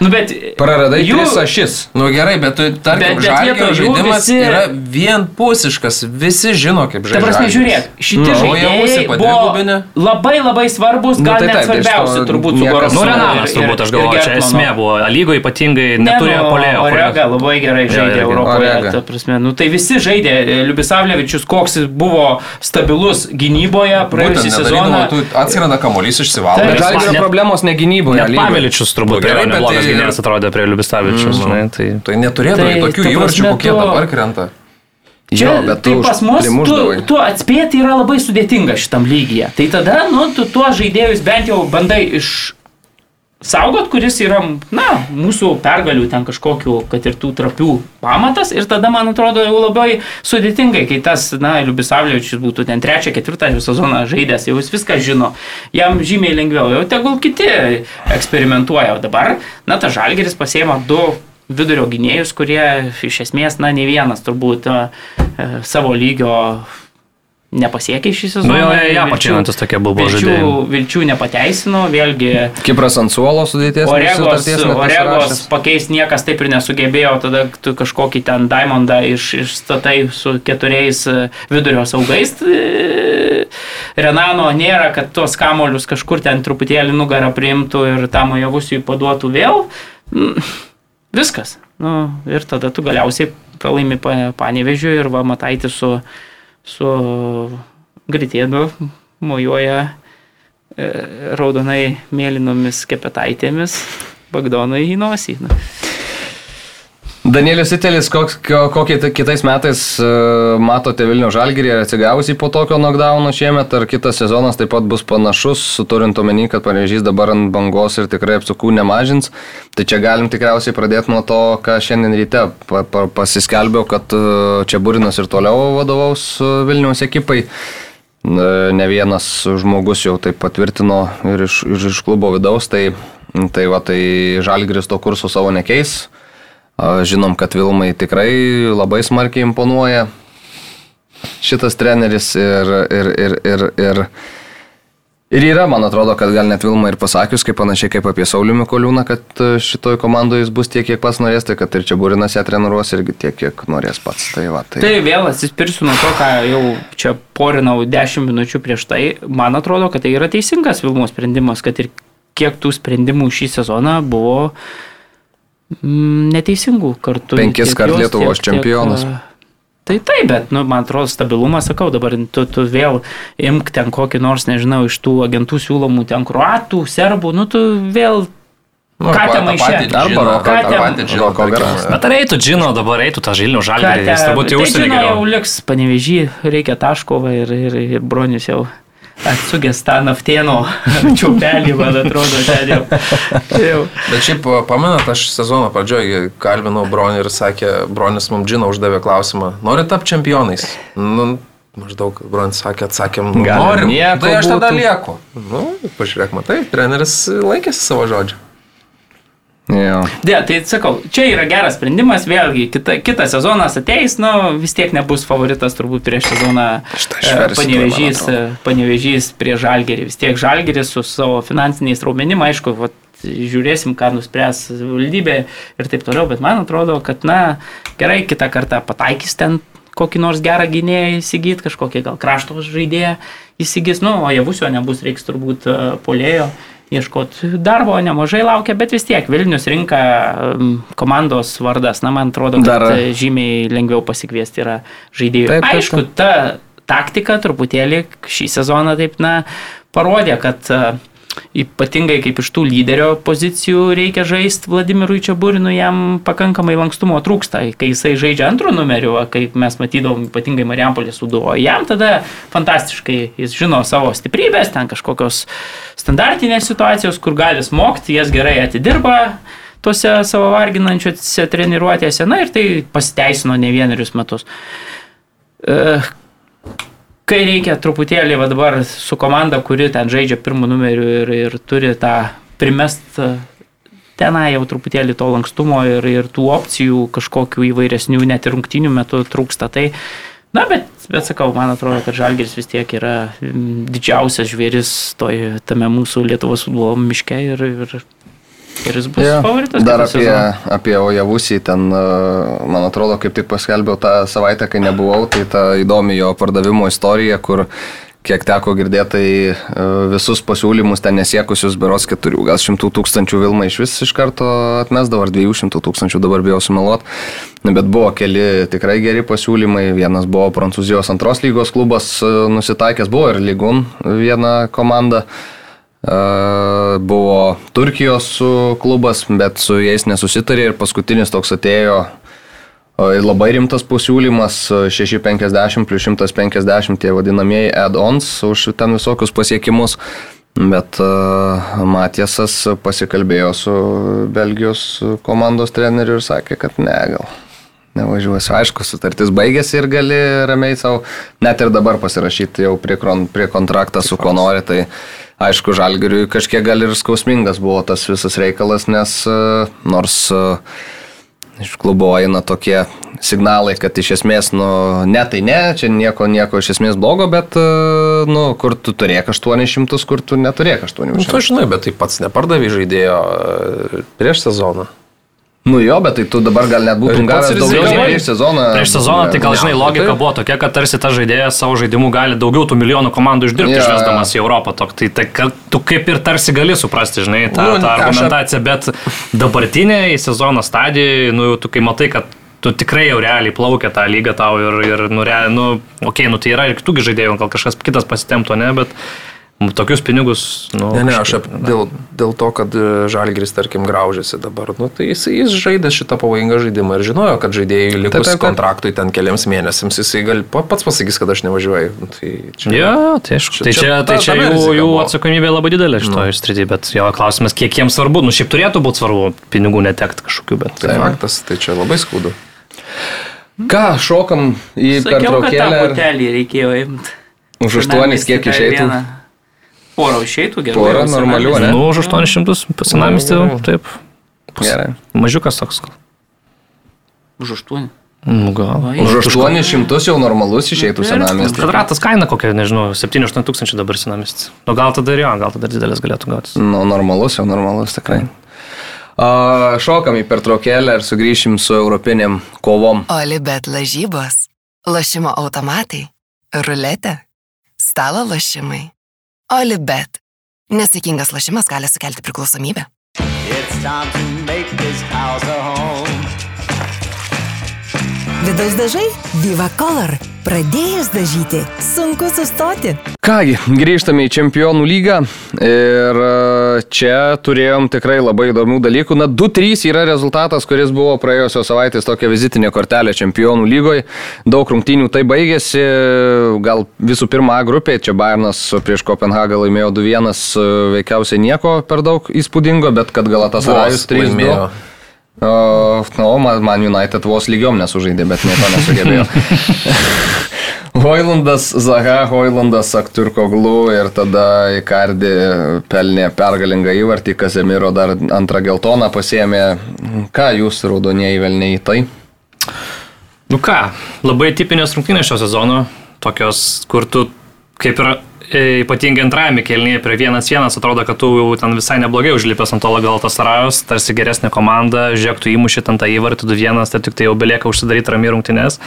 Nu bet... Praradai jų- ašis. Nu gerai, bet tu, tarkim, Bet- bet žalgerio žaidimas visi- yra vienpusiškas, visi žino, kaip Ta žaidžia. prasme, žiūrėk, šitie Nu, žaidėjai buvo labai labai svarbus, Nu, gal tai net tai svarbiausi turbūt su Gorovsovu. Nu, Renanas turbūt, aš galvoju, čia esmė buvo. Lygo ypatingai neturėjo polėjo. Orega labai gerai žaidė. Europoje. Ta prasme, nu, tai visi žaidė. Liubisavlevičius, koks jis buvo stabilus gynyboje praėjusią sezoną. atsiranda kamuolys išsivalo. Žalgerio problemos ne gynyboje. Lygoje. Paveličius Nu, turbūt gerai, yra bet neblogas tai- gynėjas atrodė prie Liubistavičius. Mm. Tai Tai neturėdavo Tai, tokių ta įvarčių, kokie dabar krenta. Jo, bet tu tai pas mus tu, tu atspėti yra labai sudėtinga šitam lygyje. Tai tada, nu, tu tuos žaidėjus bent jau bandai iš saugot, kuris yra, na, mūsų pergalių ten kažkokiu, kad ir tų trapių pamatas. Ir tada, man atrodo, jau labai sudėtingai, kai tas, na, Liubisavliečius būtų ten trečią, ketvirtą sezoną žaidęs, jau jis viską žino. Jam žymiai lengviau, jau tegul kiti eksperimentuoja. O dabar, na, ta žalgeris pasėma du vidurio gynėjus, kurie iš esmės, na, ne vienas turbūt savo lygio nepasiekė šį sezoną. Nu, jo, jo, jo, pačiantis tokie buvo vilčių, žaidėjai. vilčių nepateisino, vėlgi Kipras ant suolo sudėties. Oregos, Oregos pakeisti niekas taip ir nesugebėjo, tada tu kažkokį ten Diamondą iš, išstatai su keturiais e, vidurio saugais. e, Renano nėra, kad tuos kamolius kažkur ten truputėlį nugarą priimtų ir tam javusiui paduotų vėl. Mm, Viskas. Nu, ir tada tu galiausiai pralaimi pa- panevežiu ir va mataiti su, su gritėdu mojuoja e, raudonai mėlynomis kepetaitėmis Bagdonai į nosį. Na. Danielis Itelis, koks- ko- kokį tai kitais metais e, matote Vilnių žalgyrį, ar atsigavusi po tokio knockdowno šiemet, ar kitas sezonas taip pat bus panašus, turint omeny, kad parežys dabar ant bangos ir tikrai apsukų nemažins. Tai čia galim tikriausiai pradėti nuo to, ką šiandien ryte pa, pa, pasiskelbiau, kad e, čia Burinas ir toliau vadovaus e, Vilniaus ekipai. Ne vienas žmogus jau tai patvirtino ir iš, ir iš klubo vidaus, tai, tai, va, tai Žalgris to kurso savo nekeis. Žinom, kad Vilmai tikrai labai smarkiai imponuoja šitas treneris ir, ir, ir, ir, ir, ir yra, man atrodo, kad gal net Vilma ir pasakius, kaip panašiai kaip apie Saulių Mikoliūną, kad e, šitoj komandoje jis bus tiek, kiek pats norės, tai kad ir čia Burinas ją treniruos irgi tiek, kiek norės pats. Tai va, tai... Tai vėl atsispirsiu nuo to, ką jau čia porinau 10 minučių prieš tai. Man atrodo, kad tai yra teisingas Vilmos sprendimas, kad ir kiek tų sprendimų šį sezoną buvo mm, neteisingų kartu. Penkis Tiek kart Lietuvos čempionas. a, Tai taip, bet, nu, man atrodo, stabilumas, sakau, dabar tu, tu vėl imk ten kokį nors, nežinau, iš tų agentų siūlomų ten kruatų, serbų, nu, tu vėl Nu, maiše? patį Arba ten- Džiną, Roko tarkim, garas. Bet ar eitų Džino, dabar eitų tą Žilnių žalgį, jis turbūt jau tai žino, jau liks panevežį, reikia taškovą ir, ir, ir bronius jau atsugęs tą naftieno čiaupelį, man atrodo, ten jau. jau. Bet šiaip pamenat, aš sezono pradžioje kalbinau Bronį ir sakė, Bronis mums Džiną uždavė klausimą, nori tapti čempionais? Nu, maždaug Bronis sakė, atsakėm, nu, norim. Tai aš tada būtų. lieku. Nu, pažiūrėk, matai, treneris laikėsi savo žodžio. Jo. De, tai sakau, čia yra geras sprendimas, vėlgi, kita, kitas sezonas ateis, nu, vis tiek nebus favoritas turbūt prieš sezoną panevežys, atrodo. e, panevežys prie žalgerį. Vis tiek žalgeris su savo finansiniais raumenim, aišku, vat, žiūrėsim, ką nuspręs valdybė ir taip toliau, bet man atrodo, kad, na, gerai, kitą kartą pataikys ten kokį nors gerą gynėją įsigyti, kažkokį gal krašto žaidėją įsigys, nu, o javusio nebus, reiks turbūt e, polėjo ieškoti darbo, nemažai laukia, bet vis tiek Vilnius rinka komandos vardas, na, man atrodo, kad Dar- žymiai lengviau pasikviesti yra žaidėjų. Taip, taip, Aišku, ta taktika truputėlį šį sezoną taip, na, parodė, kad Ypatingai kaip iš tų lyderio pozicijų reikia žaisti Vladimirui Čiaburinui, jam pakankamai lankstumo trūksta. Kai jisai žaidžia antrų numerių, kaip mes matydavom ypatingai Mariampolės suduo, jam tada fantastiškai jis žino savo stiprybės, ten kažkokios standartinės situacijos, kur gali smogti, jas gerai atidirba tose savo varginančiose treniruotėse, na ir tai pasiteisino ne vienerius metus. E, kai reikia truputėlį va dabar su komanda, kuri ten žaidžia pirmų numerių ir, ir turi tą primest tenai jau truputėlį to lankstumo ir, ir tų opcijų kažkokių įvairesnių net ir rungtinių metų trūksta. Tai, na, bet, bet sakau, man atrodo, kad Žalgiris vis tiek yra didžiausias žvėris toj, tame mūsų Lietuvos futbolo miške ir, ir Ir jis bus ja. favoritas. Dar apie, sezoną. apie Ojavusį, ten, e, man atrodo, kaip tik paskelbiau tą savaitę, kai nebuvau, tai ta įdomi jo pardavimo istorija, kur kiek teko girdėti, tai e, visus pasiūlymus ten nesiekusius beros keturių, gal šimtų tūkstančių Vilma iš vis iš karto atmesdavo, ar dviejų šimtų tūkstančių dabar bijau sumeluoti. Bet buvo keli tikrai geri pasiūlymai. Vienas buvo Prancūzijos antros lygos klubas e, nusitaikęs, buvo ir Lygun viena komanda. Buvo Turkijos klubas, bet su jais nesusitarė ir paskutinis toks atėjo labai rimtas pasiūlymas 650 plus 150 tie vadinamieji add-ons už ten visokius pasiekimus. Bet Matiesas pasikalbėjo su Belgijos komandos treneriu ir sakė, kad ne, gal nevažiuosiu. Aišku, sutartis baigėsi ir gali ramiai savo, net ir dabar pasirašyti jau prie, prie kontraktą su ko nori. Tai aišku, žalgiriui kažkiek gal ir skausmingas buvo tas visas reikalas, nes e, nors e, iš klubo eina tokie signalai, kad iš esmės, nu, ne tai ne, čia nieko, nieko iš esmės blogo, bet, e, nu, kur tu turėk 800, kur tu neturėk 800. Nu, tu žinai, bet tai pats nepardavai žaidėjo prieš sezoną. Nu jo, bet tai tu dabar gal net būtum gavęs daugiau nei prieš sezoną. Prieš sezoną tai gal žinai, logika buvo tokia, kad tarsi ta žaidėjas savo žaidimu gali daugiau tų milijonų komandų uždirbti ja. išvesdamas į Europą. Tok, tai, tai kad tu kaip ir tarsi gali suprasti, žinai, tą, nu, tą argumentaciją, bet dabartinėje sezono stadijoje, nu jau tu kai matai, kad tu tikrai jau realiai plaukia tą lygą tau ir, ir nu, realiai, nu, okei, okay, nu tai yra ir kitų žaidėjų, gal kažkas kitas pasitemto, ne, bet Tokius pinigus, nu. Ne, ne, aš ap, dėl, dėl to, kad e, Žalgris, tarkim, graužiasi dabar, nu, tai jis, jis žaidė šitą pavojingą žaidimą ir žinojo, kad žaidėjai likus taip, taip, taip. kontraktui ten keliams mėnesiams, jisai gal pats pasakys, kad aš nevažiuoju. Nu, tai čia, ja, tai aišku. Tai čia, tai čia jų, jų atsakomybė labai didelė šitoje nu. srityje, bet jo klausimas, kiek jiems svarbu, nu šiaip turėtų būti svarbu pinigų netekti kažkokiu, bet. Tai faktas, tai čia labai skaudu. Ką, šokam į pertraukėlę? Hotelį reikėjo imti. Už aštuonis kiek išeitų? Vieną. Porą išeitų gerai. Porą normalių, ne? Nu, už 800 senamistį, taip. Pus, gerai. Mažiukas toks gal. Už 8. Nu, gal. Va, už 800 jau normalus išeitų senamestis. Kvadratas kaina kokia, nežinau, 7-8 tūkstančių dabar senamestis. Nu, gal tada ir jo, gal tada didelis galėtų gautis. Nu, normalus jau normalus tikrai. Uh, šokam į pertraukėlę ir sugrįšim su europinėm kovom. Olibet lažybos, lašimo automatai, ruletė, stalo lašimai. Olibet. Nesėkmingas lašimas gali sukelti priklausomybę. Vidaus dažai Viva Color. Pradėjus dažyti, sunku sustoti. Kągi, grįžtame į Čempionų lygą ir e, čia turėjom tikrai labai įdomių dalykų. Na, 2-3 yra rezultatas, kuris buvo praėjusios savaitės tokia vizitinė kortelė Čempionų lygoje. Daug rungtynių tai baigėsi. Gal visų pirma A grupė, čia Bayernas prieš Kopenhagą laimėjo 2-1, e, veikiausiai nieko per daug įspūdingo, bet kad Galatasarajus 3-2. O, no, man United vos lygiom nesužaidė, bet nieko nesugebėjo. Hoilandas, Zaha, Hoilandas, Akturko Glu ir tada Ikardi pelnė pergalingą įvartį, Kazemiro dar antrą geltoną pasėmė. Ką jūs raudonieji velniai tai? Nu ką, labai tipinės rungtynės šio sezono, tokios, kur tu kaip ir ypatingai antrajame kelnyje prie 1-1 atrodo, kad tu jau ten visai neblogai užlipęs ant to Galtas Rajos, tarsi geresnė komanda, žiūrėk, tu įmuši ten tą įvartį 2-1, tai tik tai jau belieka užsidaryti rami rungtynės.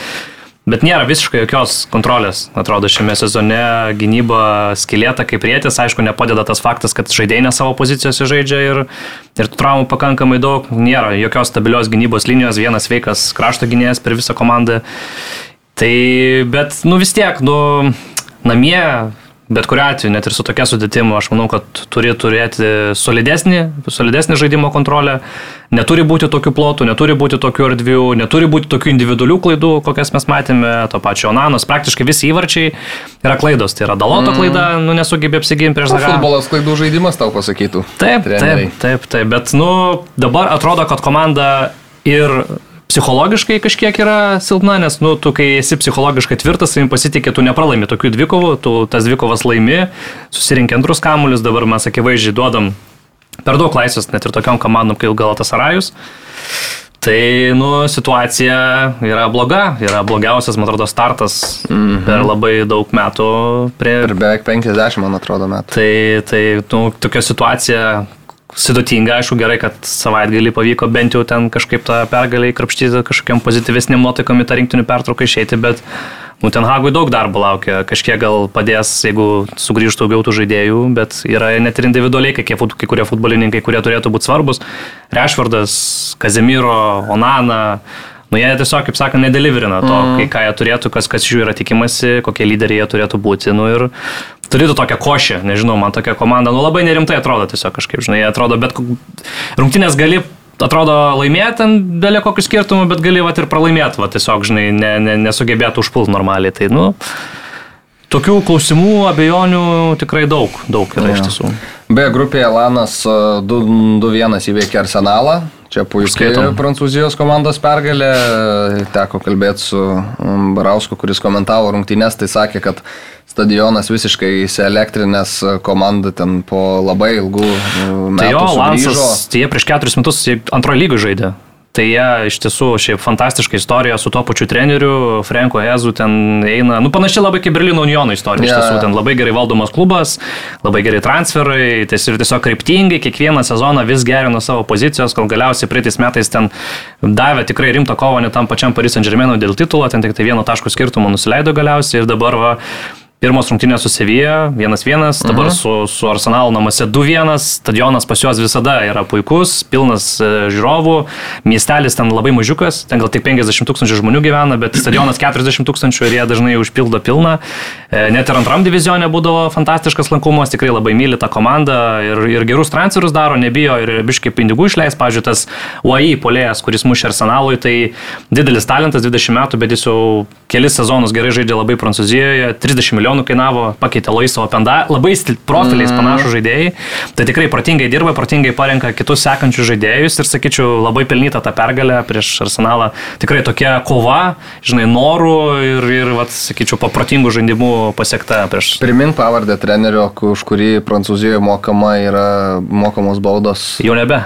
Bet nėra visiškai jokios kontrolės, atrodo, šiame sezone gynyba skilėta kaip rėtis, aišku, nepadeda tas faktas, kad žaidėjai ne savo pozicijose žaidžia ir, ir traumų pakankamai daug, nėra jokios stabilios gynybos linijos, vienas veikas krašto gynėjas per visą komandą. Tai, bet, nu vis tiek, nu, namie bet kuriu atveju, net ir su tokia sudėtimu, aš manau, kad turi turėti solidesnį, solidesnį žaidimo kontrolę, neturi būti tokių plotų, neturi būti tokių erdvių, neturi būti tokių individualių klaidų, kokias mes matėme, to pačio Onanos, praktiškai visi įvarčiai yra klaidos, tai yra Daloto mm. klaida, nu nesugebė apsiginti prieš Zagarą. Futbolas klaidų žaidimas tau pasakytų. Taip, treneriai. taip, taip, taip, bet nu dabar atrodo, kad komanda ir psichologiškai kažkiek yra silpna, nes, nu, tu kai esi psichologiškai tvirtas, savim pasitikė, tu nepralaimi tokių dvikovų, tu tas dvikovas laimi, susirinkė antrus kamuolius, dabar mes akivaizdžiai duodam per daug laisvės net ir tokiam komandom kaip Galatas Arajus. Tai, nu, situacija yra bloga, yra blogiausias, man atrodo, startas mm -hmm. per labai daug metų. Prie... Per beveik 50, man atrodo, metų. Tai, tai nu, tokia situacija sudėtinga, aišku, gerai, kad savaitgalį pavyko bent jau ten kažkaip tą pergalę įkrapštyti kažkokiam pozityvesniam nuotaikom į tą rinktinių pertrauką išeiti, bet nu, ten Hagui daug darbo laukia, kažkiek gal padės, jeigu sugrįžtų daugiau tų žaidėjų, bet yra net ir individualiai kai, kai kurie futbolininkai, kurie turėtų būti svarbus. Rešvardas, Kazemiro, Onana, nu jie tiesiog, kaip sakant, nedeliverina to, mm. kai ką jie turėtų, kas, kas iš jų yra tikimasi, kokie lyderiai jie turėtų būti. Nu, ir turėtų tokią košę, nežinau, man tokia komanda, nu labai nerimtai atrodo tiesiog kažkaip, žinai, atrodo, bet rungtynės gali atrodo laimėti ten dėlė kokių skirtumų, bet gali vat ir pralaimėti, vat tiesiog, žinai, ne, ne, nesugebėtų užpult normaliai. Tai, nu, tokių klausimų, abejonių tikrai daug, daug yra ja. iš tiesų. B grupėje Lanas 2-1 įveikė Arsenalą. Čia puikiai Prancūzijos komandos pergalė. Teko kalbėti su Barausku, kuris komentavo rungtynės, tai sakė, kad stadionas visiškai įsielektrinęs komanda ten po labai ilgų metų. Tai jo, Lansas, tai jie prieš keturis metus antrojo lygų žaidė. Tai jie iš tiesų šiaip fantastiška istorija su tuo pačiu treneriu, Franko Ezu ten eina, nu panašiai labai kaip Berlyno Uniono istorija, yeah. iš tiesų ten labai gerai valdomas klubas, labai gerai transferai, tiesiog, tiesiog kryptingai, kiekvieną sezoną vis gerino savo pozicijos, kol galiausiai praeitais metais ten davė tikrai rimtą kovą net tam pačiam Paris Saint Germain dėl titulo, ten tik tai vieno taško skirtumo nusileido galiausiai ir dabar va, Pirmos rungtynės su Sevija 1-1, dabar mhm. su, su Arsenal namuose 2-1, stadionas pas juos visada yra puikus, pilnas e, žiūrovų, miestelis ten labai mažiukas, ten gal tik 50 tūkstančių žmonių gyvena, bet stadionas 40 tūkstančių ir jie dažnai užpildo pilną. E, net ir antram divizionė būdavo fantastiškas lankumas, tikrai labai myli tą komandą ir, ir gerus transferus daro, nebijo ir biškai pinigų išleis. Pavyzdžiui, tas UAI polėjas, kuris mušė Arsenalui, tai didelis talentas, 20 metų, bet jis jau kelis sezonus gerai žaidė labai Prancūzijoje, 30 milijonų milijonų kainavo, pakeitė Loiso Openda, labai profiliais mm. panašų žaidėjai. Tai tikrai protingai dirba, protingai parenka kitus sekančius žaidėjus ir sakyčiau, labai pelnyta ta pergalė prieš Arsenalą. Tikrai tokia kova, žinai, norų ir, ir vat, sakyčiau, paprotingų žaidimų pasiekta prieš. Primink pavardę trenerio, už kurį Prancūzijoje mokama yra mokamos baudos. Jau nebe.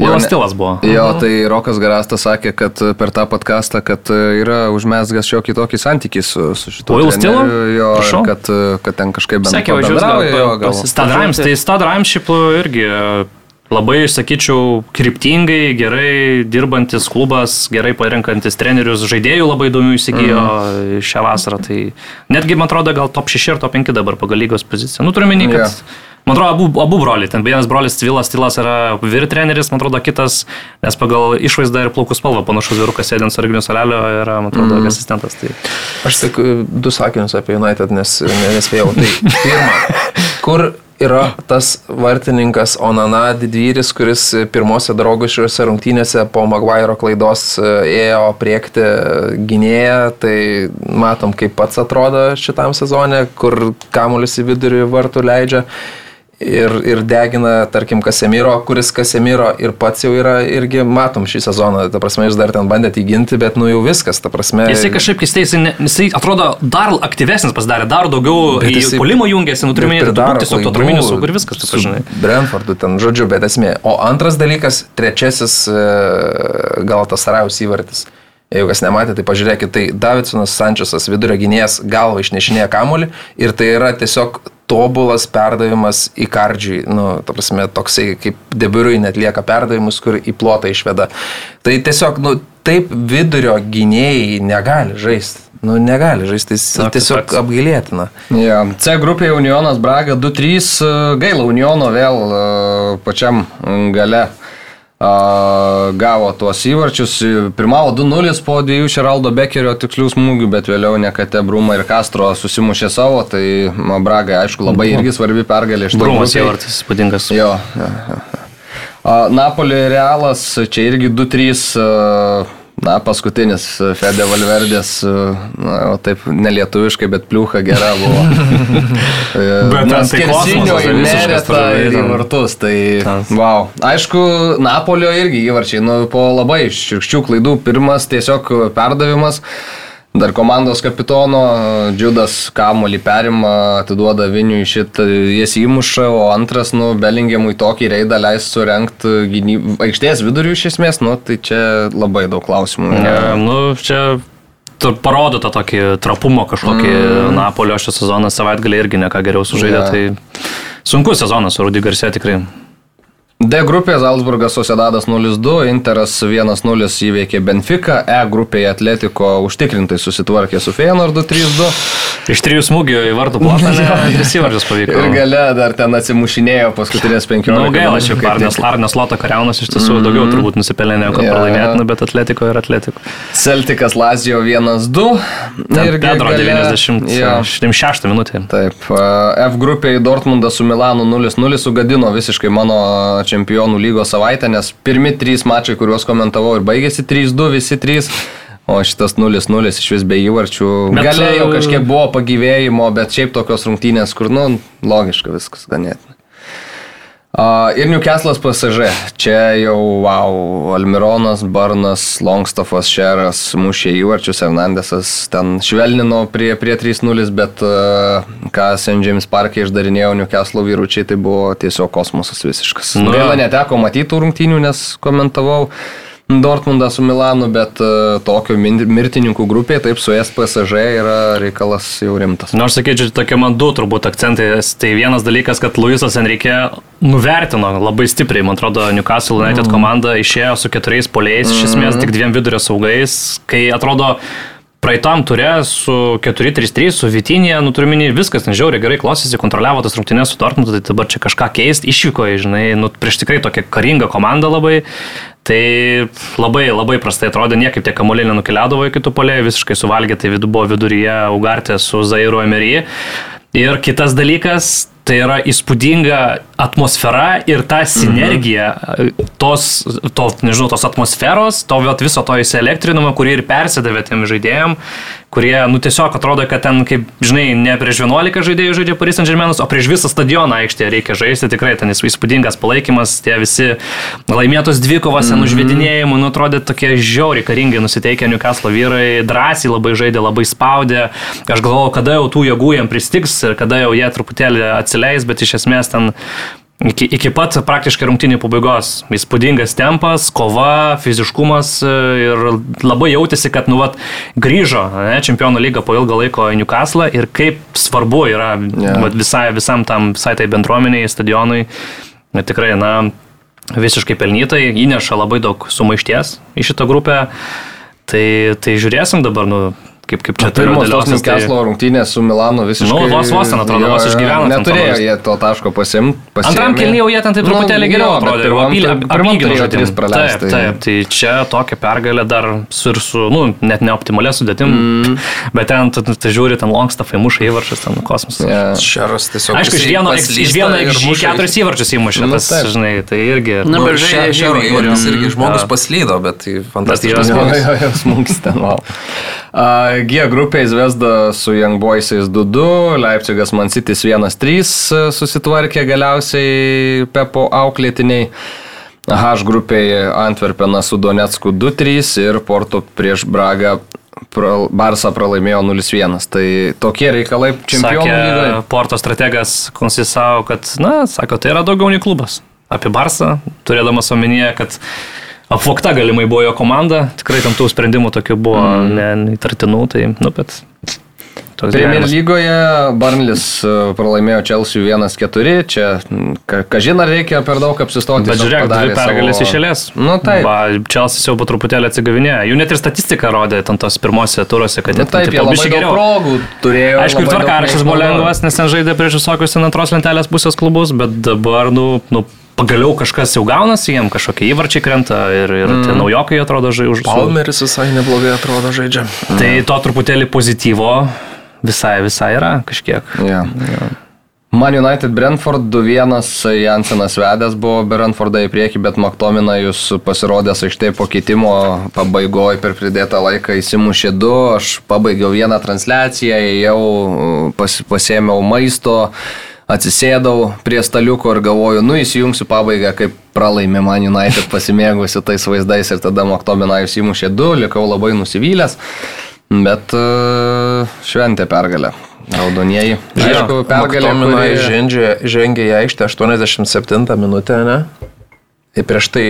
Jo stilas buvo. Jo, mhm. tai Rokas Garastas sakė, kad per tą podcastą, kad yra užmesgęs šiokį tokį santykį su, su šituo. Oil stilu? Jo, kad, kad ten kažkaip bendrai. Sakė, važiuoju. Stadraims, tai Stadraims šiaip irgi labai, sakyčiau, kryptingai, gerai dirbantis klubas, gerai parenkantis trenerius, žaidėjų labai įdomių įsigijo mm. šią vasarą. Tai netgi, man atrodo, gal top 6 ir top 5 dabar pagal lygos poziciją. Nu, turiu minį, kad yeah. Man atrodo, abu, abu broliai. Ten vienas brolis Tvilas, Tilas yra vyr treneris, man atrodo, kitas, nes pagal išvaizdą ir plaukų spalvą panašus vyrukas sėdint su Arginiu Salelio yra, man atrodo, mm. asistentas. Tai... Aš tik e, du sakinius apie United, nes nespėjau. Tai pirma, kur yra tas vartininkas Onana didvyris, kuris pirmose draugų rungtynėse po Maguire klaidos e, ėjo priekti gynėją, tai matom, kaip pats atrodo šitam sezonė, kur kamuolis į vidurį vartų leidžia ir, ir degina, tarkim, Kasemiro, kuris Kasemiro ir pats jau yra, irgi matom šį sezoną, ta prasme, jūs dar ten bandėte įginti, bet nu jau viskas, ta prasme. Jisai kažkaip keistai, jisai, jisai atrodo dar aktyvesnis pasidarė, dar daugiau bet į jisai, polimo jungiasi, nutriminė, tiesiog to truminių saugų ir viskas, tu žinai. Brentfordu ten, žodžiu, bet esmė. O antras dalykas, trečiasis e, gal tas Sarajus įvartis. Jeigu kas nematė, tai pažiūrėkit, tai Davidsonas Sančiasas vidurio gynėjas galva išnešinėja kamuolį ir tai yra tiesiog tobulas perdavimas į kardžiui, nu, ta prasme, toksai kaip debiurui net lieka perdavimus, kur į plotą išveda. Tai tiesiog, nu, taip vidurio gynėjai negali žaisti. Nu, negali žaisti, tai tiesiog apgailėtina. Ja. C grupėje Unionas Braga 2-3, gaila Uniono vėl pačiam gale gavo tuos įvarčius. Pirmavo 2-0 po dviejų Šeraldo Bekerio tikslių smūgių, bet vėliau nekate Bruma ir Castro susimušė savo, tai Bragai, aišku, labai irgi svarbi pergalė iš to. Brumas įvartis įspūdingas. Jo. jo, jo. Napoli Realas, čia irgi 2-3 Na, paskutinis Fede Valverdės, na, taip nelietuviškai, bet pliucha gera buvo. bet tas skersinio į neretą ir į vartus, tai wow. Aišku, Napolio irgi įvarčiai, nu, po labai širkščių klaidų. Pirmas tiesiog perdavimas. Dar komandos kapitono Džiudas Kamolį perima, atiduoda Viniui šitą, jis įmuša, o antras, nu, Belingiamui tokį reidą leis surenkti gynyb... aikštės vidurių iš esmės, nu, tai čia labai daug klausimų. Ne, nu, čia parodo tą tokį trapumą kažkokį mm. Napolio šį sezoną savaitgalį irgi neką geriau sužaidė, yeah. tai sunkus sezonas, Rudy Garsė tikrai. D grupėje Salzburgas Sociedadas 0-2, Interas 1-0 įveikė Benfica, E grupėje Atletiko užtikrintai susitvarkė su Feyenoordu 3-2. Iš trijų smūgių į vartų plotą tris įvarčius pavyko. Ir gale dar ten atsimušinėjo paskutinės 15. Na, nu, gaila, šiaip Arnes, Arnes Loto kariaunas iš tiesų mm, daugiau turbūt nusipelnė negu kad ja, pralaimėtų, bet Atletiko ir Atletiko. Celticas Lazio 1-2. Ir Pedro gale, 90, ja. 6 minutė. Taip, F grupėje Dortmundas su Milanu 0-0 sugadino visiškai mano čempionų lygos savaitę, nes pirmi trys mačai, kuriuos komentavau ir baigėsi 3-2, visi trys. O šitas 0-0 iš vis be įvarčių. Bet, Galėjo e, kažkiek buvo pagyvėjimo, bet šiaip tokios rungtynės, kur, nu, logiška viskas ganėtinai. Uh, ir Newcastle'as PSG. Čia jau, wow, Almironas, Barnas, Longstaffas, Šeras mušė įvarčius, Hernandesas ten švelnino prie, prie 3-0, bet uh, ką St. James Park'e išdarinėjo Newcastle vyručiai, tai buvo tiesiog kosmosas visiškas. Gaila neteko matyti rungtynių, nes komentavau. Uh, Dortmundą su Milanu, bet uh, tokio mirtininkų grupėje, taip su SPSŽ yra reikalas jau rimtas. Nors nu, sakyčiau, tokie man du turbūt akcentai. Tai vienas dalykas, kad Luisas Enrique nuvertino labai stipriai, man atrodo, Newcastle United mm. komanda išėjo su keturiais poliais, mm. iš esmės tik dviem vidurio saugais, kai atrodo praeitam turė su 4-3-3, su Vitinė, nu turiu minį, viskas, nežiauriai gerai klostėsi, kontroliavo tas rungtynės su Dortmundu, tai dabar čia kažką keisti, išvyko, žinai, nu prieš tikrai tokią karingą komandą labai. Tai labai, labai prastai atrodė, niekaip tie kamuoliai nenukeliavo iki tų polėjų, visiškai suvalgė, tai vidu buvo viduryje Ugartė su Zairu Emeryje. Ir kitas dalykas, tai yra įspūdinga atmosfera ir ta sinergija mhm. tos, to, nežinau, tos atmosferos, to viso to įsielektrinimo, kurį ir persidavė tiem žaidėjim, kurie, nu, tiesiog atrodo, kad ten, kaip, žinai, ne prieš 11 žaidėjų žaidžia Paris Saint Germainus, o prieš visą stadioną aikštėje reikia žaisti, tikrai ten įspūdingas palaikymas, tie visi laimėtos dvikovos, -hmm. užvedinėjimų, nu, atrodė tokie žiauriai karingai nusiteikę Newcastle vyrai, drąsiai labai žaidė, labai spaudė, aš galvojau, kada jau tų jėgų jam pristiks ir kada jau jie truputėlį atsileis, bet iš esmės ten Iki, iki pat praktiškai rungtinių pabaigos. Įspūdingas tempas, kova, fiziškumas e, ir labai jautėsi, kad nu, vat, grįžo ne, čempionų lyga po ilgą laiko į Newcastle ir kaip svarbu yra yeah. vat, visai, visam tam, visai tai bendruomeniai, stadionui. Na, tikrai, na, visiškai pelnytai, įneša labai daug sumaišties į šitą grupę. Tai, tai žiūrėsim dabar, nu, kaip, kaip čia pirmos tos Newcastle tai... rungtynės su Milanu visiškai. Nu, vos vos ten atrodo, vos išgyveno. Neturėjo jie to taško pasimti. Antram kilnyje jie ten taip nu, truputėlį nu, geriau atrodė. Apylygino žaidimus praleisti. Taip, taip, tai čia tokia pergalė dar su ir su, nu, net neoptimalė sudėtim, mm. bet ten, tu, tu, tu žiūri, ten Longstaffai muša įvarčius, ten kosmosas. Yeah. Šeras tiesiog. Aišku, iš vieno, iš vieno iš keturis įvarčius įmušė, nu, tas, žinai, tai irgi. Na, bet žiūrėjau, įvartis irgi žmogus paslydo, bet tai fantastiškas. Smūgis ten, wow. G grupėje Zvezda su Young Boysais 2-2, Leipzigas Man City 1-3 e, susitvarkė galiausiai Pepo auklėtiniai. H grupėje Antverpenas su Donetsku 2-3 ir Porto prieš Bragą Barsa pralaimėjo 0-1. Tai tokie reikalai čempionų lygoje. Porto strategas konsisavo, kad, na, sako, tai yra daugiau nei klubas. Apie Barsą, turėdamas omenyje, kad apvokta galimai buvo jo komanda, tikrai tam tų sprendimų tokių buvo mm. neįtartinų, tai, nu, bet Premier lygoje Barnlis e, pralaimėjo Chelsea 1-4, čia kažin ar reikia per daug apsistoti. Bet žiūrėk, dvi pergalės savo... išėlės. Nu taip. Va, Chelsea jau po truputėlį atsigavinėjo. Jų net ir statistika rodė ten tos pirmosiose turuose, kad nu, taip, jie labai geriau. progų turėjo. Aišku, ir tvarkaraštis buvo lengvas, nes ten žaidė prieš visokius ten antros lentelės pusės klubus, bet dabar, nu, nu pagaliau kažkas jau gaunasi, jiem kažkokie įvarčiai krenta ir, ir mm. tie naujokai atrodo žaidžia. Palmeris visai neblogai atrodo žaidžia. Tai to truputėlį pozityvo visai, visai yra kažkiek. Yeah. Yeah. Man United Brentford 2-1 Jansenas vedęs buvo Brentfordą į priekį, bet Maktomina jūs pasirodęs aikštėje po keitimo pabaigoje per pridėtą laiką įsimušė du, aš pabaigiau vieną transliaciją, jau pas, pasėmiau maisto, atsisėdau prie staliuko ir galvoju, nu įsijungsiu pabaigą, kaip pralaimė Man United pasimėgusi tais vaizdais ir tada Maktomina jūs įmušė du, likau labai nusivylęs, bet uh, šventė pergalę. Raudonieji. Aišku, pergalė. Kuri... Žengė, žengė į aikštę 87 minutę, ne? Ir prieš tai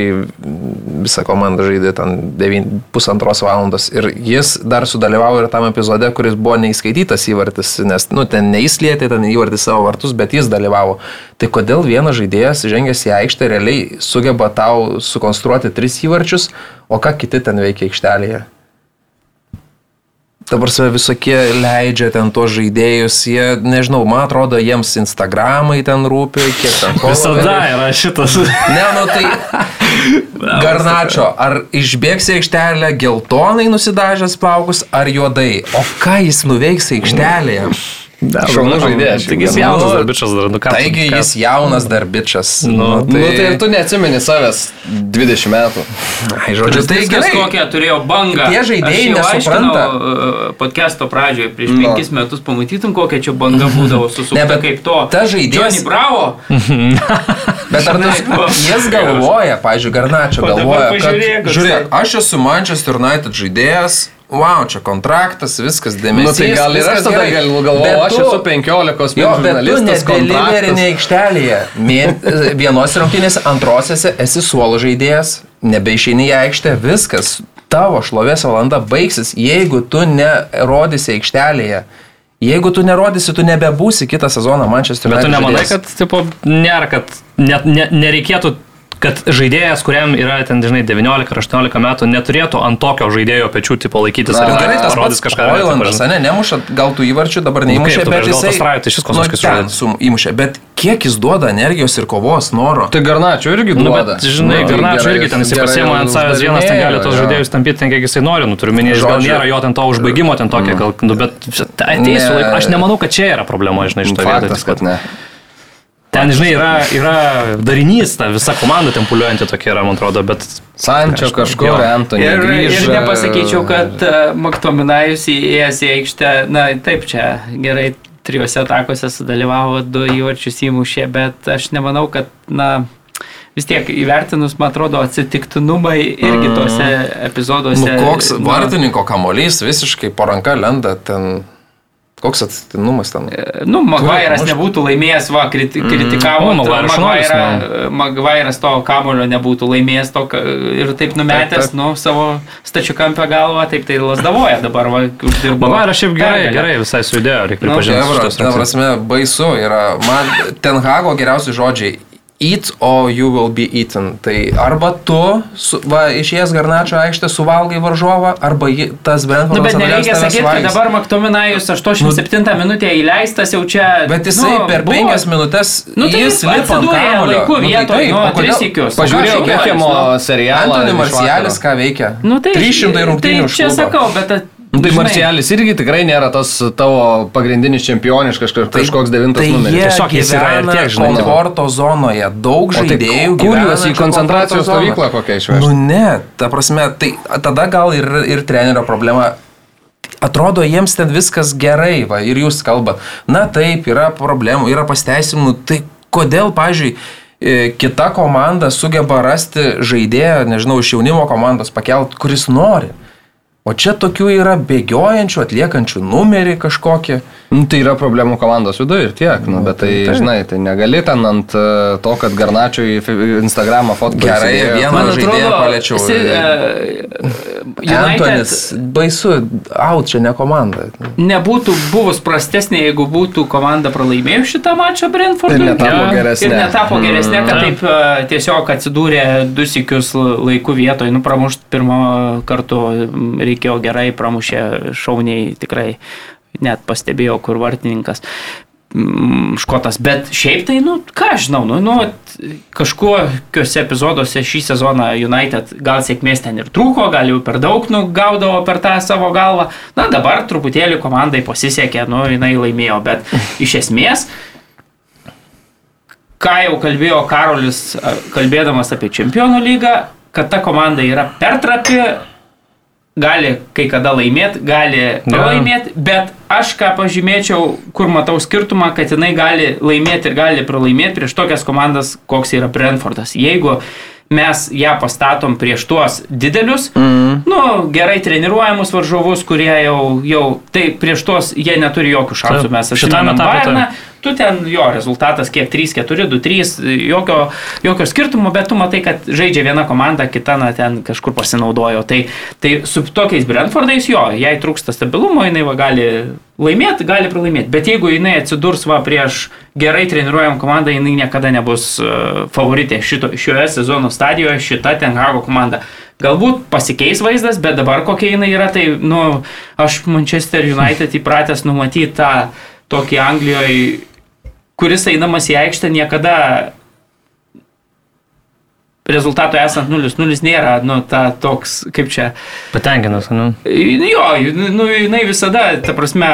visa komanda žaidė ten 9, pusantros valandos. Ir jis dar sudalyvavo ir tam epizode, kuris buvo neįskaitytas įvartis, nes, nu, ten neįslietė ten įvartis savo vartus, bet jis dalyvavo. Tai kodėl vienas žaidėjas žengęs į aikštę realiai sugeba tau sukonstruoti tris įvarčius, o ką kiti ten veikia aikštelėje? Dabar save visokie leidžia ten tuos žaidėjus, jie, nežinau, man atrodo, jiems Instagramai ten rūpi, kiek ten ko. Visada yra šitas. Ne, nu tai. Garnačio, ar išbėgs į aikštelę geltonai nusidažęs plaukus, ar juodai? O ką jis nuveiks aikštelėje? Šaunus žaidėjas. Taigi jis jaunas darbičas dar, nu ką. Taigi jis jaunas darbičas. Nu, tai... nu tai ir tu neatsimeni savęs 20 metų. Ai, žodžiu, tai gerai. kokią turėjo bangą. Tie žaidėjai nesupranta. Uh, Podcast'o pradžioje prieš no. penkis metus pamatytum, kokia čia banga būdavo susukta ne, kaip to. Ta žaidėjas. Johnny Bravo. bet ar tas, jis galvoja, pažiūrėjau, Garnačio galvoja, kad, žiūrėk, aš esu Manchester United žaidėjas wow, čia kontraktas, viskas dėmesys. Nu, tai gal ir aš tada galvoju, aš esu 15 jo, žurnalistas. Tu nedeliverinė aikštelėje. Vienos rungtynėse, antrosiose esi suolo žaidėjas, nebeišeini į aikštę, viskas. Tavo šlovės valanda baigsis, jeigu tu nerodysi aikštelėje. Jeigu tu nerodysi, tu nebebūsi kitą sezoną Manchester United. Bet tu nemanai, kad tipo, nėra, kad net, ne, nereikėtų kad žaidėjas, kuriam yra ten, žinai, 19 ar 18 metų, neturėtų ant tokio žaidėjo pečių tipo laikytis. Ar gerai, tas parodys kažką. Oilandas, ne, nemuša, gal tų įvarčių dabar neįmušė, nu, bet jisai... Tai šis kosmosas kažkas įmušė, bet kiek jis duoda energijos ir kovos noro. Tai Garnačio irgi duoda. Nu, bet, žinai, nu, Garnačio irgi ten jisai pasiema ant savęs vienas, ten gali tos žaidėjus tampyti ten, kiek jisai nori, nu turiu minėti, gal nėra jo ten to užbaigimo ten tokia, gal, nu, bet ateisiu laiku, aš nemanau, kad čia yra problema, žinai, iš to vietoj. Ten, žinai, yra, yra darinys, ta visa komanda ten puliuojanti tokia yra, man atrodo, bet... Sančio kažkur, Antony. Ir, grįž, ir nepasakyčiau, kad uh, Maktominajus įėjęs į aikštę, na taip, čia gerai trijose atakose sudalyvavo, du įvarčius įmušė, bet aš nemanau, kad, na, vis tiek įvertinus, man atrodo, atsitiktinumai irgi mm. tose epizoduose. Nu, koks vartininko kamolys visiškai po ranka lenda ten. Koks atsitiktinumas ten? E, nu, Magvairas nebūtų laimėjęs, va, kriti, mm. kritikavo, mm. Magvairas to kamulio nebūtų laimėjęs to ir taip numetęs, taip, taip. nu, savo stačių kampę galvą, taip tai lasdavoja dabar, va, uždirbo. Magvairas šiaip gerai, pergalę. gerai visai sudėjo, reikia nu, pripažinti. Nu, ta prasme, baisu yra, man Tenhago geriausi žodžiai eat or you will be eaten. Tai arba tu, su, va, išėjęs Garnačio aikštę suvalgai varžovą, arba jį, tas Brentfordas. Nu, bet nereikia sakyti, kad dabar Maktominajus 87 nu, minutę įleistas jau čia. Bet jisai nu, per 5 minutės nu, tai jis lipa. Laiku nu, vietoje, nu, tai, tris įkius. Pažiūrėjau Bekemo serialą. Antony Marcialis ką veikia? Nu, tai, 300 rungtynių. Tai čia sakau, bet Nu, tai Marcialis irgi tikrai nėra tas tavo pagrindinis čempioniškas tai, kažkoks devintas tai numeris. Tiesiog jis yra ir tiek, žinai. Komforto zonoje daug tai žaidėjų. Tai kur juos į koncentracijos stovyklą kokią išvežti? Nu ne, ta prasme, tai tada gal ir, ir trenerio problema. Atrodo, jiems ten viskas gerai, va, ir jūs kalbat. Na taip, yra problemų, yra pasteisimų. Tai kodėl, pažiūrėjau, kita komanda sugeba rasti žaidėją, nežinau, iš jaunimo komandos pakelt, kuris nori. O čia tokių yra bėgiojančių, atliekančių numerį kažkokį. Nu, tai yra problemų komandos viduje ir tiek, nu, bet tai, tai, žinai, tai negali ten ant e, to, kad Garnačio į Instagramą fotką. Gerai, vieną žaidėją paliečiau. Esi, uh, Antonis, baisu, out čia ne komanda. Nebūtų buvus prastesnė, jeigu būtų komanda pralaimėjus šitą mačą Brentfordui. Ir netapo geresnė. Ir netapo geresnė, kad taip uh, tiesiog atsidūrė du sikius laikų vietoje, nu pramušt pirmą kartą reikėjo gerai, pramušė šauniai, tikrai net pastebėjau, kur vartininkas. mm, škotas, bet šiaip tai, nu, ką aš žinau, nu, nu, kažkokiuose epizoduose šį sezoną United gal sėkmės ten ir trūko, gal jau per daug, nu, gaudavo per tą savo galvą. Na, dabar truputėlį komandai pasisekė, nu, jinai laimėjo, bet iš esmės, ką jau kalbėjo Karolis, kalbėdamas apie čempionų lygą, kad ta komanda yra per trapi, gali kai kada laimėti, gali pralaimėti, bet aš ką pažymėčiau, kur matau skirtumą, kad jinai gali laimėti ir gali pralaimėti prieš tokias komandas, koks yra Brentfordas. Jeigu mes ją pastatom prieš tuos didelius, mm. nu, gerai treniruojamus varžovus, kurie jau, jau tai prieš tuos jie neturi jokių šansų. Mes šitame etape tu ten jo rezultatas kiek 3, 4, 2, 3, jokio, jokio skirtumo, bet tu matai, kad žaidžia viena komanda, kita na, ten kažkur pasinaudojo. Tai, tai su tokiais Brentfordais jo, jai trūksta stabilumo, jinai va, gali laimėti, gali pralaimėti. Bet jeigu jinai atsidurs va prieš gerai treniruojam komandą, jinai niekada nebus uh, favoritė šito, šioje sezono stadijoje, šita Tenhago komanda. Galbūt pasikeis vaizdas, bet dabar kokia jinai yra, tai, nu, aš Manchester United įpratęs numatyti tą tokį Anglijoje kuris eidamas į aikštę niekada rezultato esant 0-0 nėra, nu, ta toks, kaip čia. Patenkinus, nu. Jo, nu, jinai visada, ta prasme,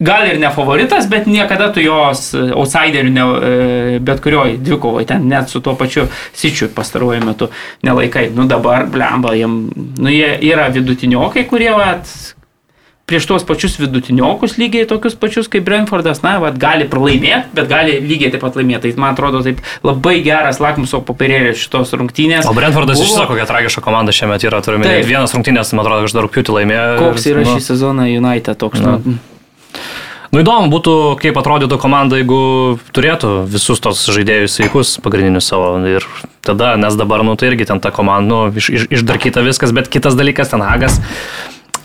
gal ir ne favoritas, bet niekada tu jos outsiderių, ne, e, bet kurioj dvikovai, ten net su tuo pačiu sičiu pastaruoju metu nelaikai. Nu dabar, blemba, jiem, nu jie yra vidutiniokai, kurie, vat, prieš tuos pačius vidutiniokus lygiai tokius pačius kaip Brentfordas, na, vat, gali pralaimėti, bet gali lygiai taip pat laimėti. Tai man atrodo taip labai geras lakmuso papirėlės šitos rungtynės. O Brentfordas iš viso kokia tragiška komanda šiame yra, turime tai. vienas rungtynės, man atrodo, aš dar rūpiutį laimėjau. Koks yra nu. šį sezoną United toks, nu. nu. Nu įdomu būtų, kaip atrodytų komanda, jeigu turėtų visus tos žaidėjus sveikus pagrindinius savo. Ir tada, nes dabar, nu tai irgi ten ta komanda, nu, iš, iš, išdarkyta viskas, bet kitas dalykas, ten Hagas,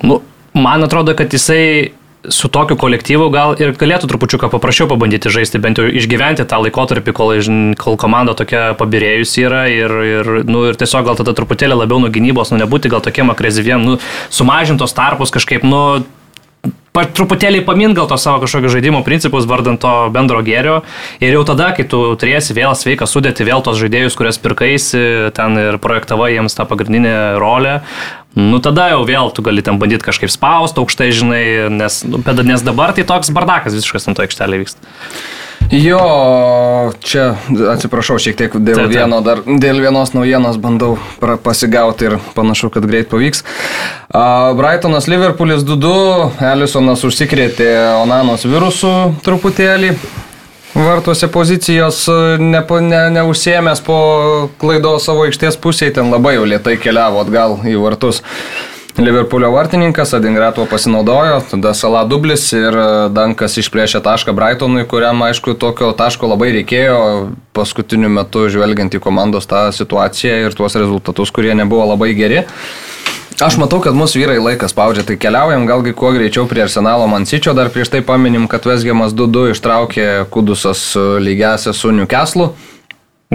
nu, man atrodo, kad jisai su tokiu kolektyvu gal ir galėtų trupučiuką paprasčiau pabandyti žaisti, bent jau išgyventi tą laikotarpį, kol, kol komanda tokia pabirėjusi yra ir, ir, nu, ir tiesiog gal tada truputėlį labiau nuo gynybos, nu, nebūti gal tokiem akrezyviem, nu, sumažintos tarpus kažkaip, nu, pa, truputėlį pamint gal to savo kažkokio žaidimo principus vardant to bendro gėrio. Ir jau tada, kai tu turėsi vėl sveiką sudėti, vėl tos žaidėjus, kurias pirkaisi, ten ir projektavai jiems tą pagrindinę rolę, Nu tada jau vėl tu gali ten bandyti kažkaip spausti aukštai, žinai, nes, nu, nes dabar tai toks bardakas visiškas ant to aikštelė vyksta. Jo, čia atsiprašau šiek tiek dėl, taip, taip. Vieno, dar, dėl vienos naujienos bandau pasigauti ir panašu, kad greit pavyks. Uh, Brightonas Liverpoolis 2-2, Elisonas užsikrėtė Onanos virusų truputėlį vartuose pozicijos e, ne, ne po klaidos savo aikštės pusėje, ten labai jau lietai keliavo atgal į vartus. Liverpoolio vartininkas Adingrato pasinaudojo, tada Sala dublis ir e, Dankas išplėšė tašką Brightonui, kuriam aišku tokio taško labai reikėjo paskutiniu metu žvelgiant į komandos tą situaciją ir tuos rezultatus, kurie nebuvo labai geri. Aš matau, kad mūsų vyrai laikas spaudžia, tai keliaujam galgi kuo greičiau prie arsenalo Mansičio, dar prieš tai paminim, kad Vesgiamas 2-2 ištraukė Kudusas lygiasią su Newcastle.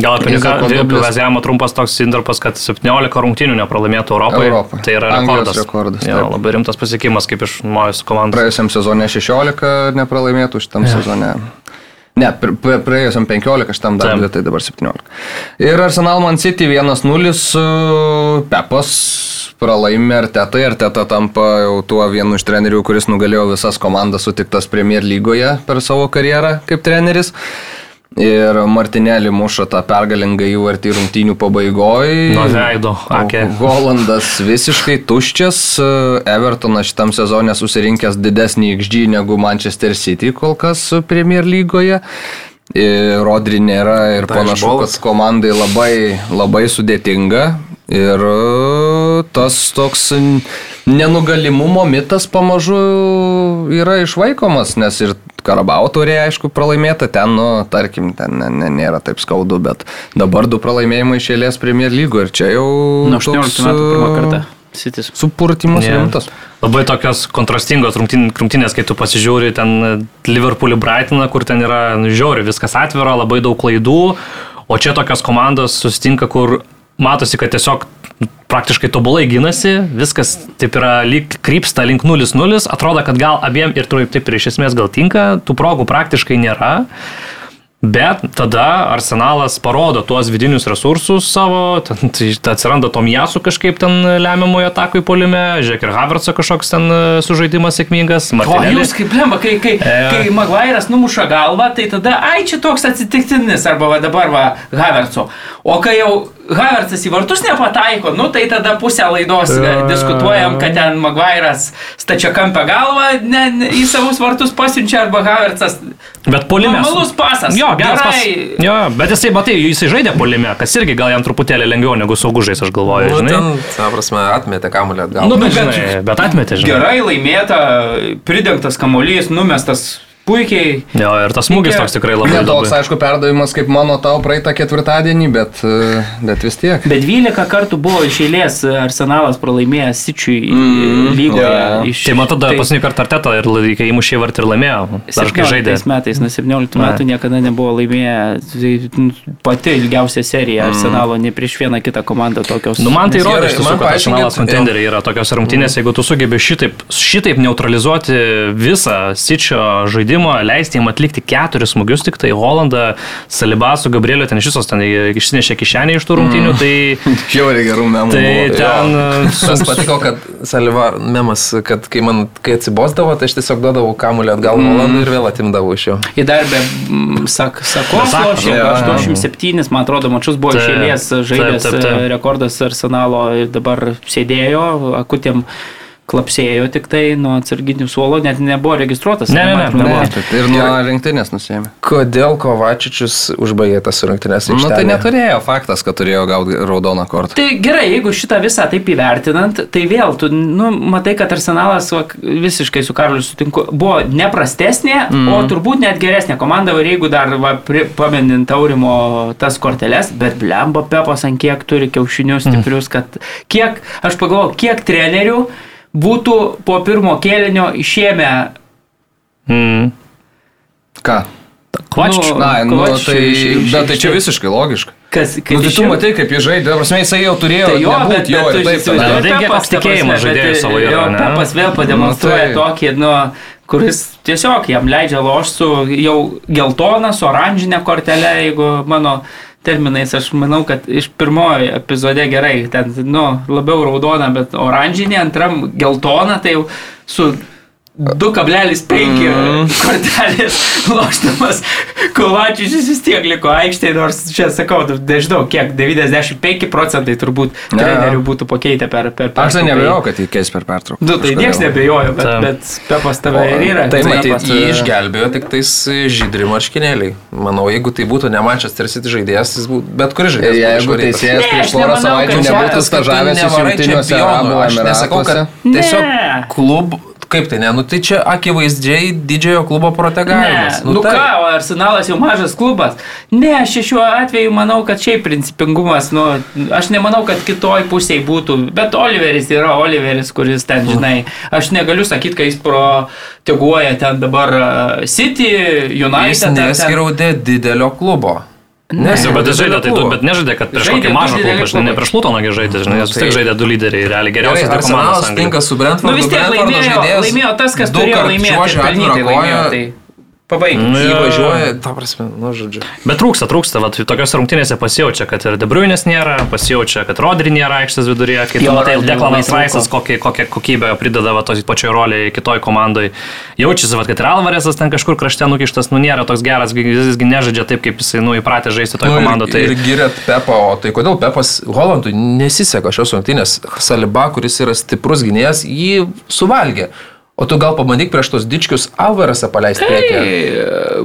Gal apie Newcastle trumpas toks indarpas, kad 17 rungtynių nepralaimėtų Europoje. Europoje. Tai yra rekordas. rekordas jo, labai rimtas pasiekimas kaip iš Mojus komandos. Praėjusiam sezone 16 nepralaimėtų, šitam Taip. sezone. Ne, praėjusiam 15, šitam dar, tai dabar 17. Ir Arsenal Man City 1-0, Pepas pralaimi Artetai, Arteta tampa jau tuo vienu iš trenerių, kuris nugalėjo visas komandas sutiktas Premier lygoje per savo karjerą kaip treneris. Ir Martinelį muša tą pergalingą įvartį rungtynių pabaigoje. Nuo veido, akė. Holandas visiškai tuščias. Evertonas šitam sezonė susirinkęs didesnį XG negu Manchester City kol kas Premier lygoje. Rodri nėra ir tai panašu, kad komandai labai, labai sudėtinga. Ir e, tas toks nenugalimumo mitas pamažu yra išvaikomas, nes ir Karabau turėjo, aišku, pralaimėta, ten, nu, tarkim, ten ne, ne, nėra taip skaudu, bet dabar du pralaimėjimai išėlės Premier lygo ir čia jau... Nuo 18 metų pirmą kartą. Sitis. Supurtimas yeah. rimtas. Labai tokios kontrastingos rungtynės, kai tu pasižiūri ten Liverpoolį Brightoną, kur ten yra nu, žiauri, viskas atvira, labai daug klaidų, o čia tokios komandos susitinka, kur matosi, kad tiesiog praktiškai tobulai gynasi, viskas taip yra lyg krypsta link 0-0, atrodo, kad gal abiem ir taip, ir iš esmės gal tinka, tų progų praktiškai nėra. Bet tada Arsenalas parodo tuos vidinius resursus savo, ten, tai atsiranda Tomijasų kažkaip ten lemiamoje atakui polime, žiūrėk ir Havertzo kažkoks ten e, sužaidimas sėkmingas. O jūs kaip lemba, kai, kai, e... kai Maguire'as numuša galvą, tai tada, ai čia toks atsitiktinis, arba va dabar va Havertzo. O kai jau Havertzas į vartus nepataiko, nu tai tada pusę laidos uh, diskutuojam, kad ten Maguire'as stačia kampę galvą ne, ne, į savus vartus pasiunčia arba Havertzas. Bet polime. Normalus pasas. Jo, geras pasas. Jo, bet jisai, matai, jisai žaidė polime, kas irgi gal jam truputėlį lengviau negu saugužais, aš galvoju. Nu, žinai, ten, ta prasme, atmetė kamuolį atgal. Nu, bet, žinai, bet atmetė, žinai. Gerai laimėta, pridengtas kamuolys, numestas puikiai. Jo, ir tas smūgis toks tikrai labai įdomus. Toks, aišku, perdavimas kaip mano tau praeitą ketvirtadienį, bet, e, bet vis tiek. Bet 12 kartų buvo iš eilės Arsenalas pralaimėjęs Sičiui mm, lygoje. Yeah. Iš... Tai man tada tai... paskutinį kartą Artetą ir kai įmušė vart ir laimėjo. Dar kai žaidė. metais, nuo 17 ne. metų niekada nebuvo laimėję tai, nu, pati ilgiausia serija mm. Arsenalo, ne prieš vieną kitą komandą tokios. Nu, man tai rodo, kad Arsenalas kontenderiai yra tokios rungtynės, mm. jeigu tu sugebi šitaip, šitaip neutralizuoti visą Sičio žaidimą žaidimo, leisti jam atlikti keturis smūgius, tik tai Holandą, Salibą su Gabrieliu ten iš visos ten išsinešė kišenį iš tų rungtynių. Tai, Žiauriai gerų memų. Tai buvo. ten... Man patiko, kad Saliba memas, kad kai man, kai atsibosdavo, tai aš tiesiog duodavau kamuolį atgal mm. Holandui ir vėl atimdavau iš jo. Į darbę, sak, sako, lošė 87, man atrodo, mačius buvo išėlės žaidęs rekordas arsenalo ir dabar sėdėjo akutėm klapsėjo tik tai nuo atsarginių suolo, net nebuvo registruotas. Ne, ne, ne, ne. Ir nuo rinktinės nusėmė. Kodėl Kovačičius užbaigė tas rinktinės? Na nu, tai neturėjo faktas, kad turėjo gauti raudoną kortą. Tai gerai, jeigu šitą visą taip įvertinant, tai vėl tu, nu, matai, kad arsenalas va, visiškai su Karliu sutinku, buvo neprastesnė, mm. o turbūt net geresnė komanda, ir jeigu dar va, pamenint Taurimo tas korteles, bet blemba Pepas ant kiek turi kiaušinius stiprius, mm. kad kiek, aš pagalvoju, kiek trenerių būtų po pirmo kėlinio išėmę. Mm. Ką? Kvačičių. Nu, Na, nu, tai, bet tai čia visiškai logiška. Kas, kai nu, tai tu matai, kaip jie žaidė, prasme, jisai jau turėjo tai jo, bet, jo, bet, ir taip toliau. Bet reikia pasitikėjimo žaidėjų savo jau. Pepas vėl pademonstruoja nu, tai... tokį, nu, kuris tiesiog jam leidžia lošti su jau geltona, su oranžinė kortelė, jeigu mano terminais, aš manau, kad iš pirmojo epizode gerai, ten, nu, labiau raudona, bet oranžinė, antram geltona, tai jau su 2,5 mm. kortelės loštamas Kovačius vis tiek liko aikštėje, nors čia sakau, nežinau, kiek 95 procentai turbūt ja. trenerių būtų pakeitę per, per pertrauką. Aš tai nebejau, kad jį keis per pertrauką. Nu, tai niekas nebejojo, bet, bet Pepas tave ir yra. Tai matyt, jį išgelbėjo tik tais žydri marškinėliai. Manau, jeigu tai būtų ne Manchester City žaidėjas, jis būtų bet kuris žaidėjas. Jeigu teisėjas prieš porą savaičių nebūtų stažavęs Arabų Emiratuose. Aš nesakau, kad tiesiog klub Kaip tai ne? Nu tai čia akivaizdžiai didžiojo klubo protegavimas. Ne, nu, nu tai. ką, Arsenalas jau mažas klubas. Ne, aš šiuo atveju manau, kad šiaip principingumas, nu, aš nemanau, kad kitoj pusėje būtų, bet Oliveris yra Oliveris, kuris ten, mm. žinai, aš negaliu sakyti, kad jis proteguoja ten dabar uh, City, United. Jis neskiraudė didelio klubo. Nes jau, bet žaidė, tai tu, bet nežaidė, kad prieš kokį mažą klubą, žinai, ne prieš Lutonagį žaidė, žinai, nes vis tiek žaidė du lyderiai, realiai geriausias tai komandas. Tinka su Brentfordu. Nu vis tiek laimėjo, laimėjo tas, kas turėjo laimėti. Pelnytai laimėjo. Tai pabaigti. Nu, įvažiuoja, ta prasme, nu, žodžiu. Bet trūksta, trūksta, va, tokios rungtynėse pasijaučia, kad ir Debriuinės nėra, pasijaučia, kad Rodri nėra aikštės viduryje, kai tu matai Deklanas Raisas, kokią, kokią kokybę prideda va, tos pačioj roliai kitoj komandai. Jaučiasi, va, kad ir Alvarėsas ten kažkur krašte nukištas, nu nėra toks geras, jisgi nežaidžia taip, kaip jisai, nu, įpratę žaisti toje nu, komandoje. Tai... Ir girėt Pepą, o tai kodėl Pepas Holandui nesiseka šios rungtynės? Saliba, kuris yra stiprus gynėjas, jį suvalgė. O tu gal pabandyk prieš tos dičkius Alvarasą paleisti priekį.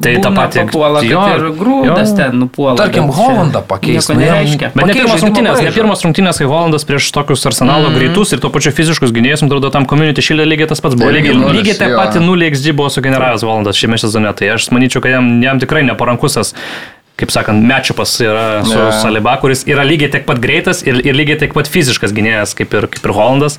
Tai tą patį puolą, jo, ir grūdas jo. ten nupuola. Tarkim, Holandą pakeisti. Nereiškia. Bet ne pirmas rungtynės, ne pirmas rungtynės, kai Holandas prieš tokius arsenalo mm. greitus ir to pačiu fiziškus gynėjus, man atrodo, tam community šilė lygiai tas pats buvo. Lygiai, lygiai taip pat 0xg buvo sugeneravęs Holandas šiame sezone. Tai aš manyčiau, kad jam, jam tikrai neparankusas kaip sakant, mečiupas yra su yeah. Saliba, kuris yra lygiai tiek pat greitas ir, ir lygiai tiek pat fiziškas gynėjas kaip ir, kaip ir Holandas.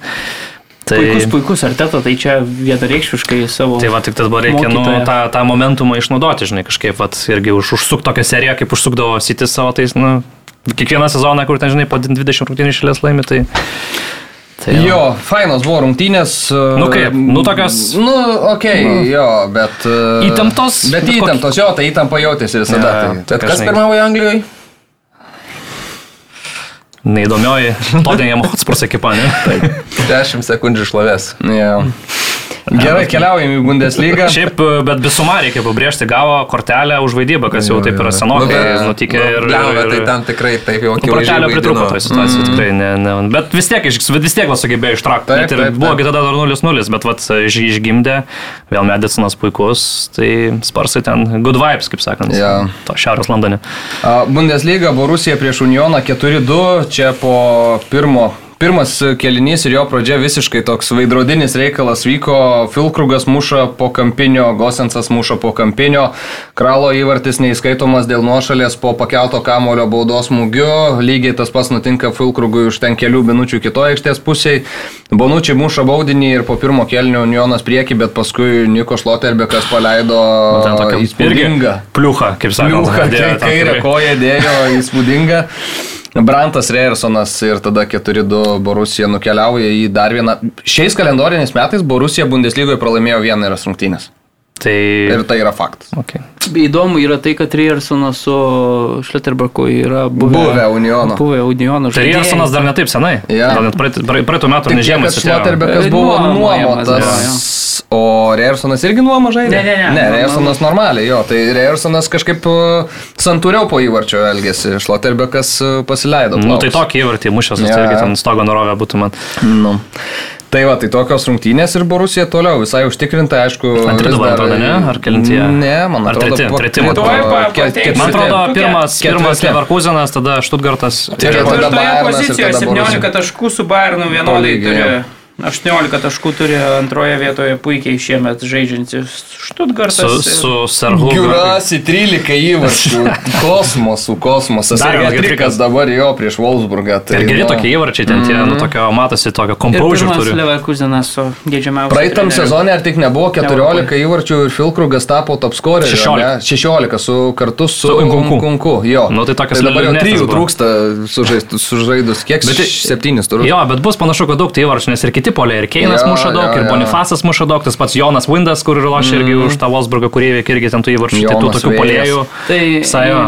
Tai... Puikus, puikus arteto, tai čia vienareikšmiškai savo. Tai va, tik tas buvo reikia nu, tą, tą momentumą išnaudoti, žinai, kažkaip, va, irgi už, užsuk tokią seriją, kaip užsukdavo Sitis savo tais, nu, kiekvieną sezoną, kur ten, žinai, po 20 rungtynių išėlės laimi, tai... Tai jo. jo, fainos buvo rungtynės. Nu kaip, nu tokios. Nu, okei, okay, nu. jo, bet. Įtemptos. Bet, bet įtemptos, jo, tai įtampa jautėsi visada. Ja, tai, bet kas pirmauja Anglijoje? Neįdomioji Tottenham Hotspurs ekipa, ne? Taip. 10 sekundžių šlovės. Yeah. Gerai, keliaujam į Bundesliga. Šiaip, bet visumą reikia pabrėžti, gavo kortelę už vaidybą, kas jau taip yra senokai nu, nutikė. Nu, ir, lemia, tai ten tikrai taip jau akivaizdžiai. Kortelė pritruko toje situacijoje, mm. tikrai. Ne, ne, bet vis tiek, vis tiek va sugebėjo ištraukti. Taip, taip, taip. Buvo tada dar 0-0, bet vat, išgimdė, vėl medicinas puikus, tai sparsai ten good vibes, kaip sakant. Ja. To Šiaurės Londone. Bundesliga, Borusija prieš Unioną 4-2, čia po pirmo Pirmas kelinys ir jo pradžia visiškai toks vaidrodinis reikalas vyko, Filkrugas muša po kampinio, Gosensas muša po kampinio, Kralo įvartis neįskaitomas dėl nuošalės po pakelto kamulio baudos smūgiu, lygiai tas pats nutinka Filkrugui už ten kelių minučių kitoje aikštės pusėje. Bonučiai muša baudinį ir po pirmo kelinio Unionas prieki, bet paskui Niko Šloterbekas paleido įspūdingą. Pliuchą, kaip sakoma. Pliuchą, kairę koją dėjo įspūdingą. Brantas Reirsonas ir tada 4-2 Borusija nukeliauja į dar vieną. Šiais kalendoriniais metais Borusija Bundeslygoje pralaimėjo vieną ir rungtynės. Tai... Ir tai yra faktas. Okay. Įdomu yra tai, kad Riersonas su Šleterberku yra buvę, buvę Uniono. Buvę Uniono žaidėjai. Tai Riersonas dar netaip senai. Ja. Gal net praeitų metų nežiemas. Šleterberkas buvo nuomotas. O Riersonas irgi nuoma žaidė? Ne, ne, ne. Ne, Riersonas normaliai, jo. Tai Riersonas kažkaip uh, santūriau po įvarčio elgėsi. Šleterberkas uh, pasileido. Na, nu, tai tokį įvartį mušęs, ja. tai irgi ten stogo norovė būtų man. Nu. Tai va, tai tokios rungtynės ir Borusija toliau visai užtikrinta, aišku. Antri dabar atrodo, ne? Ar kelintie? Ne, man atrodo, treti, treti, man atrodo, pirmas, pirmas Leverkusenas, tada Štutgartas. Tai tada pozicijoje 17 taškų su Bayernu vienodai turi. 18 taškų turi antroje vietoje puikiai šiemet žaidžiantis Štutgartas. Su, su Sarhu. Giurasi 13 įvarčių. Kosmosų, kosmosas. Dar vienas trikas dabar jo prieš Wolfsburgą. Tai, ir geri nu, tokie įvarčiai, ten tie, mm. nu, tokio matosi, tokio composure turi. Leverkusenas su geidžiamiausiu. Praeitam sezonė ar tik nebuvo 14 įvarčių ir Filkrugas tapo top scorer. 16. 16 su kartu su, su Kunku. Kunku. Jo. Nu, tai, tai dabar jau 3 trūksta sužaidus. Kiek? Bet 7 turiu. Jo, bet bus panašu, kad daug tai įvarčių, nes ir kiti polė, ir Keinas ja, muša daug, ja, ir Bonifasas muša daug, tas pats Jonas Windas, kur lošia mm. irgi už tą Wolfsburgą, kurie irgi ten tų įvarčių, tai tų tokių polėjų. Tai Sajo.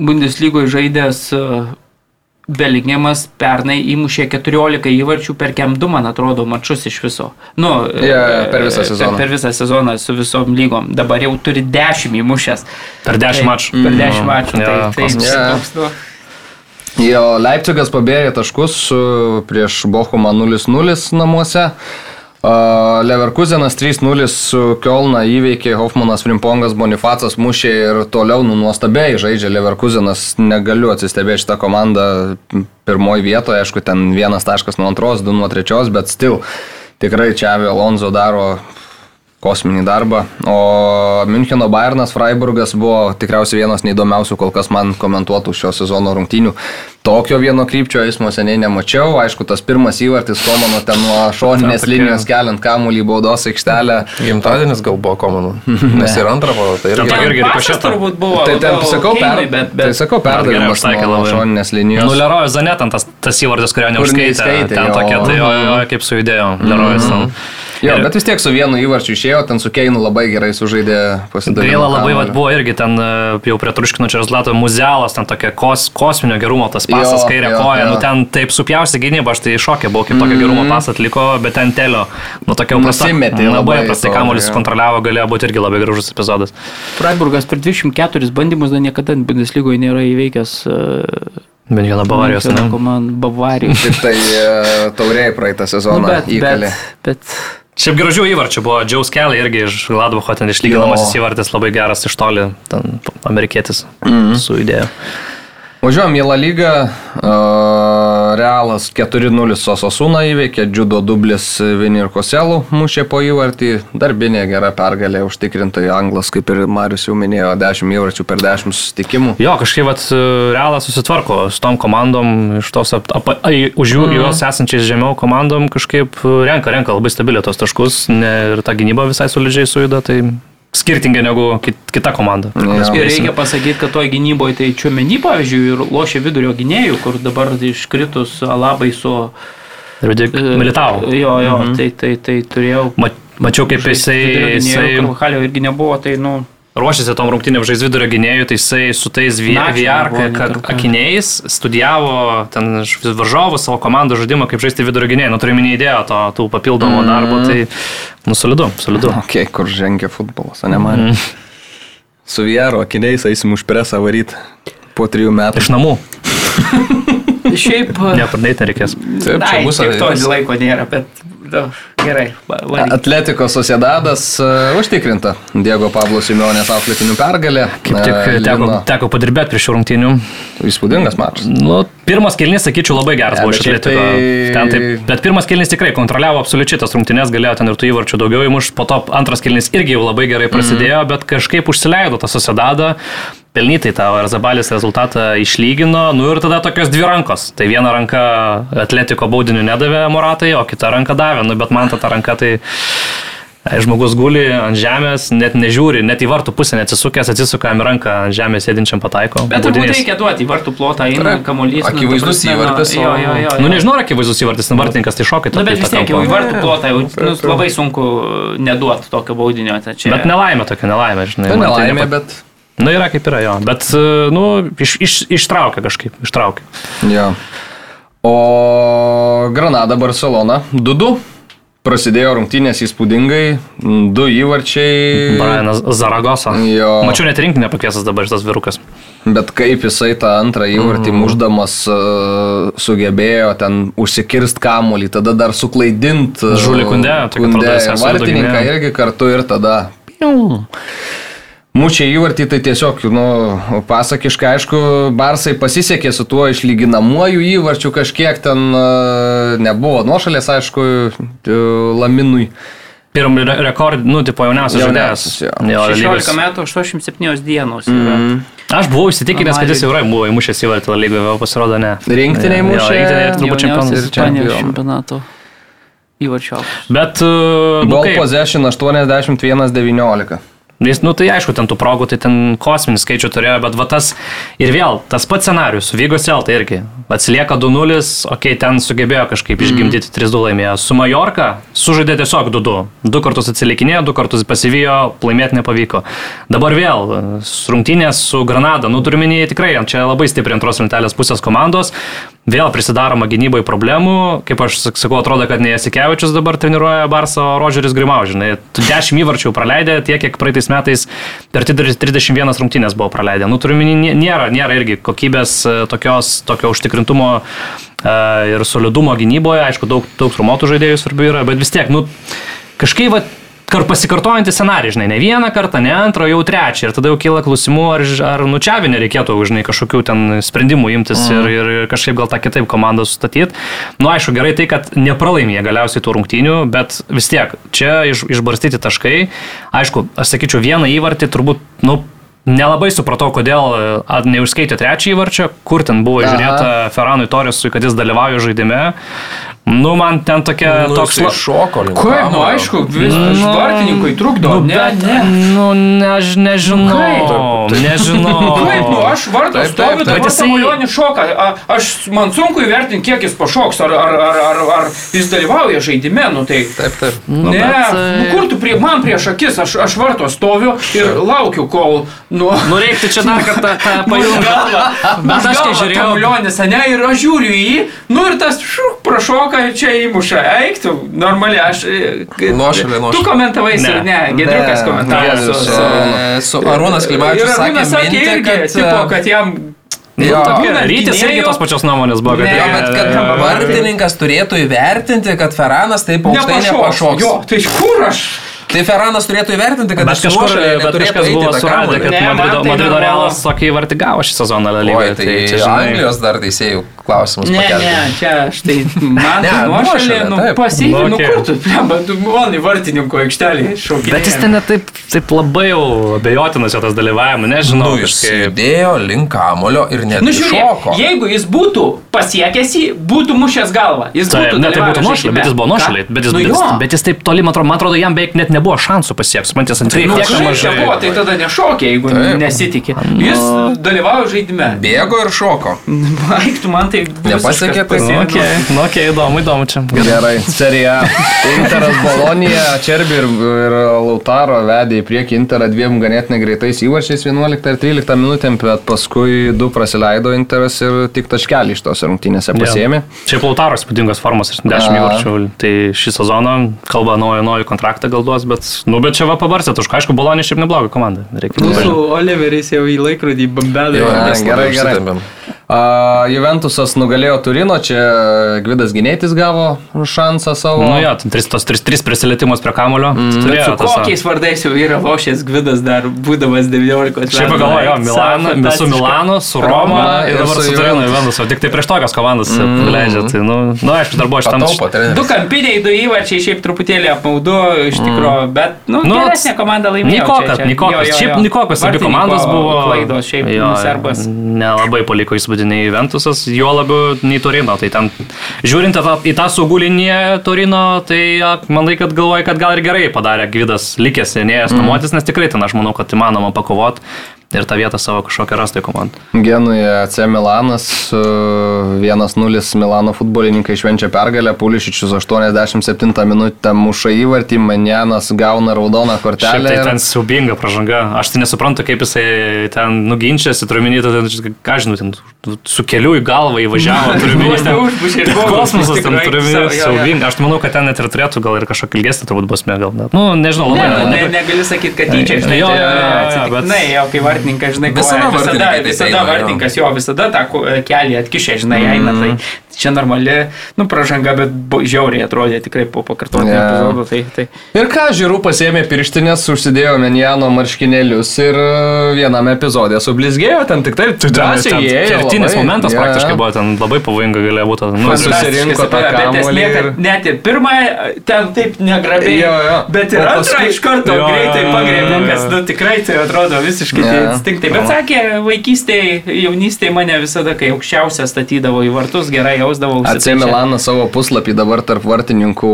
Bundeslygoje žaidęs e, Belingiamas pernai įmušė 14 įvarčių per kem 2, man atrodo, mačius iš viso. Nu, yeah, per visą sezoną. Per, per visą sezoną su visom lygom. Dabar jau turi 10 įmušęs. Per 10 tai, mačų. Per 10 mm. mačų. Tai, yeah, tai, tai, yeah. toks, Jo, Leipzigas pabėgė taškus prieš Bochumą 0-0 namuose. Leverkusenas 3-0 su Kielna įveikė Hoffmanas, Frimpongas, Bonifacas mušė ir toliau nu, nuostabiai žaidžia Leverkusenas. Negaliu atsistebėti šitą komandą pirmoji vietoje, aišku, ten vienas taškas nuo antros, du nuo trečios, bet stil. Tikrai čia Alonso daro kosminį darbą. O Müncheno Bayernas Freiburgas buvo tikriausiai vienas neįdomiausių kol kas man komentuotų šio sezono rungtynių. Tokio vieno krypčio eismo seniai nemačiau. Aišku, tas pirmas įvartis Komano ten nuo šoninės linijos keliant kamuolį baudos aikštelę. Gimtadienis gal buvo Komano. Nes ir antrą buvo, tai irgi, irgi rikošėtas turbūt buvo. Tai ten, sakau, per, bet, bet, tai sakau, perdavimas nuo šoninės linijos. Nulerojo Zanetan tas, tas įvartis, kurio neužskaitė. Ten tokia, tai jo, jo, kaip sujudėjo. Lerojas. Mm -hmm. Jo, ir, bet vis tiek su vienu įvarčiu išėjo, ten su Keinu labai gerai sužaidė pasidalyti. Gaila labai vat, buvo irgi ten e, jau prie Truškinočio rezultato muzealas, ten tokia kos, kosminio gerumo tas pasas, jo, kairė jo, koja, jo. nu ten taip supjausi gynybą, aš tai šokė buvau, kaip tokio mm. gerumo pas atliko, bet ten telio, nu tokia jau prasta. Labai, labai prastai kamuolis kontroliavo, galėjo būti irgi labai gražus epizodas. Freiburgas per 24 bandymus dar niekada Bundeslygoje nėra įveikęs. Uh... Bent vieną Bavarijos? Man Bavarijos. Tai uh, tauriai praeitą sezoną nu, bet, įkalė. Bet, bet Šiaip gražių įvarčių buvo Džiaus Kelly irgi iš Gladbacho, ten išlyginamasis įvartis labai geras iš toli, ten amerikietis mm -hmm. su idėja. Važiuojam į La Lygą. Realas 4-0 Sososūną įveikė, Džudo dublis Vini ir Koselų mušė po įvartį. Darbinė gera pergalė užtikrintai Anglas, kaip ir Marius jau minėjo, 10 įvarčių per 10 susitikimų. Jo, kažkaip vat, Realas susitvarko su tom komandom, iš tos ap, ap, ai, už jų, mm. juos esančiais žemiau komandom kažkaip renka, renka labai stabiliai tos taškus ne, ir ta gynyba visai solidžiai sujuda. Tai skirtingai negu kit- kita komanda. Jo. Ir reikia pasakyti, kad toj gynyboje tai čiuomenį, pavyzdžiui, ir lošia vidurio gynėjų, kur dabar iškritus labai su... Ir Militavo. Jo, jo, mhm. tai, tai, tai turėjau... Ma, mačiau, kaip jisai, jisai Karvahalio irgi nebuvo, tai, nu... ruošėsi tom rungtynėm žais vidurio gynėjų, tai jisai su tais VR karto. akiniais studijavo ten varžovų savo komandų žaidimą, kaip žaisti vidurio gynėjų. Nu, turiu minį idėją to, tų papildomų mm. darbų, tai, nu, solidu, solidu. Ok, kur žengia futbolas, o ne man. Mm. Su Viero akiniais eisim už presą varyti po trijų metų. Iš namų. Šiaip... Neiti nereikės. Taip, čia bus tiek to laiko nėra, bet... Gerai, va- varyk. Atletiko Sociedadas uh, užtikrinta Diego Pablo Simeonės auklėtinių pergalė. Kaip tik E, teko, Lino- teko padirbėti prie šių rungtynių. Įspūdingas mačas. Nu, pirmas kelnys, sakyčiau, labai geras Ne, buvo bet iš Atletiko. tai- taip, bet pirmas kelnys tikrai kontroliavo absoliučiai tas rungtynės, galėjo ten ir tų įvarčių daugiau įmuš, po to antras kelnys irgi jau labai gerai prasidėjo, mm. bet kažkaip užsileido tą susidadą. Pelnytai tą Arzabalis rezultatą išlygino, nu ir tada tokios dvi rankos. Tai viena ranka Atletiko baudinių nedavė Moratai, o kita ranka davė, nu bet man ta, ta ranka tai... ai, Žmogus guli ant žemės, net nežiūri, net į vartų pusę neatsisukęs, atsisuka jam į ranką ant žemės sėdinčiam pataiko. Bet turbūt reikia duoti į vartų plotą, eina kamuolys. nu, akivaizdus įvartis, Jo, o- jo, jo. Nu jo. nežinau, ar akivaizdus įvartis, nu vartininkas tai šokai. Nu, bet vis tiek jau į vartų plotą jau nu, labai sunku neduoti tokio baudinio. Tai čia... Bet nelaimė tokia nelaimė, žinai. Tai man nelaimė, nepa- bet... Nu yra kaip yra jo, bet, e, nu, iš, iš, ištraukia kažkaip, ištraukia. Jo. O Granada Barcelona 2-2. Prasidėjo rungtynės įspūdingai, du įvarčiai. Brianas Zaragosa. Jo. Mačiau net rinkinį pakviesas dabar šitas virukas. Bet kaip jisai tą antrą įvartį mm. muždamas uh, sugebėjo ten užsikirst kamolį, tada dar suklaidint uh, Žulį jis ir esą vartininką irgi kartu ir tada. piu. Mušė įvartį, tai tiesiog, nu, pasakiškai, aišku, Barsai pasisekė su tuo išlyginamuoju įvarčiu, kažkiek ten uh, nebuvo nuošalės, aišku, t- Laminui. Pirm re rekord, nu, tipo jauniausias žaidėjas. Jo. Jo, 16 lygos. metų, 87 dienos. Mm. Aš buvau įsitikinęs, kad jis jau yra, buvo įmušęs įvartį lygoje, o pasirodo ne. Rinktiniai mušė. rinktiniai turbūt ir Ispanijos čempionų. čempionato įvarčio. Bet, uh, nu, Ball kaip, possession 81-19. Jis, nu tai aišku, ten tų progų, tai ten kosminį skaičių turėjo, bet va tas ir vėl tas pats scenarius, Vygos Elta irgi. Atsilieka 2-0, okei, okay, ten sugebėjo kažkaip išgimdyti 3-2 laimėjo. Su Majorka sužaidė tiesiog 2-2. Du kartus atsilikinėjo, du kartus pasivijo, laimėti nepavyko. Dabar vėl rungtynės su Granada, nu turiu minėti tikrai, čia labai stipriai antros lentelės pusės komandos. Vėl prisidaroma gynyboje problemų, kaip aš sak- sakau, atrodo, kad ne Jasikevičius dabar treniruoja Barsą, o Rodžeris Grimau, žinai, Tu 10 įvarčių praleidė tiek, kiek praeitais metais per 31 rungtynės buvo praleidę. Nu, turiu minį, nėra, nėra irgi kokybės e, tokios, tokio užtikrintumo e, ir solidumo gynyboje, aišku, daug, daug trumotų žaidėjų svarbių yra, bet vis tiek, nu, kažkaip, va, kar pasikartojantys scenarijai, žinai, ne vieną kartą, ne antrą, jau trečią. Ir tada jau kyla klausimų, ar, ar nučiavinė reikėtų, žinai, kažkokių ten sprendimų imtis mm. ir, ir kažkaip gal tą kitaip komandą sustatyti. Nu, aišku, gerai tai, kad nepralaimė galiausiai tų rungtynių, bet vis tiek, čia iš, išbarstyti taškai. Aišku, aš sakyčiau, vieną įvartį turbūt, nu, Nelabai supratau, kodėl neužskaitė trečią įvarčią, kur ten buvo žiūrėta Ferranui Torresui, kad jis dalyvauja žaidime. Nu, man ten tokia Nu, toks... la- šoko Kaip, nu aišku, viskas Nu, vartininkui trukdo. Nu, ne, bet, ne. Nu, ne, aš nežinau. Kaip? Nežinau. Kaip, nu aš taip, stoviu, Bet jisai- Samuolionis šoka. A, Aš, man sunku įvertinti, kiek jis pašoks, ar, ar, ar, ar, ar jis dalyvauja žaidime, nu tai... Taip, taip. Nu, ne, bet, nu, kur tu prie, man prieš akis, aš, aš varto stoviu ir laukiu, kol... Nu, Nu, reiktų čia dar kartą tą pajungti. galva. Bet aš kai žiūrėjau- Samuolionis, ne, ir aš žiūriu į jį, nu ir tas šuk, prašoka ir čia įmuša. Eiktų, normaliai, aš... Nuošalė, nuošalė. Tu komentavai, Ne. ne, ne, Gedriukas komentavo. ne, su- su- su- E, Su Arūnas Ir Klimavičius sakė, Arūnas sakė mintį, irgi, kad... tipo, kad jam... Jo. Rytis irgi tos pačios nuomonės buvo, kad Ne, Jo, bet kad vartininkas turėtų įvertinti, kad Ferranas taip aukštai nepašoks. Jo, tai kur aš? Tai Ferranas turėtų įvertinti, kad jis kažkur, eiti buvo tą suradę, kad Ne, man Madrido, tai Madrido. Realas tokį įvartį gavo šį sezoną lygoje. tai čia, žinai, Anglijos dar teisėjų klausimus Ne, pakelti. ne, čia aš tai man tai nuošalė, nuošalė, nu pasiekiu, Nu, kur tu, tu į vartininko aikštelį šaukiai. Bet jis ten taip, taip labai jau abejotinas jo tas dalyvavimas, nežinau. Nu, jis judėjo link kamulio ir net Nu šoko. jeigu jis būtų pasiekęs jį, būtų mušęs galvą. Jis Tai, būtų ne, tai būtų nuošaliai, bet jis buvo? Bet jis, nu, bet, jis, taip toli, man atrodo, man atrodo, jam beveik net nebuvo šansų pasiekti. Man tiesa, tai Nu, tiek žaidžia mažai. buvo, tai tada nešokė, jeigu Taip. nesitikė. Jis dalyvauja žaidime. Bėgo ir šoko. Baigtų man tai Nepasiekė, tai pasienio. Ok, nu, okay, įdomu, įdomu čia. Gerai, serija. Interas Bolonija, Čerbi ir, ir Lautaro vedė į priekį Interą dviem ganėtinai greitais įvarčiais 11 ir 13 minutėm, bet paskui du praleido Interas ir tik taškelį iš tos rungtynėse pasiemė. Šiaip Lautaros įspūdingos formos, 10 A. įvarčių. Tai šį sezoną kalba naują, naują kontraktą gal duos, bet, nu, bet čia va pabarsė, tu aišku, Bolonė šiaip nebloga komanda. Reikia Mūsų. Oliveris jau į laikrodį mes gerai, gerai. A, Juventusas nugalėjo Turino, čia Gvidas Ginėtis gavo šansą savo. Nu jo, ten tris, tos tris, tris prisilietimus prie kamulio. Mm, Su turėjo tas. kokiais vardais jau yra lošęs Gvidas dar būdamas 19 metų. Šiaip pagalvoju, jo, Milano, su. Milanu, su Roma Roma ir ir dabar su su Turino Juventus. Juventus, o tik tai prieš tokias komandas mm. leidžia. Tai, nu, nu, aišku, dar buvo šitam. Pataupo. Du kampiniai, du įvarčiai, šiaip truputėlį apmaudu iš tikrųjų, bet, nu, Nu, geresnė komanda laimėjo. Nikokas, Nikokas. Šiaip. Nikokas, abi komandos buvo. Klaidos, šiaip Jo, serbas. Nelabai paliko įspūdiniai Juventusas, juo labiau nei Torino. Tai ten, žiūrint į tą, saugų liniją Torino, tai manai, kad galvoja, kad gal ir gerai padarė Gvidas likęs, senėjęs nuomotis, nes tikrai ten aš manau, kad įmanoma pakovoti ir tą vietą savo kažkokią rasti komandai. Genuje C Milanas, e, 1-0 Milano futbolininkai švenčia pergalę, Pulišičius 87 minutę muša įvartį, Manjanas gauna raudoną Šiaip kortelę. tai ir- ten siubinga pražanga. Aš tai nesuprantu, kaip jisai ten nuginčiasi, turiu minėti, ką žinau, ten su keliu į galvą įvažiavo, turiu Kosmosas ten turi savo- jo, jo. siaubinga. Aš manau, kad ten net ir turėtų gal ir kažkokia ilgesnė turbūt bausmė gal. net. Nu, nežinau, Ne, labai. nu, ne, negali sakyti, kad tyčia, žinai, Jo, tai jo, jo, jo, bet- kai vartininkas, žinai, Visada visada, visada vartininkas, jo, visada tą kelią atkišė, žinai, eina, tai čia normali, nu, pražanga, bet žiauriai atrodė tikrai po pakartotinio Jo. epizodo, tai, tai Ir ką, žiūrų pasėmė pirštinės, užsidėjo Menjano marškinėlius ir e, viename epizode sublizgėjo, ten tik tai drąsiai Ten įėjo. Kertinis momentas Jo, praktiškai buvo, ten labai pavojinga galėjo būti. Nu, susirinko tą kamuolį ir- net ir pirmąją ten taip negrabiai, Jo, jo. bet ir antrą iš karto Jo, greitai jo. kas, nu, tikrai tai atrodo visiškai yeah. instinktai. Bet sakė, vaikystėje, jaunystėje mane visada, kai aukščiausia statydavo į vartus, gerai jausdavau. AC Milanas savo puslapį dabar tarp vartininkų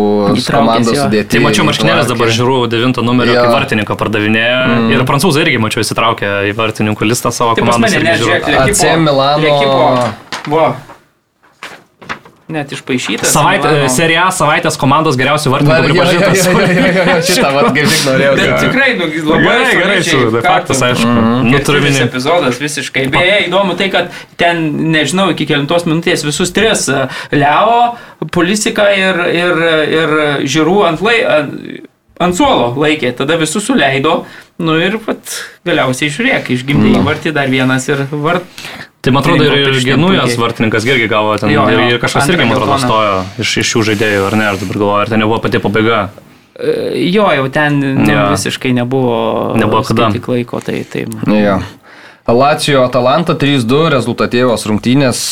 komandos jo. sudėti. Tai mačiau marškinėlės dabar žiūrų 9 numerio, Jo. kaip vartininko pardavinėja. Mm. Ir prancūzai irgi mačiau įsitraukę į vartininkų listą savo Tai komandos. AC Milano- Buvo. Net išpašytas. Savaitė, Milano. serija savaitės komandos geriausių vartininkų pripažintas. Šitą vat kaip tik norėjau. Bet tikrai, nu, labai Gerai, gerai, solidžiai, su- ką faktas, aišku. Nu, turiu minėti. epizodas visiškai. Beje, įdomu tai, kad ten, nežinau, iki kelintos minutės visus tris e, - Leo, Polisika ir, ir, ir Žirų ant, lai, ant, ant suolo laikė. Tada visus suleido. Nu ir pat, galiausiai žiūrėk, išgimdė įvartį dar vienas ir vart. Tai man atrodo ir, Genujos vartininkas irgi gavo ten. Jo, ir, jo. ir kažkas irgi, man atrodo, stojo iš, iš šių žaidėjų, ar ne, aš dabar galvoju, ar ten nebuvo pati pabaiga. E, Jo, jau ten Jo. visiškai nebuvo, Nebuvo kada. skaityk laiko, tai, tai Jo. Lacijo Atalanta 3-2 rezultatyvos rungtynės.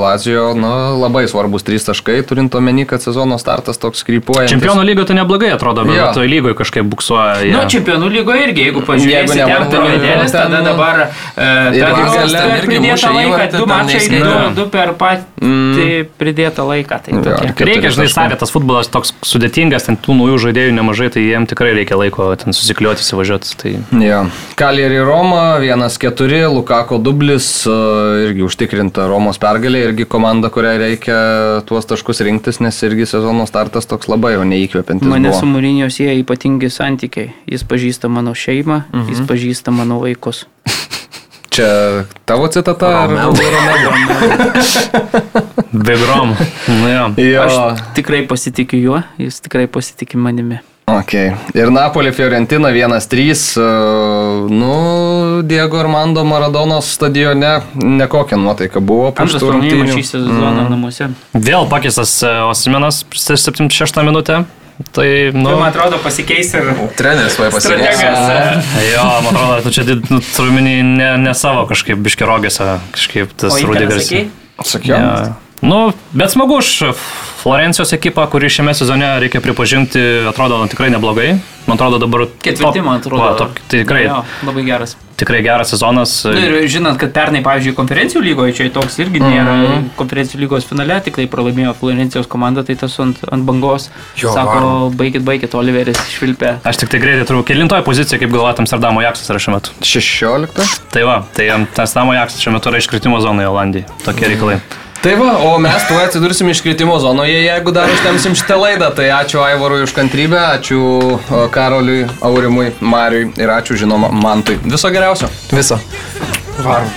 Lacijo nu, labai svarbus 3 taškai, turint omeny, kad sezono startas toks krypuoja. Čempionų lygo tai neblogai atrodo, bet Jo. toje lygoje kažkaip buksuoja. Nu, jie. čempionų lygoje irgi, jeigu Jeigu pažiūrėsi, ten nevartino, pavedėlis, ten, tada nu, dabar e, ir mušė laiką, du mačai, du, per patį pridėtą laiką. Tai Reikia, žinai, sakė, tas futbolas toks sudėtingas, ten tų naujų žaidėjų nemažai, tai jiem tikrai reikia laiko ten susikliuoti, įsivažiuoti. Tai... Jo. Kalerį Roma 1-4, Lukako dublis, e, irgi užtikrinta Romos pergalė, irgi komanda, kuriai reikia tuos taškus rinktis, nes irgi sezono startas toks labai jau neįkvepiantis. Mane buvo. su Mūrinio sieja ypatingi santykiai. Jis pažįsta mano šeimą, mhm. jis pažįsta mano vaikus. Čia tavo citata? Romeo. Begrom. Nu, jo. Jo. Aš tikrai pasitikiu juo, jis tikrai pasitikė manimi. Okay. Ir Napoli Fiorentina 1-3, e, nu, Diego Armando Maradonos stadione nekokia nuotaika buvo po Antras pralaimėjimas šį sezoną namuose. Vėl pakeistas e, Osimenas 76 minutę. Tai, nu, Nu, man atrodo, pasikeis ir Treneris vai pasikeis. jo, man atrodo, tu čia nu, turiu minį ne, ne savo kažkaip biškirogėse, kažkaip tas Rudigeris. Sakiau. Ja. Nu, bet smagu už Florencijos ekipą, kuri šiame sezone, reikia pripažinti, atrodo tikrai neblogai. Man atrodo dabar... Ketvirti, top- man atrodo. Va, top, tai tikrai. Jo, labai geras. tikrai geras sezonas. Nu, ir žinant, kad pernai, pavyzdžiui, konferencijų lygoje čia toks irgi nėra mm -hmm. konferencijų lygos finale, tik tai pralaimėjo Florencijos komanda, tai tas ant, ant bangos. Jo, Sako, varom. baigit, baigit, Oliveris švilpė. Aš tik tai greitai turiu, kilintoje pozicija, kaip galvojate, Amsterdamo Jaksas yra šiuo metu. 16. Tai va, tai Amsterdamo Jaksas šiuo metu yra iškritimo zonoje Olandijai. Tokie reikalai. Mm. Tai va, o mes tuo atsidursim iškritimo zonoje, jeigu dar užtemsim šitą laidą. Tai ačiū Aivarui už kantrybę, ačiū Karoliui, Aurimui, Mariui ir ačiū žinoma Mantui. Viso geriausio. Viso. Varom.